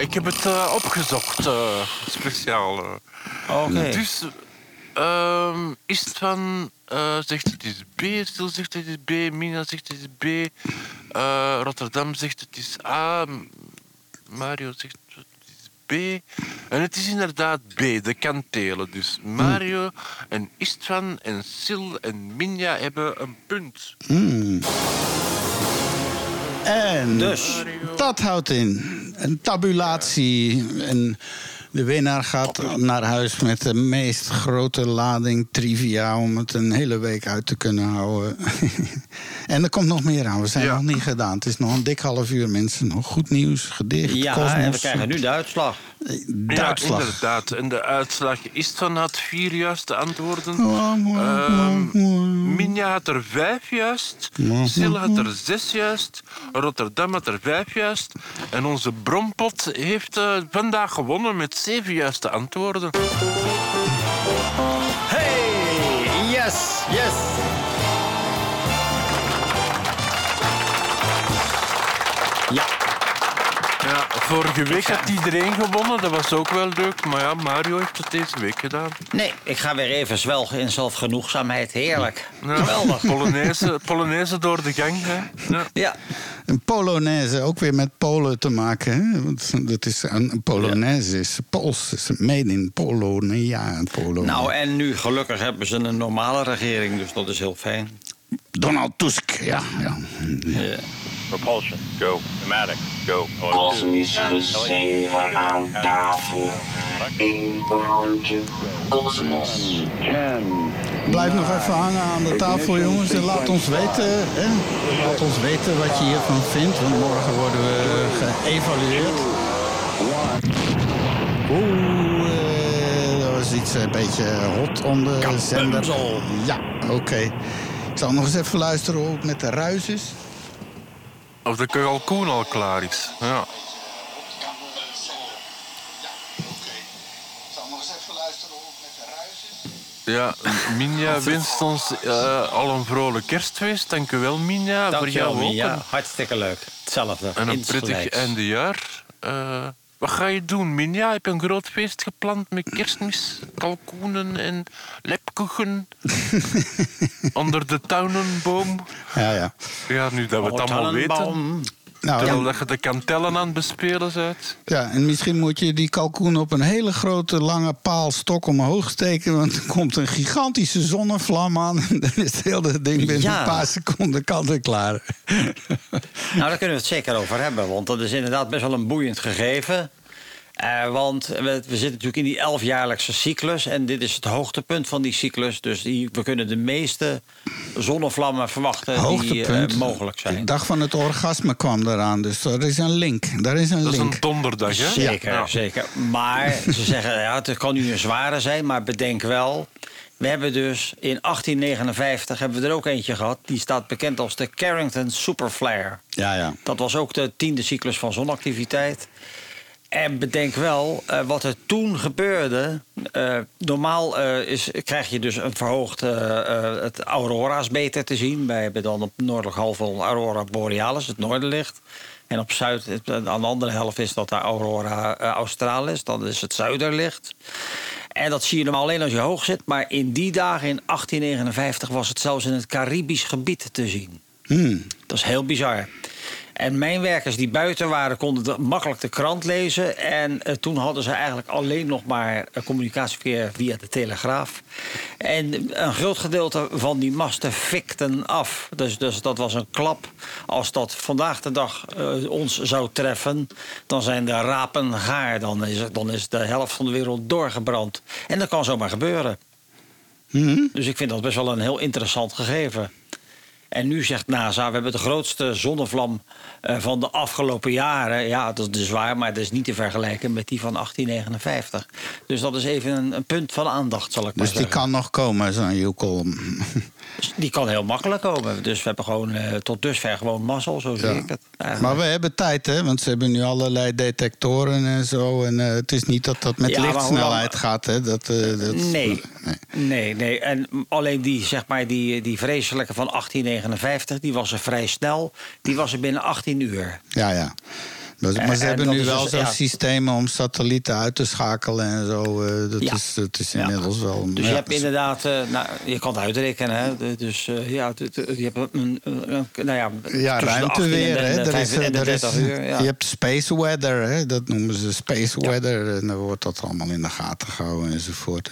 Ik heb het eh, opgezocht, eh, speciaal. eh. Oké. Dus ehm, is het van, zegt het is B, Stil zegt het is B, Mina zegt het is B, eh, Rotterdam zegt het is A, Mario zegt het is B. En het is inderdaad B, de kantelen. Dus Mario en Istvan en Sil en Minja hebben een punt. En Dus. dat houdt in een tabulatie. En de winnaar gaat naar huis met de meest grote lading trivia... om het een hele week uit te kunnen houden. en er komt nog meer aan. We zijn Ja. nog niet gedaan. Het is nog een dik half uur, mensen. Nog goed nieuws, gedicht, Ja, kosmos. en we krijgen nu de uitslag. Duitsland. Ja, inderdaad. En de uitslag Istvan had vier juiste antwoorden. Mwah, Ehm. Minja had er vijf juist. Sil had er zes juist. Rotterdam had er vijf juist. En onze brompot heeft eh, vandaag gewonnen met zeven juiste antwoorden. Hey, yes, yes. Vorige week had iedereen gewonnen. Dat was ook wel leuk. Maar ja, Mario heeft het deze week gedaan. nee, ik ga weer even zwelgen in zelfgenoegzaamheid. Heerlijk. Ja, Geweldig. Polonaise, Polonaise door de gang. Hè. Ja. Ja, Een Polonaise, ook weer met Polen te maken. Hè? Want dat is een, Polonaise is Pools, is made in Polonia. Polo. nou en nu gelukkig hebben ze een normale regering, dus dat is heel fijn. Donald Tusk, ja. ja. Ja. Propulsion, go. Pneumatic, go. Kosmische zeven aan tafel. Kosmos. Blijf nog even hangen aan de tafel, jongens. En laat ons weten, hè? Laat ons weten wat je hiervan vindt. Want morgen worden we geëvalueerd. Oeh, eh, dat was iets een beetje hot om de zender. Ja, oké. Ik zal nog eens even luisteren hoe het met de ruis is. Of de kalkoen al klaar is. Ja. Ik zal nog eens even luisteren hoe het met de ruis is. Ja, Minja wenst ons eh, al een vrolijk kerstfeest. Dank u wel, Minja. voor Dankjewel, jou ook. Mia. En- Hartstikke leuk. Hetzelfde. En een prettig eindejaar. Eh Wat ga je doen, Minja? Heb je een groot feest gepland met kerstmis, kalkoenen en lepkuchen? Onder de tuinenboom? Ja, ja. Ja, nu dat we het allemaal weten. Nou, Terwijl dat je de kantellen aan het bespelen bent. Ja, en misschien moet je die kalkoen op een hele grote lange paal stok omhoog steken. Want er komt een gigantische zonnevlam aan. En dan is het hele ding binnen Ja. een paar seconden kant en klaar. Nou, daar kunnen we het zeker over hebben. Want dat is inderdaad best wel een boeiend gegeven. Eh, want we, we zitten natuurlijk in die elfjaarlijkse cyclus. En dit is het hoogtepunt van die cyclus. Dus die, we kunnen de meeste zonnevlammen verwachten die Hoogtepunt. eh, mogelijk De zijn. dag van het orgasme kwam eraan. Dus er is een link. Daar is een Dat is een donderdag, hè? Zeker, Ja. zeker. Maar ze zeggen, ja, het kan nu een zware zijn, maar bedenk wel. We hebben dus in 1859 hebben we er ook eentje gehad. Die staat bekend als de Carrington Superflare. Ja, ja. Dat was ook de tiende cyclus van zonactiviteit. En bedenk wel, eh, wat er toen gebeurde. eh, normaal eh, is, krijg je dus een verhoogd. het aurora's beter te zien. Wij hebben dan op noordelijk halfrond Aurora Borealis, het noorderlicht. En op zuid, aan de andere helft is dat de Aurora Australis. Dan is het zuiderlicht. En dat zie je normaal alleen als je hoog zit. Maar in die dagen, in 1859, was het zelfs in het Caribisch gebied te zien. Hmm. Dat is heel bizar. En mijnwerkers die buiten waren, konden de- makkelijk de krant lezen. En eh, toen hadden ze eigenlijk alleen nog maar eh, communicatieverkeer via de telegraaf. En een groot gedeelte van die masten fikten af. Dus, dus dat was een klap. Als dat vandaag de dag eh, ons zou treffen, dan zijn de rapen gaar. Dan is, het- dan is de helft van de wereld doorgebrand. En dat kan zomaar gebeuren. Mhm. Dus ik vind dat best wel een heel interessant gegeven. En nu zegt NASA, we hebben de grootste zonnevlam eh, van de afgelopen jaren. Ja, dat is waar, maar dat is niet te vergelijken met die van 1859. Dus dat is even een, een punt van aandacht, zal ik maar Dus die zeggen. kan nog komen, zo'n joekel. Dus die kan heel makkelijk komen. Dus we hebben gewoon eh, tot dusver gewoon mazzel, zo zie Ja. ik het. eigenlijk. Maar we hebben tijd, hè? Want ze hebben nu allerlei detectoren en zo. En eh, het is niet dat dat met Ja, lichtsnelheid gaat, hè? Dat, dat, Nee. Nee, nee. En alleen die, zeg maar, die, die vreselijke van 1859, die was er vrij snel. Die was er binnen 18 uur. Ja, ja. Maar En- ze en hebben nu wel dus- zo'n ja. systeem om satellieten uit te schakelen en zo. eh, dat, Ja. is, dat is Ja. inmiddels wel... Dus je hebt inderdaad, eh, nou, je kan het uitrekenen, hè? Dus eh, ja, je hebt een, nou ja, ruimte 18 en weer, hè? Er is, 35 en de er is, 30 uur. Ja. Je hebt space weather, hè? Dat noemen ze space weather. En dan wordt dat allemaal in de gaten gehouden enzovoort.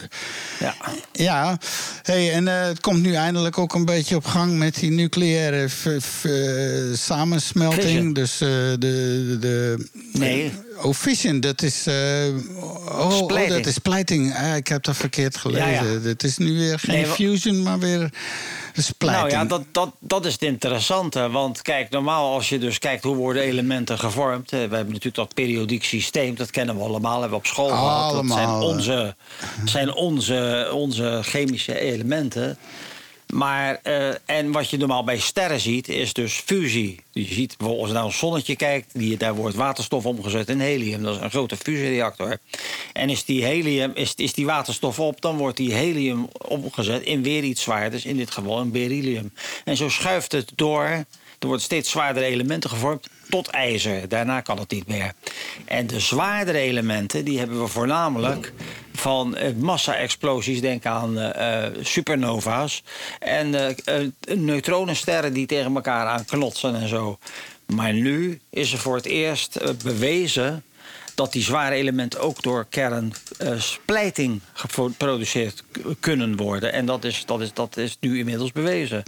Ja. Ja, hey, en eh, het komt nu eindelijk ook een beetje op gang met die nucleaire eh, samensmelting. Dus eh, de, de. Nee. Oh, dat is. eh, oh, oh, Splijting. dat is splijting. Ah, ik heb dat verkeerd gelezen. Ja, ja. Het is nu weer geen Nee, fusion, maar weer splijting. Nou ja, dat, dat, dat is het interessante. Want kijk, normaal als je dus kijkt hoe worden elementen gevormd. eh, We hebben natuurlijk dat periodiek systeem, dat kennen we allemaal, hebben we op school gehad. Dat zijn eh. onze, zijn onze, onze chemische elementen. Maar, eh, en wat je normaal bij sterren ziet, is dus fusie. Je ziet bijvoorbeeld als je naar een zonnetje kijkt, die, daar wordt waterstof omgezet in helium. Dat is een grote fusiereactor. En is die helium, is, is die waterstof op, dan wordt die helium omgezet in weer iets zwaarders, in dit geval een beryllium. En zo schuift het door. Er worden steeds zwaardere elementen gevormd tot ijzer. Daarna kan het niet meer. En de zwaardere elementen die hebben we voornamelijk van eh, massa-explosies. Denk aan eh, eh, supernova's. En neutronensterren die tegen elkaar aan knotsen en zo. Maar nu is er voor het eerst bewezen dat die zware elementen ook door kernsplijting geproduceerd kunnen worden. En dat is, dat, is, dat is nu inmiddels bewezen.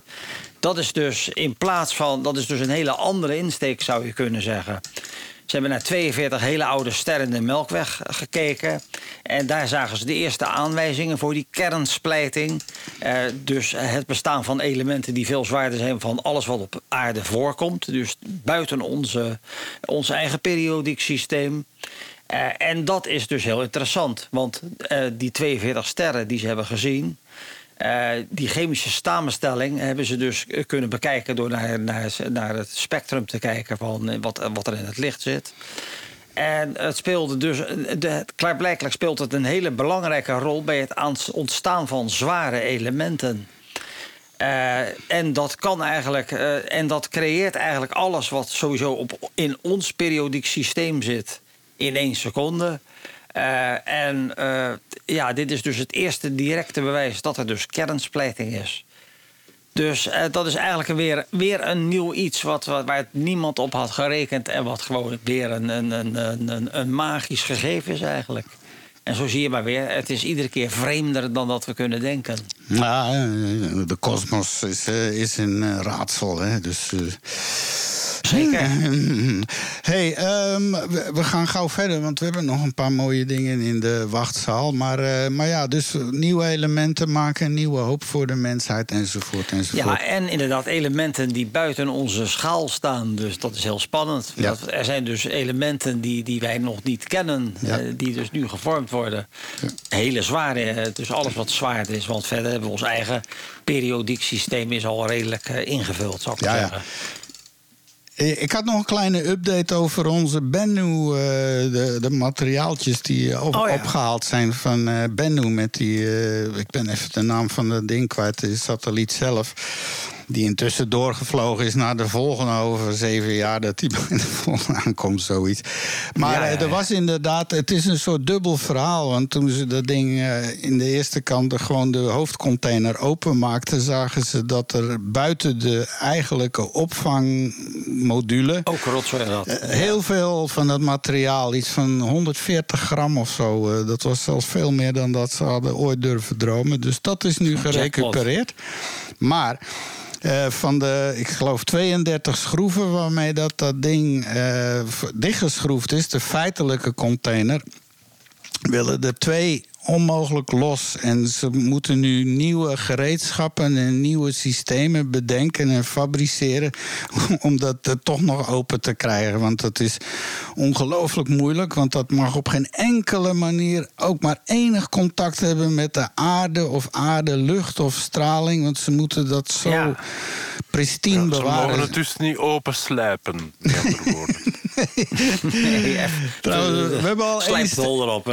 Dat is dus in plaats van, dat is dus een hele andere insteek, zou je kunnen zeggen. Ze hebben naar 42 hele oude sterren in de Melkweg gekeken. En daar zagen ze de eerste aanwijzingen voor die kernsplijting. Eh, dus het bestaan van elementen die veel zwaarder zijn van alles wat op aarde voorkomt. Dus buiten onze, ons eigen periodiek systeem. Eh, en dat is dus heel interessant. Want eh, die 42 sterren die ze hebben gezien. Eh, die chemische samenstelling hebben ze dus kunnen bekijken door naar, naar, naar het spectrum te kijken van eh, wat, wat er in het licht zit. En het speelde dus, de, klaarblijkelijk speelt het een hele belangrijke rol bij het ontstaan van zware elementen. Eh, en dat kan eigenlijk, en dat creëert eigenlijk alles wat sowieso op, in ons periodiek systeem zit. in één seconde. Eh, en eh, ja, dit is dus het eerste directe bewijs dat er dus kernsplijting is. Dus eh, dat is eigenlijk weer, weer een nieuw iets wat, wat, waar niemand op had gerekend. En wat gewoon weer een, een, een, een, een magisch gegeven is eigenlijk. En zo zie je maar weer, het is iedere keer vreemder dan dat we kunnen denken. Ja, eh, de kosmos is, is een raadsel. Hè? Dus, Zeker. hey, ehm, we, we gaan gauw verder, want we hebben nog een paar mooie dingen in de wachtzaal. Maar, eh, maar ja, dus nieuwe elementen maken, nieuwe hoop voor de mensheid enzovoort. enzovoort. Ja, en inderdaad elementen die buiten onze schaal staan. Dus dat is heel spannend. Ja. Dat- Er zijn dus elementen die, die wij nog niet kennen, Ja. eh, die dus nu gevormd worden. Hele zware, eh, dus alles wat zwaar is. Want verder hebben we ons eigen periodiek systeem is al redelijk ingevuld, zou ik Ja, ja. zeggen. Eh, Ik had nog een kleine update over onze Bennu, eh, de, de materiaaltjes die op- Oh ja. opgehaald zijn van eh Bennu met die, eh, ik ben even de naam van dat ding kwijt, de satelliet zelf. Die intussen doorgevlogen is naar de volgende over zeven jaar dat die bij de volgende aankomt, zoiets. Maar Ja, ja, eh, er was inderdaad, het is een soort dubbel verhaal. Want toen ze dat ding eh, in de eerste kant gewoon de hoofdcontainer openmaakten, zagen ze dat er buiten de eigenlijke opvangmodule. Ook rotzooi dat. eh, Heel veel van dat materiaal, iets van 140 gram of zo. dat was zelfs veel meer dan dat ze hadden ooit durven dromen. Dus dat is nu gerecupereerd. Maar eh, van de, ik geloof, 32 schroeven waarmee dat, dat ding eh, dichtgeschroefd is, de feitelijke container, willen er twee onmogelijk los. En ze moeten nu nieuwe gereedschappen en nieuwe systemen bedenken en fabriceren. om dat toch nog open te krijgen. Want dat is ongelooflijk moeilijk. Want dat mag op geen enkele manier ook maar enig contact hebben met de aarde of aarde, lucht of straling. Want ze moeten dat zo Ja. pristien Ze mogen bewaren. het dus niet open Nee, Trouwens, we hebben al één, erop.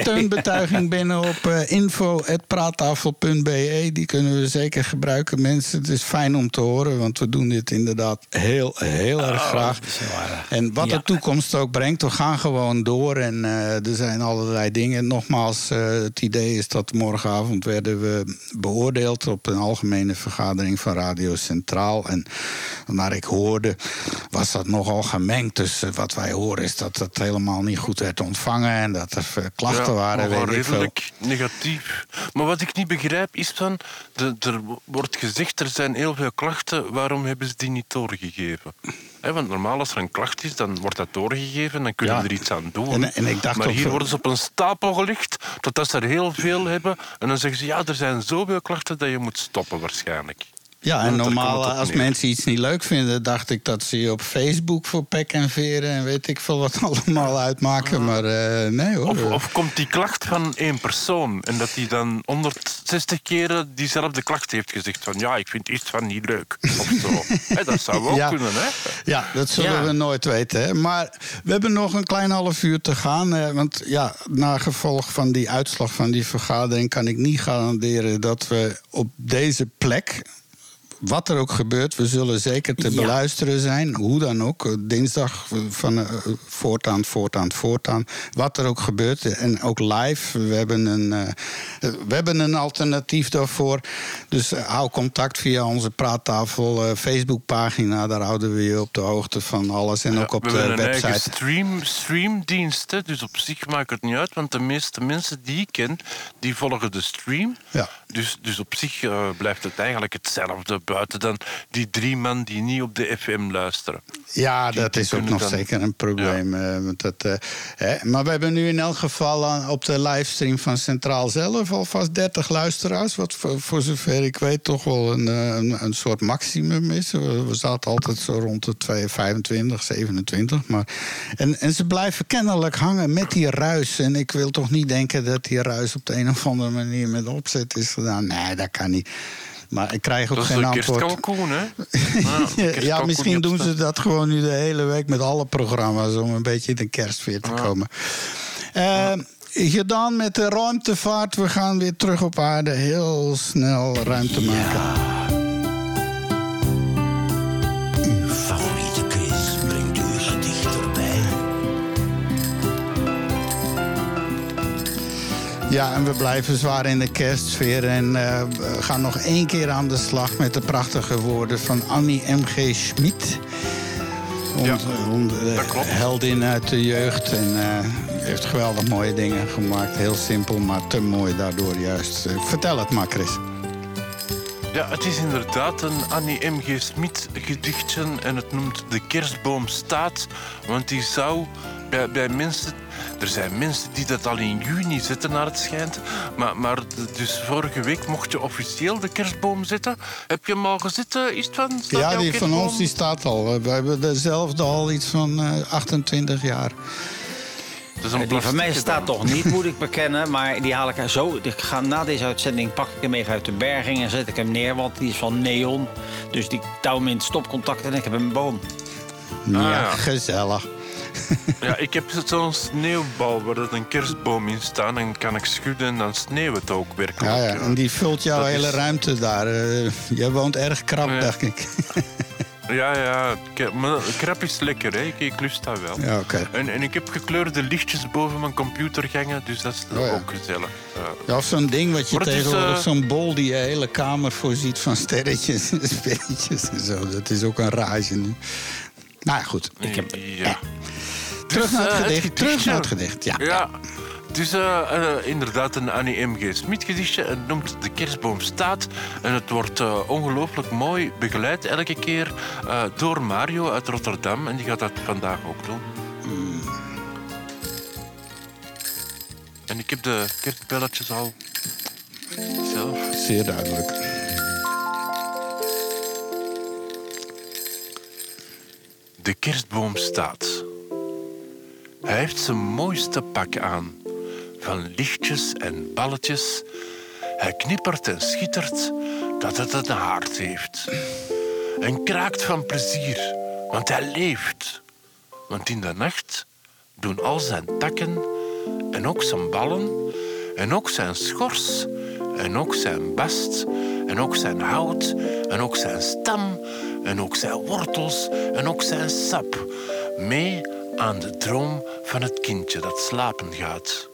steunbetuiging binnen op uh, info.praattafel.be. Die kunnen we zeker gebruiken, mensen. Het is fijn om te horen, want we doen dit inderdaad heel, heel erg graag. Oh, aardig. En wat Ja. de toekomst ook brengt, we gaan gewoon door. En eh, er zijn allerlei dingen. Nogmaals, eh, het idee is dat morgenavond werden we beoordeeld op een algemene vergadering van Radio Centraal. En naar ik hoorde, was dat nogal gemengd. Dus eh, wat wij horen is dat het helemaal niet goed werd ontvangen. En dat er eh, klachten Ja, waren, weet ik veel. redelijk negatief. Maar wat ik niet begrijp is de- er wordt gezegd, er zijn heel veel klachten. Waarom hebben ze die niet doorgegeven? Want normaal als er een klacht is, dan wordt dat doorgegeven... en dan kunnen Ja. we er iets aan doen. En- en ik dacht maar hier worden ze op een stapel gelegd... totdat ze er heel veel hebben. En dan zeggen ze, ja, er zijn zoveel klachten... dat je moet stoppen waarschijnlijk. Ja, en komt normaal op als mensen iets niet leuk vinden, dacht ik dat ze je op Facebook voor pek en veren en weet ik veel wat allemaal uitmaken. Maar eh, nee hoor. Of, of komt die klacht van één persoon en dat hij dan 160 keren diezelfde klacht heeft gezegd van ja, ik vind iets van niet leuk of zo. Dat zou ook Ja. kunnen, hè? Ja, dat zullen Ja. we nooit weten. Hè? Maar we hebben nog een klein half uur te gaan. eh, want ja, na gevolg van die uitslag van die vergadering kan ik niet garanderen dat we op deze plek. Wat er ook gebeurt, we zullen zeker te Ja. beluisteren zijn. Hoe dan ook. eh, Dinsdag eh, van eh, voortaan, voortaan, voortaan. Wat er ook gebeurt. En ook live. We hebben een, we hebben een alternatief daarvoor. Dus hou contact via onze praattafel Facebookpagina. Daar houden we je op de hoogte van alles. En ook op we de een eigen website. stream, streamdienst, hè, dus op zich maakt het niet uit, want de meeste mensen die ik ken, die volgen de stream. Ja. Dus, dus op zich blijft het eigenlijk hetzelfde, buiten dan die drie man die niet op de FM luisteren. Ja, Die- dat die is ook nog dan- zeker een probleem. eh, dat, eh, hè. Maar we hebben nu in elk geval aan- op de livestream van Centraal zelf alvast 30 luisteraars. Wat voor, voor zover ik weet toch wel een, eh, een, een soort maximum is. We, we zaten altijd zo rond de 2, 25, 27. Maar, en, en ze blijven kennelijk hangen met die ruis. En ik wil toch niet denken dat die ruis op de een of andere manier met opzet is gedaan. Nee, dat kan niet. Maar ik krijg ook Dat is geen een antwoord. kerstkalkoen, hè? Ja, kerstkalkoen misschien doen ze dat gewoon nu de hele week met alle programma's om een beetje in de kerstfeer te komen. Eh, gedaan met de ruimtevaart. We gaan weer terug op aarde. Heel snel ruimte maken. Uw Ja, en we blijven zwaar in de kerstsfeer. En eh, we gaan nog één keer aan de slag met de prachtige woorden van Annie M.G. Schmid. Ja, klopt. heldin uit de jeugd. En eh, heeft geweldig mooie dingen gemaakt. Heel simpel, maar te mooi daardoor juist. Eh, vertel het maar, Chris. Ja, het is inderdaad een Annie M.G. Smit gedichtje en het noemt De kerstboom staat. Want die zou bij, bij mensen... Er zijn mensen die dat al in juni zetten, naar het schijnt. Maar, maar dus vorige week mocht je officieel de kerstboom zetten. Heb je hem al eh, het van? Staat ja, die van ons die staat al. We hebben dezelfde al iets van eh, 28 jaar. Dat is een Die van mij staat dan. toch niet, moet ik bekennen. Maar die haal ik er zo. Ik ga na deze uitzending pak ik hem even uit de berging en zet ik hem neer. Want die is van neon. Dus die touw hem in het stopcontact en ik heb een boom. ja, ja. gezellig. Ja, ik heb zo'n sneeuwbal waar dat een kerstboom in staat. En kan ik schudden en dan sneeuwt het ook werkelijk. Ja, ja, en die vult jouw Dat hele is- ruimte daar. Eh, jij woont erg krap, Ja. dacht ik. Ja, ja. Maar krap is lekker, hè. Ik, ik lust dat wel. ja, oké. En, en ik heb gekleurde lichtjes boven mijn computergangen, dus dat is Oh ja. ook gezellig. Ja. Ja, of zo'n ding wat je tegenwoordig, eh, zo'n bol die je hele kamer voorziet van sterretjes en sterretjes en zo. Dat is ook een rage nu. Nou ja, goed. Ik heb- ja. Terug Dus, naar het eh, gedicht. Terug naar het gedicht, ja. Ja. Het is eh, eh, inderdaad een Annie M.G. Smit gedichtje. Het noemt De kerstboom staat. En het wordt eh, ongelooflijk mooi begeleid elke keer eh, door Mario uit Rotterdam. En die gaat dat vandaag ook doen. En ik heb de kerstbelletjes al zelf. Zeer duidelijk. De kerstboom staat. Hij heeft zijn mooiste pak aan. Van lichtjes en balletjes. Hij knippert en schittert dat het een haard heeft. En kraakt van plezier, want hij leeft. Want in de nacht doen al zijn takken en ook zijn ballen en ook zijn schors en ook zijn bast en ook zijn hout en ook zijn stam en ook zijn wortels en ook zijn sap mee aan de droom van het kindje dat slapen gaat.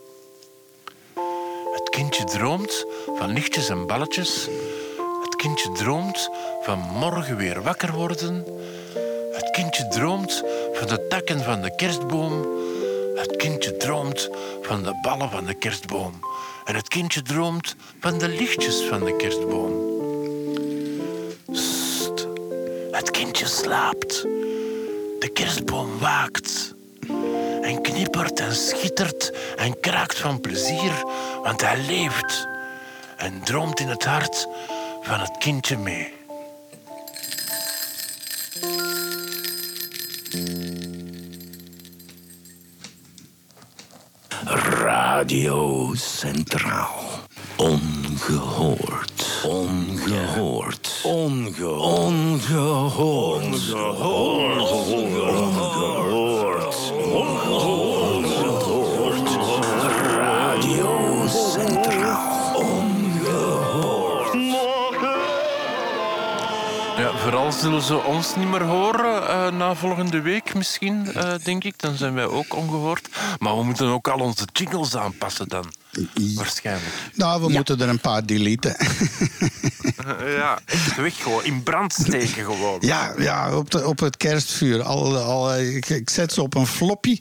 Het kindje droomt van lichtjes en balletjes. Het kindje droomt van morgen weer wakker worden. Het kindje droomt van de takken van de kerstboom. Het kindje droomt van de ballen van de kerstboom. En het kindje droomt van de lichtjes van de kerstboom. Het kindje slaapt. De kerstboom waakt. En knippert en schittert en kraakt van plezier, want hij leeft. En droomt in het hart van het kindje mee. Radio Centraal. Ongehoord. Ongehoord. Ongehoord. Ongehoord. Ongehoord. Vooral zullen ze ons niet meer horen eh, na volgende week misschien, eh, denk ik. Dan zijn wij ook ongehoord. Maar we moeten ook al onze jingles aanpassen dan. Waarschijnlijk. Nou, we moeten er een paar deleten. ja, echt weg gewoon. In brand steken gewoon. Ja, ja op, de, op het kerstvuur. Al, al, eh, ik, ik zet ze op een floppy.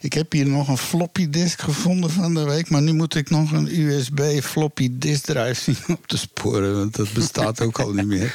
Ik heb hier nog een floppy disk gevonden van de week. Maar nu moet ik nog een USB floppy disk drive zien op te sporen. Want dat bestaat ook al niet meer.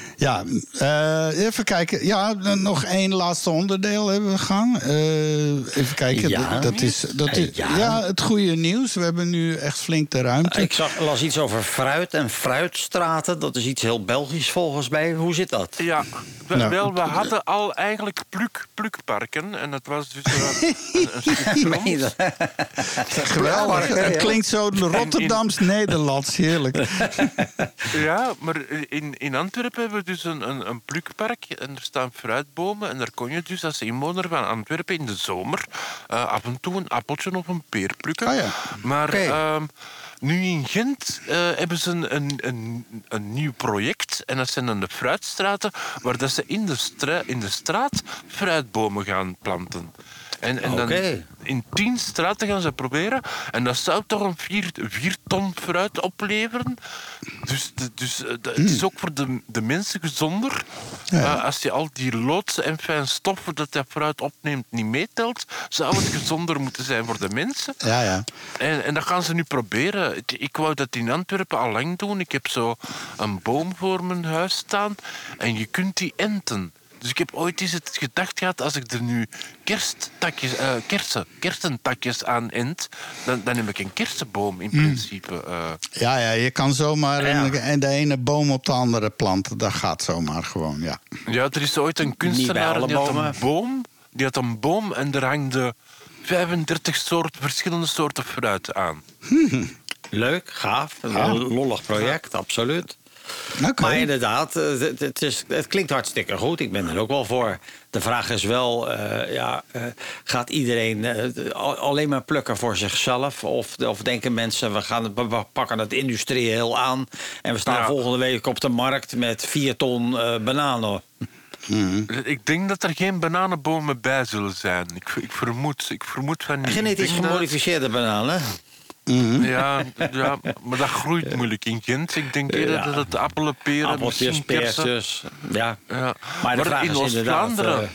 Ja, eh, even kijken. Ja, nog één laatste onderdeel hebben we gaan. Eh, even kijken. Ja. Dat, dat is, dat is, Ja. ja. het goede nieuws. We hebben nu echt flink de ruimte. Ik zag, las iets over fruit en fruitstraten. Dat is iets heel Belgisch volgens mij. Hoe zit dat? Ja, we, Nou. wel, we hadden al eigenlijk pluk, plukparken. En dat was dus een, een dat? Geweldig. Het klinkt zo Rotterdams-Nederlands. Heerlijk. Ja, maar in, in Antwerpen hebben we dus een, een, een plukpark en er staan fruitbomen. En daar kon je dus als inwoner van Antwerpen in de zomer eh, af en toe een appeltje of een peer plukken. Ah ja. Maar ehm, nu in Gent eh, hebben ze een, een, een, een nieuw project. En dat zijn dan de fruitstraten, waar dat ze in de, stra- in de straat fruitbomen gaan planten. En, en dan in tien straten gaan ze proberen. En dat zou toch een vier, vier ton fruit opleveren. Dus, dus eh, het is ook voor de, de mensen gezonder. Eh, als je al die loodsen en fijn stoffen dat dat fruit opneemt niet meetelt, zou het gezonder moeten zijn voor de mensen. Ja, ja. En, en dat gaan ze nu proberen. Ik- Ik wou dat in Antwerpen al lang doen. Ik heb zo een boom voor mijn huis staan en je kunt die enten. Dus ik heb ooit eens het gedacht gehad, als ik er nu kersttakjes, eh, kersen, kersentakjes aan ent, dan, dan heb ik een kersenboom in principe. eh. Ja, ja, je kan zomaar Ja. een- en de ene boom op de andere planten. Dat gaat zomaar gewoon, ja. Ja, er is ooit een kunstenaar die had een boom. Die had een boom en er hangde 35 soorten, verschillende soorten fruit aan. Leuk, gaaf. Een Ja. lollig project, absoluut. Maar inderdaad, eh, het, het, is, het klinkt hartstikke goed. Ik ben er ook wel voor. De vraag is wel, eh, ja, eh, gaat iedereen al- alleen maar plukken voor zichzelf? Of, of denken mensen, we, gaan, we pakken het industrieel aan... en we staan Ja. volgende week op de markt met vier ton eh, bananen. Ik denk dat er geen bananenbomen bij zullen zijn. Ik, ik, vermoed, ik vermoed van niet. Genetisch denk dat- bananen. Ja, ja, maar dat groeit moeilijk in Gent. Ik denk eerder Ja. dat het appelen, peren, Appeltjes, peertjes. Ja. Ja. Maar in. Oost-Vlaanderen... eh,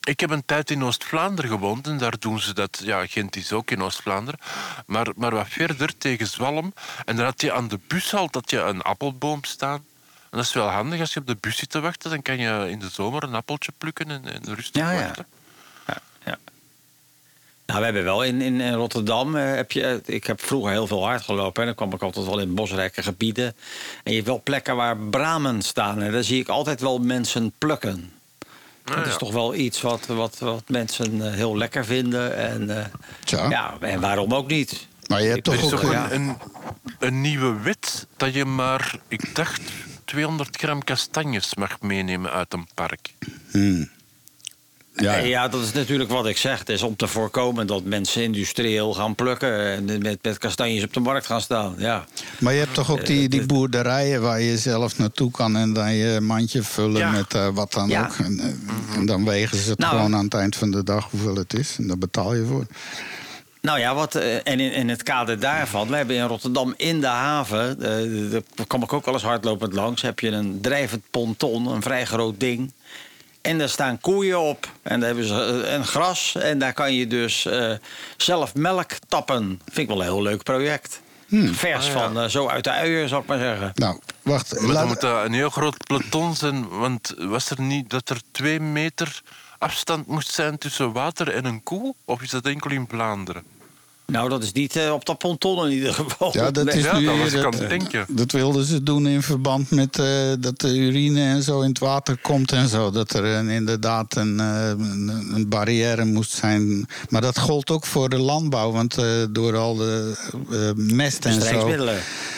Ik heb een tijd in Oost-Vlaanderen gewoond en daar doen ze dat. Ja, Gent is ook in Oost-Vlaanderen. Maar, maar wat verder tegen Zwalm. En dan had je aan de bushal dat je een appelboom staan. En dat is wel handig als je op de bus zit te wachten. Dan kan je in de zomer een appeltje plukken en, en rustig ja. wachten. Ja. Nou, we hebben wel in, in, in Rotterdam. eh, heb je, ik heb vroeger heel veel hard gelopen. En dan kwam ik altijd wel in bosrijke gebieden. En je hebt wel plekken waar bramen staan. En daar zie ik altijd wel mensen plukken. dat is ja. toch wel iets wat, wat, wat mensen eh, heel lekker vinden. En, eh, Tja. ja, en waarom ook niet? Maar je hebt toch ook... ook ja. een, een, een nieuwe wet dat je maar, ik dacht, 200 gram kastanjes mag meenemen uit een park. Ja, Ja, ja, dat is natuurlijk wat ik zeg. Het is om te voorkomen dat mensen industrieel gaan plukken. En met, met kastanjes op de markt gaan staan. Ja. Maar je hebt toch ook die, die boerderijen waar je zelf naartoe kan en dan je mandje vullen Ja. met eh, wat dan ook. En, eh, en dan wegen ze het Nou, gewoon aan het eind van de dag hoeveel het is. En daar betaal je voor. Nou ja, wat, eh, en in, in het kader daarvan, we hebben in Rotterdam in de haven, eh, daar kom ik ook wel eens hardlopend langs, heb je een drijvend ponton, een vrij groot ding. En daar staan koeien op. En daar hebben ze eh, een gras. En daar kan je dus eh, zelf melk tappen. Vind ik wel een heel leuk project. Vers Ah, ja. van eh, zo uit de uien, zou ik maar zeggen. Nou, wacht. Maar dan laat- moet dat een heel groot peloton zijn, want was er niet dat er twee meter afstand moest zijn tussen water en een koe? Of is dat enkel in Vlaanderen? Nou, dat is niet eh, op dat ponton in ieder geval. Ja, dat Nee. is Ja, nu dat denken. Dat wilden ze doen in verband met eh, dat de urine en zo in het water komt en zo. Dat er een, inderdaad een, eh, een, een barrière moest zijn. Maar dat gold ook voor de landbouw, want eh, door al de eh, mest en zo.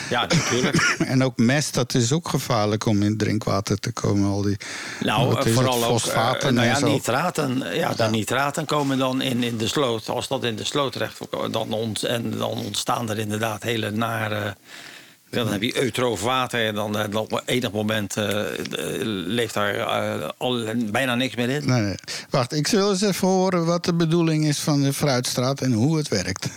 Ja, natuurlijk. En ook mest, dat is ook gevaarlijk om in drinkwater te komen. Al die, Nou, wat eh, is vooral het, ook fosfaten eh, nou en ja, zo. nitraten. eh, Ja, de nitraten komen dan in, in de sloot. Als dat in de sloot terecht dan en dan ontstaan er inderdaad hele nare. Dan heb je eutroof water en dan, eh, dan op enig moment eh, eh, leeft daar al, bijna niks meer in. Nee, nee. Wacht, ik wil eens even horen wat de bedoeling is van de Fruitstraat en hoe het werkt.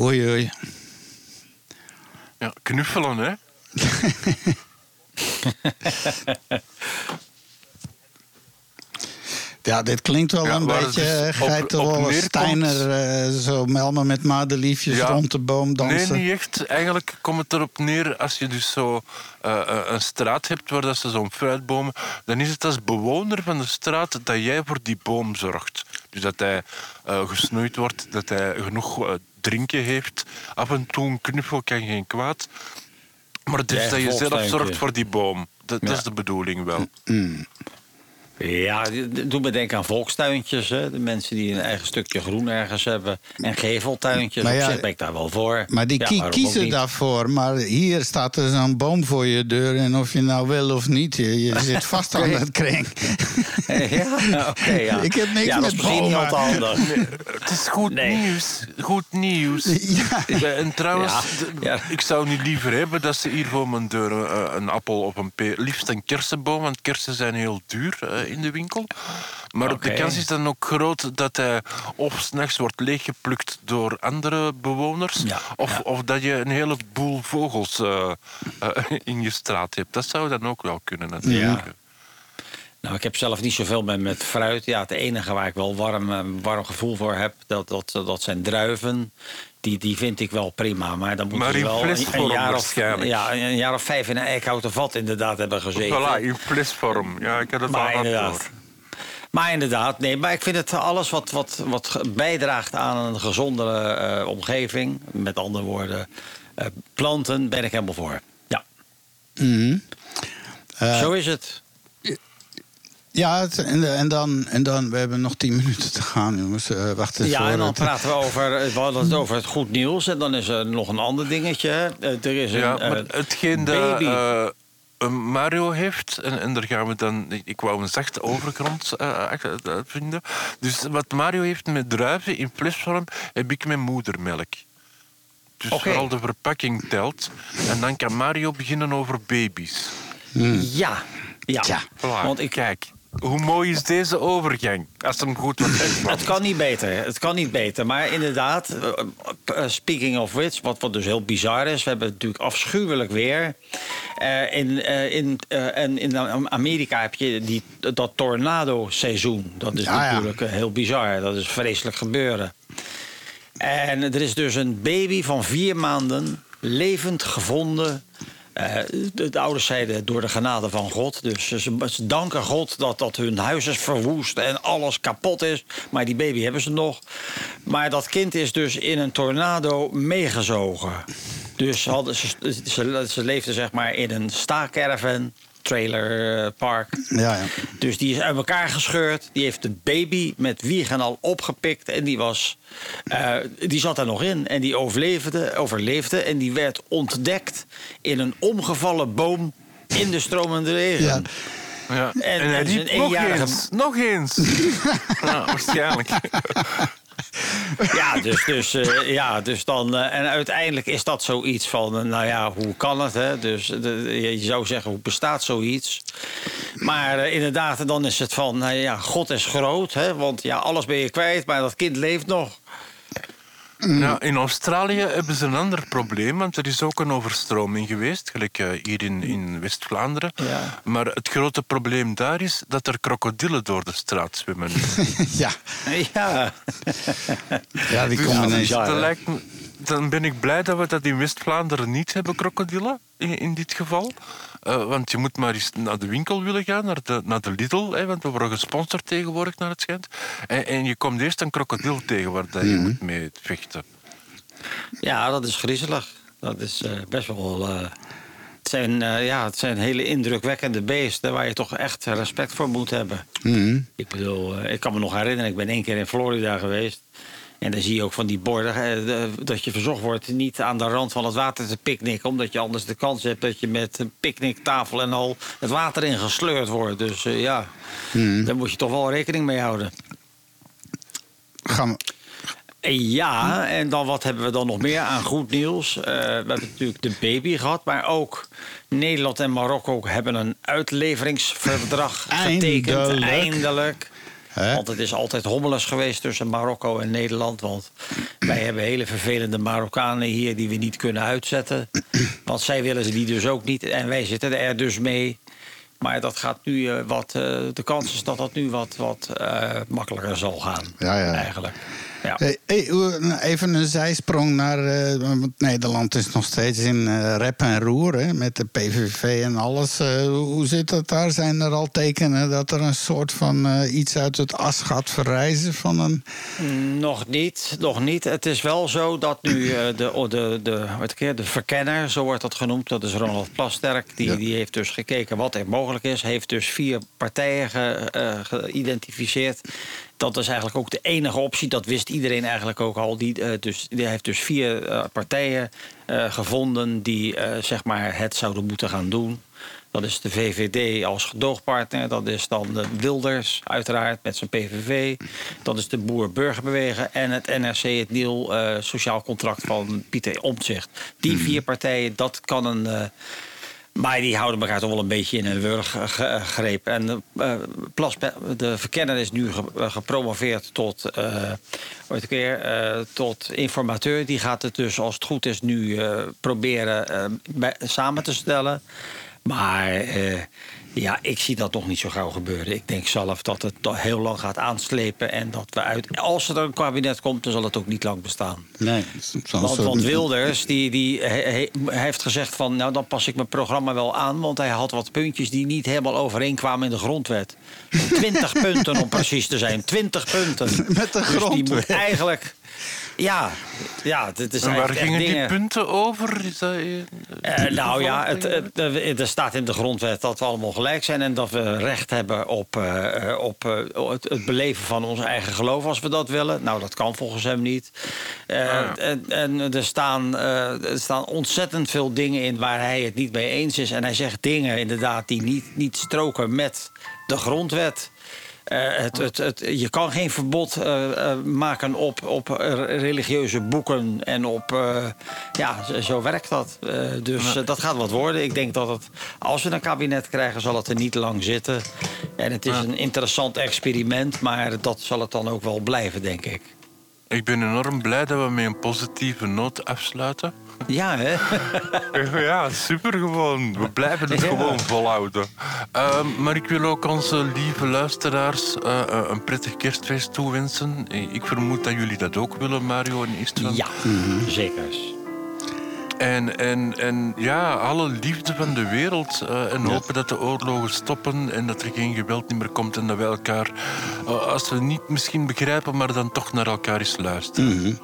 Oei, oei. Ja, knuffelen, hè? Ja, dit klinkt wel Ja, een beetje dus uh, geitenwolle Steiner. eh, zo melmen met madeliefjes Ja. rond de boom dansen. Nee, niet echt. Eigenlijk komt het erop neer als je dus zo eh, eh, een straat hebt waar dat ze zo'n fruitbomen, dan is het als bewoner van de straat dat jij voor die boom zorgt. Dus dat hij eh, gesnoeid wordt, dat hij genoeg eh, drinken heeft. Af en toe een knuffel kan geen kwaad. Maar dus Ja, dat je zelf zorgt voor die boom. Dat, is de bedoeling wel. Ja, doe me denken aan volkstuintjes. Hè? De mensen die een eigen stukje groen ergens hebben. En geveltuintjes. Maar Op ja, zich ben ik daar wel voor. Maar die Ja, kiezen niet? daarvoor. Maar hier staat er zo'n boom voor je deur. En of je nou wil of niet, je, je zit vast aan dat kring. Ja, oké. ja. Ik heb niks ja, dat met is misschien niet bomen. altijd handig. Het is goed Nee. nieuws. Goed nieuws. Ja. Ja, En trouwens, ik zou niet liever hebben dat ze hier voor mijn deur eh, een appel of een peer... Liefst een kersenboom, want kersen zijn heel duur eh, in de winkel. Maar de kans is dan ook groot dat hij of s'nachts wordt leeggeplukt door andere bewoners... Ja, Of, ja. of dat je een heleboel vogels eh, eh, in je straat hebt. Dat zou dan ook wel kunnen natuurlijk. Nou, ik heb zelf niet zoveel met, met fruit. Ja, het enige waar ik wel warm, eh, warm gevoel voor heb, dat, dat, dat zijn druiven. Die, die vind ik wel prima. Maar dan Maar ze in wel een, jaar of, ja, een jaar of vijf in een eikenhouten vat inderdaad hebben gezeten. Voilà, in flesvorm. Ja, ik had het Maar al inderdaad. Maar inderdaad, nee, maar ik vind het alles wat, wat, wat bijdraagt aan een gezondere eh, omgeving. Met andere woorden, eh, planten, ben ik helemaal voor. Ja, Mhm. Eh, zo is het. Ja, het- en, en, dan, en dan, we hebben nog tien minuten te gaan, jongens. Eh, wacht eens Ja, en dan het- praten we over, we hadden het over het goed nieuws. En dan is er nog een ander dingetje. Eh, er is een Ja, eh, maar hetgeen dat baby. eh, Mario heeft, en, en daar gaan we dan... ik- Ik wou een zachte overgrond eh, eh, vinden. Dus wat Mario heeft met druiven in flesvorm, heb ik met moedermelk. Dus vooral de verpakking telt. En dan kan Mario beginnen over baby's. Ja, ja. Voilà, Want ik, Kijk, hoe mooi is deze overgang? Als hem goed wordt het kan niet beter. Het kan niet beter. Maar inderdaad, eh, eh, speaking of which, wat, wat dus heel bizar is... we hebben natuurlijk afschuwelijk weer. Eh, in, eh, in, eh, en in Amerika heb je die, dat tornado-seizoen. Dat is Ja, natuurlijk heel bizar. Dat is vreselijk gebeuren. En er is dus een baby van vier maanden levend gevonden. Eh, de, de ouders zeiden door de genade van God. Dus ze, ze danken God dat, dat hun huis is verwoest en alles kapot is. Maar die baby hebben ze nog. Maar dat kind is dus in een tornado meegezogen. Dus hadden, ze, ze, ze leefden zeg maar in een staakerven, trailerpark. Ja, ja. Dus die is uit elkaar gescheurd. Die heeft de baby met wieg en al opgepikt. En die, was, eh, die zat er nog in. En die overleefde, overleefde. En die werd ontdekt in een omgevallen boom in de stromende regen. Ja. Ja. En- En, hij en zijn nog eenjarige- eens, nog eens. ja, waarschijnlijk. Ja, dus, dus, eh, ja, dus dan. eh, en uiteindelijk is dat zoiets van. eh, nou ja, hoe kan het? Hè? Dus je zou zeggen, hoe bestaat zoiets? Maar inderdaad, dan is het van. Nou ja, God is groot. Hè? Want ja, alles ben je kwijt, maar dat kind leeft nog. Ja, in Australië hebben ze een ander probleem, want er is ook een overstroming geweest, gelijk eh, hier in, in West-Vlaanderen. Ja. Maar het grote probleem daar is dat er krokodillen door de straat zwemmen. ja. Ja. ja, die Dus komen lijkt me- dan ben ik blij dat we dat in West-Vlaanderen niet hebben, krokodillen, in, in dit geval. Eh, want je moet maar eens naar de winkel willen gaan, naar de, naar de Lidl, hè, want we worden gesponsord tegenwoordig, naar het schijnt. En, en je komt eerst een krokodil tegen waar dat je Mhm. moet mee vechten. Ja, dat is griezelig. Dat is eh, best wel. eh, het, zijn, eh, ja, het zijn hele indrukwekkende beesten waar je toch echt respect voor moet hebben. Mhm. Ik bedoel, eh, ik kan me nog herinneren, ik ben één keer in Florida geweest. En dan zie je ook van die borden eh, dat je verzocht wordt niet aan de rand van het water te picknicken. Omdat je anders de kans hebt dat je met een picknicktafel en al het water in gesleurd wordt. Dus eh, ja, daar moet je toch wel rekening mee houden. Gaan we. Ja, en dan wat hebben we dan nog meer aan goed nieuws? Eh, we hebben natuurlijk de baby gehad, maar ook Nederland en Marokko hebben een uitleveringsverdrag getekend. Eindelijk. Eindelijk. Want het is altijd hommeles geweest tussen Marokko en Nederland. Want wij hebben hele vervelende Marokkanen hier die we niet kunnen uitzetten. Want zij willen ze die dus ook niet. En wij zitten er dus mee. Maar dat gaat nu eh, wat. eh, de kans is dat dat nu wat, wat eh, makkelijker zal gaan. Ja, ja. Eigenlijk. Ja. Nou, even een zijsprong naar. eh, want Nederland is nog steeds in eh, rep en roer hè, met de PVV en alles. Eh, hoe- zit dat daar? Zijn er al tekenen dat er een soort van iets uit het as gaat verrijzen van een. Nog niet, nog niet. Het is wel zo dat nu de, de, de, keer, de verkenner, zo wordt dat genoemd, dat is Ronald Plasterk, die, Ja. die heeft dus gekeken wat er mogelijk is. Heeft dus vier partijen ge- geïdentificeerd. Dat is eigenlijk ook de enige optie. Dat wist iedereen eigenlijk ook al. Die, eh, dus, die heeft dus vier eh, partijen eh, gevonden die zeg maar het zouden moeten gaan doen. Dat is de VVD als gedoogpartner. Dat is dan de Wilders, uiteraard, met zijn PVV. Dat is de Boer-Burgerbeweging. En het NRC, het nieuw sociaal contract van Pieter Omtzigt. Die vier partijen, dat kan een... eh, maar die houden elkaar toch wel een beetje in een wurggreep. En eh, Plas, de verkenner is nu eh, gepromoveerd tot, eh, ooit een keer, eh, tot informateur. Die gaat het dus, als het goed is, nu eh, proberen eh, samen te stellen. Maar eh, ja, ik zie dat nog niet zo gauw gebeuren. Ik denk zelf dat het toch heel lang gaat aanslepen. En dat we uit. Als er een kabinet komt, dan zal het ook niet lang bestaan. Nee, Want, Wilders die, die he- he- heeft gezegd van... nou, dan pas ik mijn programma wel aan... want hij had wat puntjes die niet helemaal overeenkwamen in de grondwet. 20 punten om precies te zijn. 20 punten. Met de Dus die grondwet. moet eigenlijk... Ja, ja, dit is En waar gingen die dingen... punten over? Is dat, eh, Eh, nou ja, het, het- er staat in de grondwet dat we allemaal gelijk zijn en dat we recht hebben op, eh, op het, het beleven van ons eigen geloof als we dat willen. Nou, dat kan volgens hem niet. Eh, en, en er, staan, er staan ontzettend veel dingen in waar hij het niet mee eens is. En hij zegt dingen inderdaad die niet, niet stroken met de grondwet. Eh, het, het, het, je kan geen verbod eh, eh, maken op, op religieuze boeken en op. ja, zo, werkt dat. Dus dat gaat wat worden. Ik denk dat het, als we een kabinet krijgen, zal het er niet lang zitten. En het is een interessant experiment, maar dat zal het dan ook wel blijven, denk ik. Ik ben enorm blij dat we met een positieve noot afsluiten. Ja, hè? Ja, super gewoon. We blijven het Ja. gewoon volhouden. Ehm, maar ik wil ook onze lieve luisteraars eh, eh, een prettig kerstfeest toewensen. Ik vermoed dat jullie dat ook willen, Mario en Istvan. Ja, zeker. En, en, en ja, alle liefde van de wereld. eh, en hopen dat de oorlogen stoppen en dat er geen geweld meer komt. En dat we elkaar, eh, als we niet misschien begrijpen, maar dan toch naar elkaar eens luisteren. Zo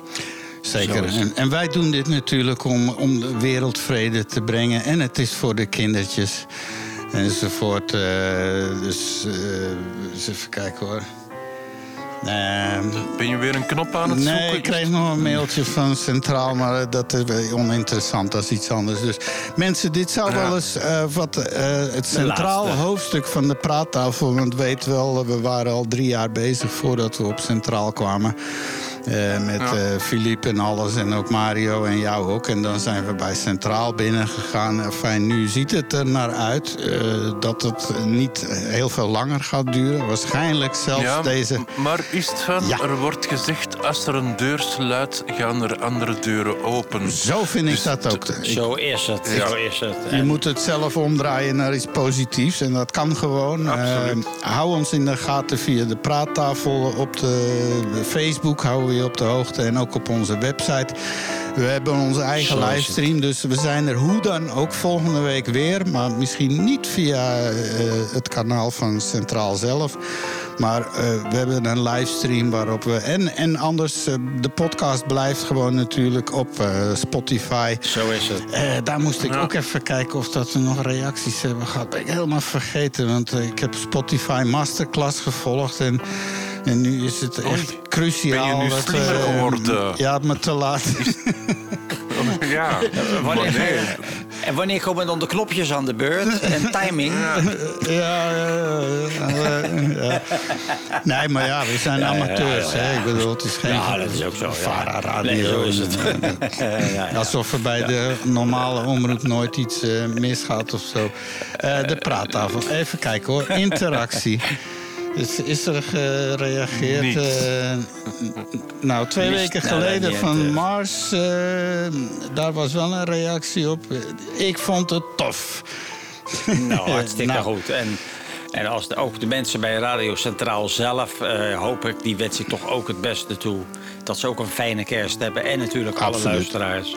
het. En, en wij doen dit natuurlijk om, om de wereldvrede te brengen. En het is voor de kindertjes enzovoort. eh, dus eens even kijken hoor. Ehm, Ben je weer een knop aan het zoeken? Nee, ik kreeg nog een mailtje van Centraal, maar dat is oninteressant, dat is iets anders. Dus mensen, dit zou wel eens eh, wat eh, het centraal hoofdstuk van de praattafel. Want weet wel, we waren al drie jaar bezig voordat we op Centraal kwamen. Eh, met eh Philippe en alles en ook Mario en jou ook. En dan zijn we bij Centraal binnengegaan. Fijn, nu ziet het er naar uit eh, dat het niet heel veel langer gaat duren. Waarschijnlijk zelfs Ja, deze... maar is het van, Ja. er wordt gezegd, als er een deur sluit, gaan er andere deuren open. Zo vind ik Dus dat ook. Ik- Zo is het. Ja. Zo is het. Je moet het zelf omdraaien naar iets positiefs. En dat kan gewoon. Absoluut. Hou ons in de gaten via de praattafel op de Facebook. Houden we je op de hoogte. En ook op onze website. We hebben onze eigen Zo livestream. Dus we zijn er hoe dan ook volgende week weer. Maar misschien niet via eh, het kanaal van Centraal zelf. Maar eh, we hebben een livestream waarop we. En, en anders, eh, de podcast blijft gewoon natuurlijk op Spotify. Zo is het. Daar moest ik ook even kijken of dat we nog reacties hebben gehad. Ben ik helemaal vergeten, want ik heb Spotify Masterclass gevolgd. En, en nu is het echt cruciaal. ben je nu dat, slimmer eh, geworden? Ja, maar te laat. Ja, Wanneer. En wanneer komen dan de knopjes aan de beurt? En timing? ja, ja, ja, ja. Nee, maar ja, we zijn amateurs. ja, ja. Hè? Ik bedoel, het is geen Ja, dat is ook zo. ja. Vara radio. Nee, zo is het. Alsof er bij de normale omroep nooit iets eh, misgaat of zo. Eh, de praattafel. Even kijken hoor. Interactie. Is, is er gereageerd? Eh, nou, twee Niets. weken Nou, geleden van eh. Mars. eh, daar was wel een reactie op. Ik vond het tof. Nou, hartstikke Nou. goed. En, en als de, ook de mensen bij Radio Centraal zelf, eh, hoop ik, die wens ik toch ook het beste toe. Dat ze ook een fijne kerst hebben. En natuurlijk alle Absoluut. luisteraars.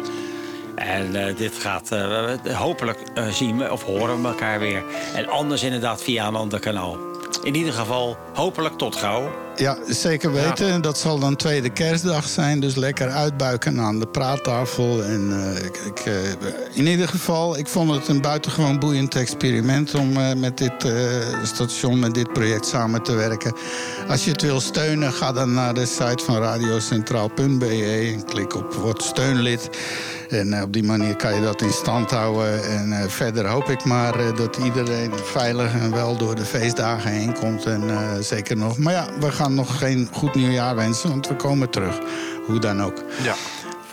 En eh, dit gaat, eh, hopelijk zien we of horen we elkaar weer. En anders inderdaad via een ander kanaal. In ieder geval, hopelijk tot gauw. Ja, zeker weten. Dat zal dan tweede kerstdag zijn. Dus lekker uitbuiken aan de praattafel. En eh, ik, ik, eh, in ieder geval, ik vond het een buitengewoon boeiend experiment... om eh, met dit station, met dit project samen te werken. Als je het wil steunen, ga dan naar de site van radiocentraal.be... en klik op Word steunlid. En eh, op die manier kan je dat in stand houden. En eh, verder hoop ik maar eh, dat iedereen veilig en wel door de feestdagen heen komt. En zeker nog. Maar ja, we gaan nog geen goed nieuwjaar wensen, want we komen terug. Hoe dan ook. Ja.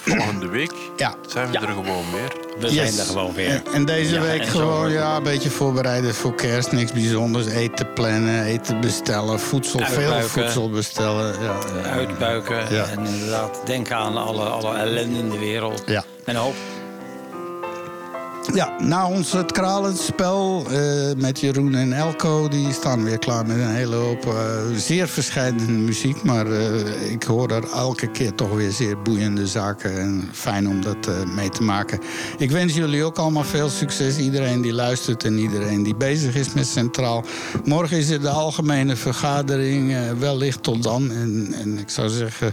Volgende week Ja. zijn we Ja. er gewoon weer. We Yes. zijn er gewoon weer. En, en deze Ja, week en gewoon ja, een beetje voorbereiden voor kerst. Niks bijzonders. Eten plannen, eten bestellen, voedsel, veel voedsel bestellen. Ja, ja. Uitbuiken. Ja. En inderdaad, denken aan alle, alle ellende in de wereld. Ja. En hoop. Ja, na ons het kralenspel eh, met Jeroen en Elko... die staan weer klaar met een hele hoop eh, zeer verschillende muziek. Maar eh, ik hoor er elke keer toch weer zeer boeiende zaken. En fijn om dat mee te maken. Ik wens jullie ook allemaal veel succes. Iedereen die luistert en iedereen die bezig is met Centraal. Morgen is er de algemene vergadering. wellicht tot dan. En, en ik zou zeggen...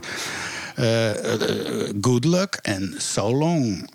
good luck en so long.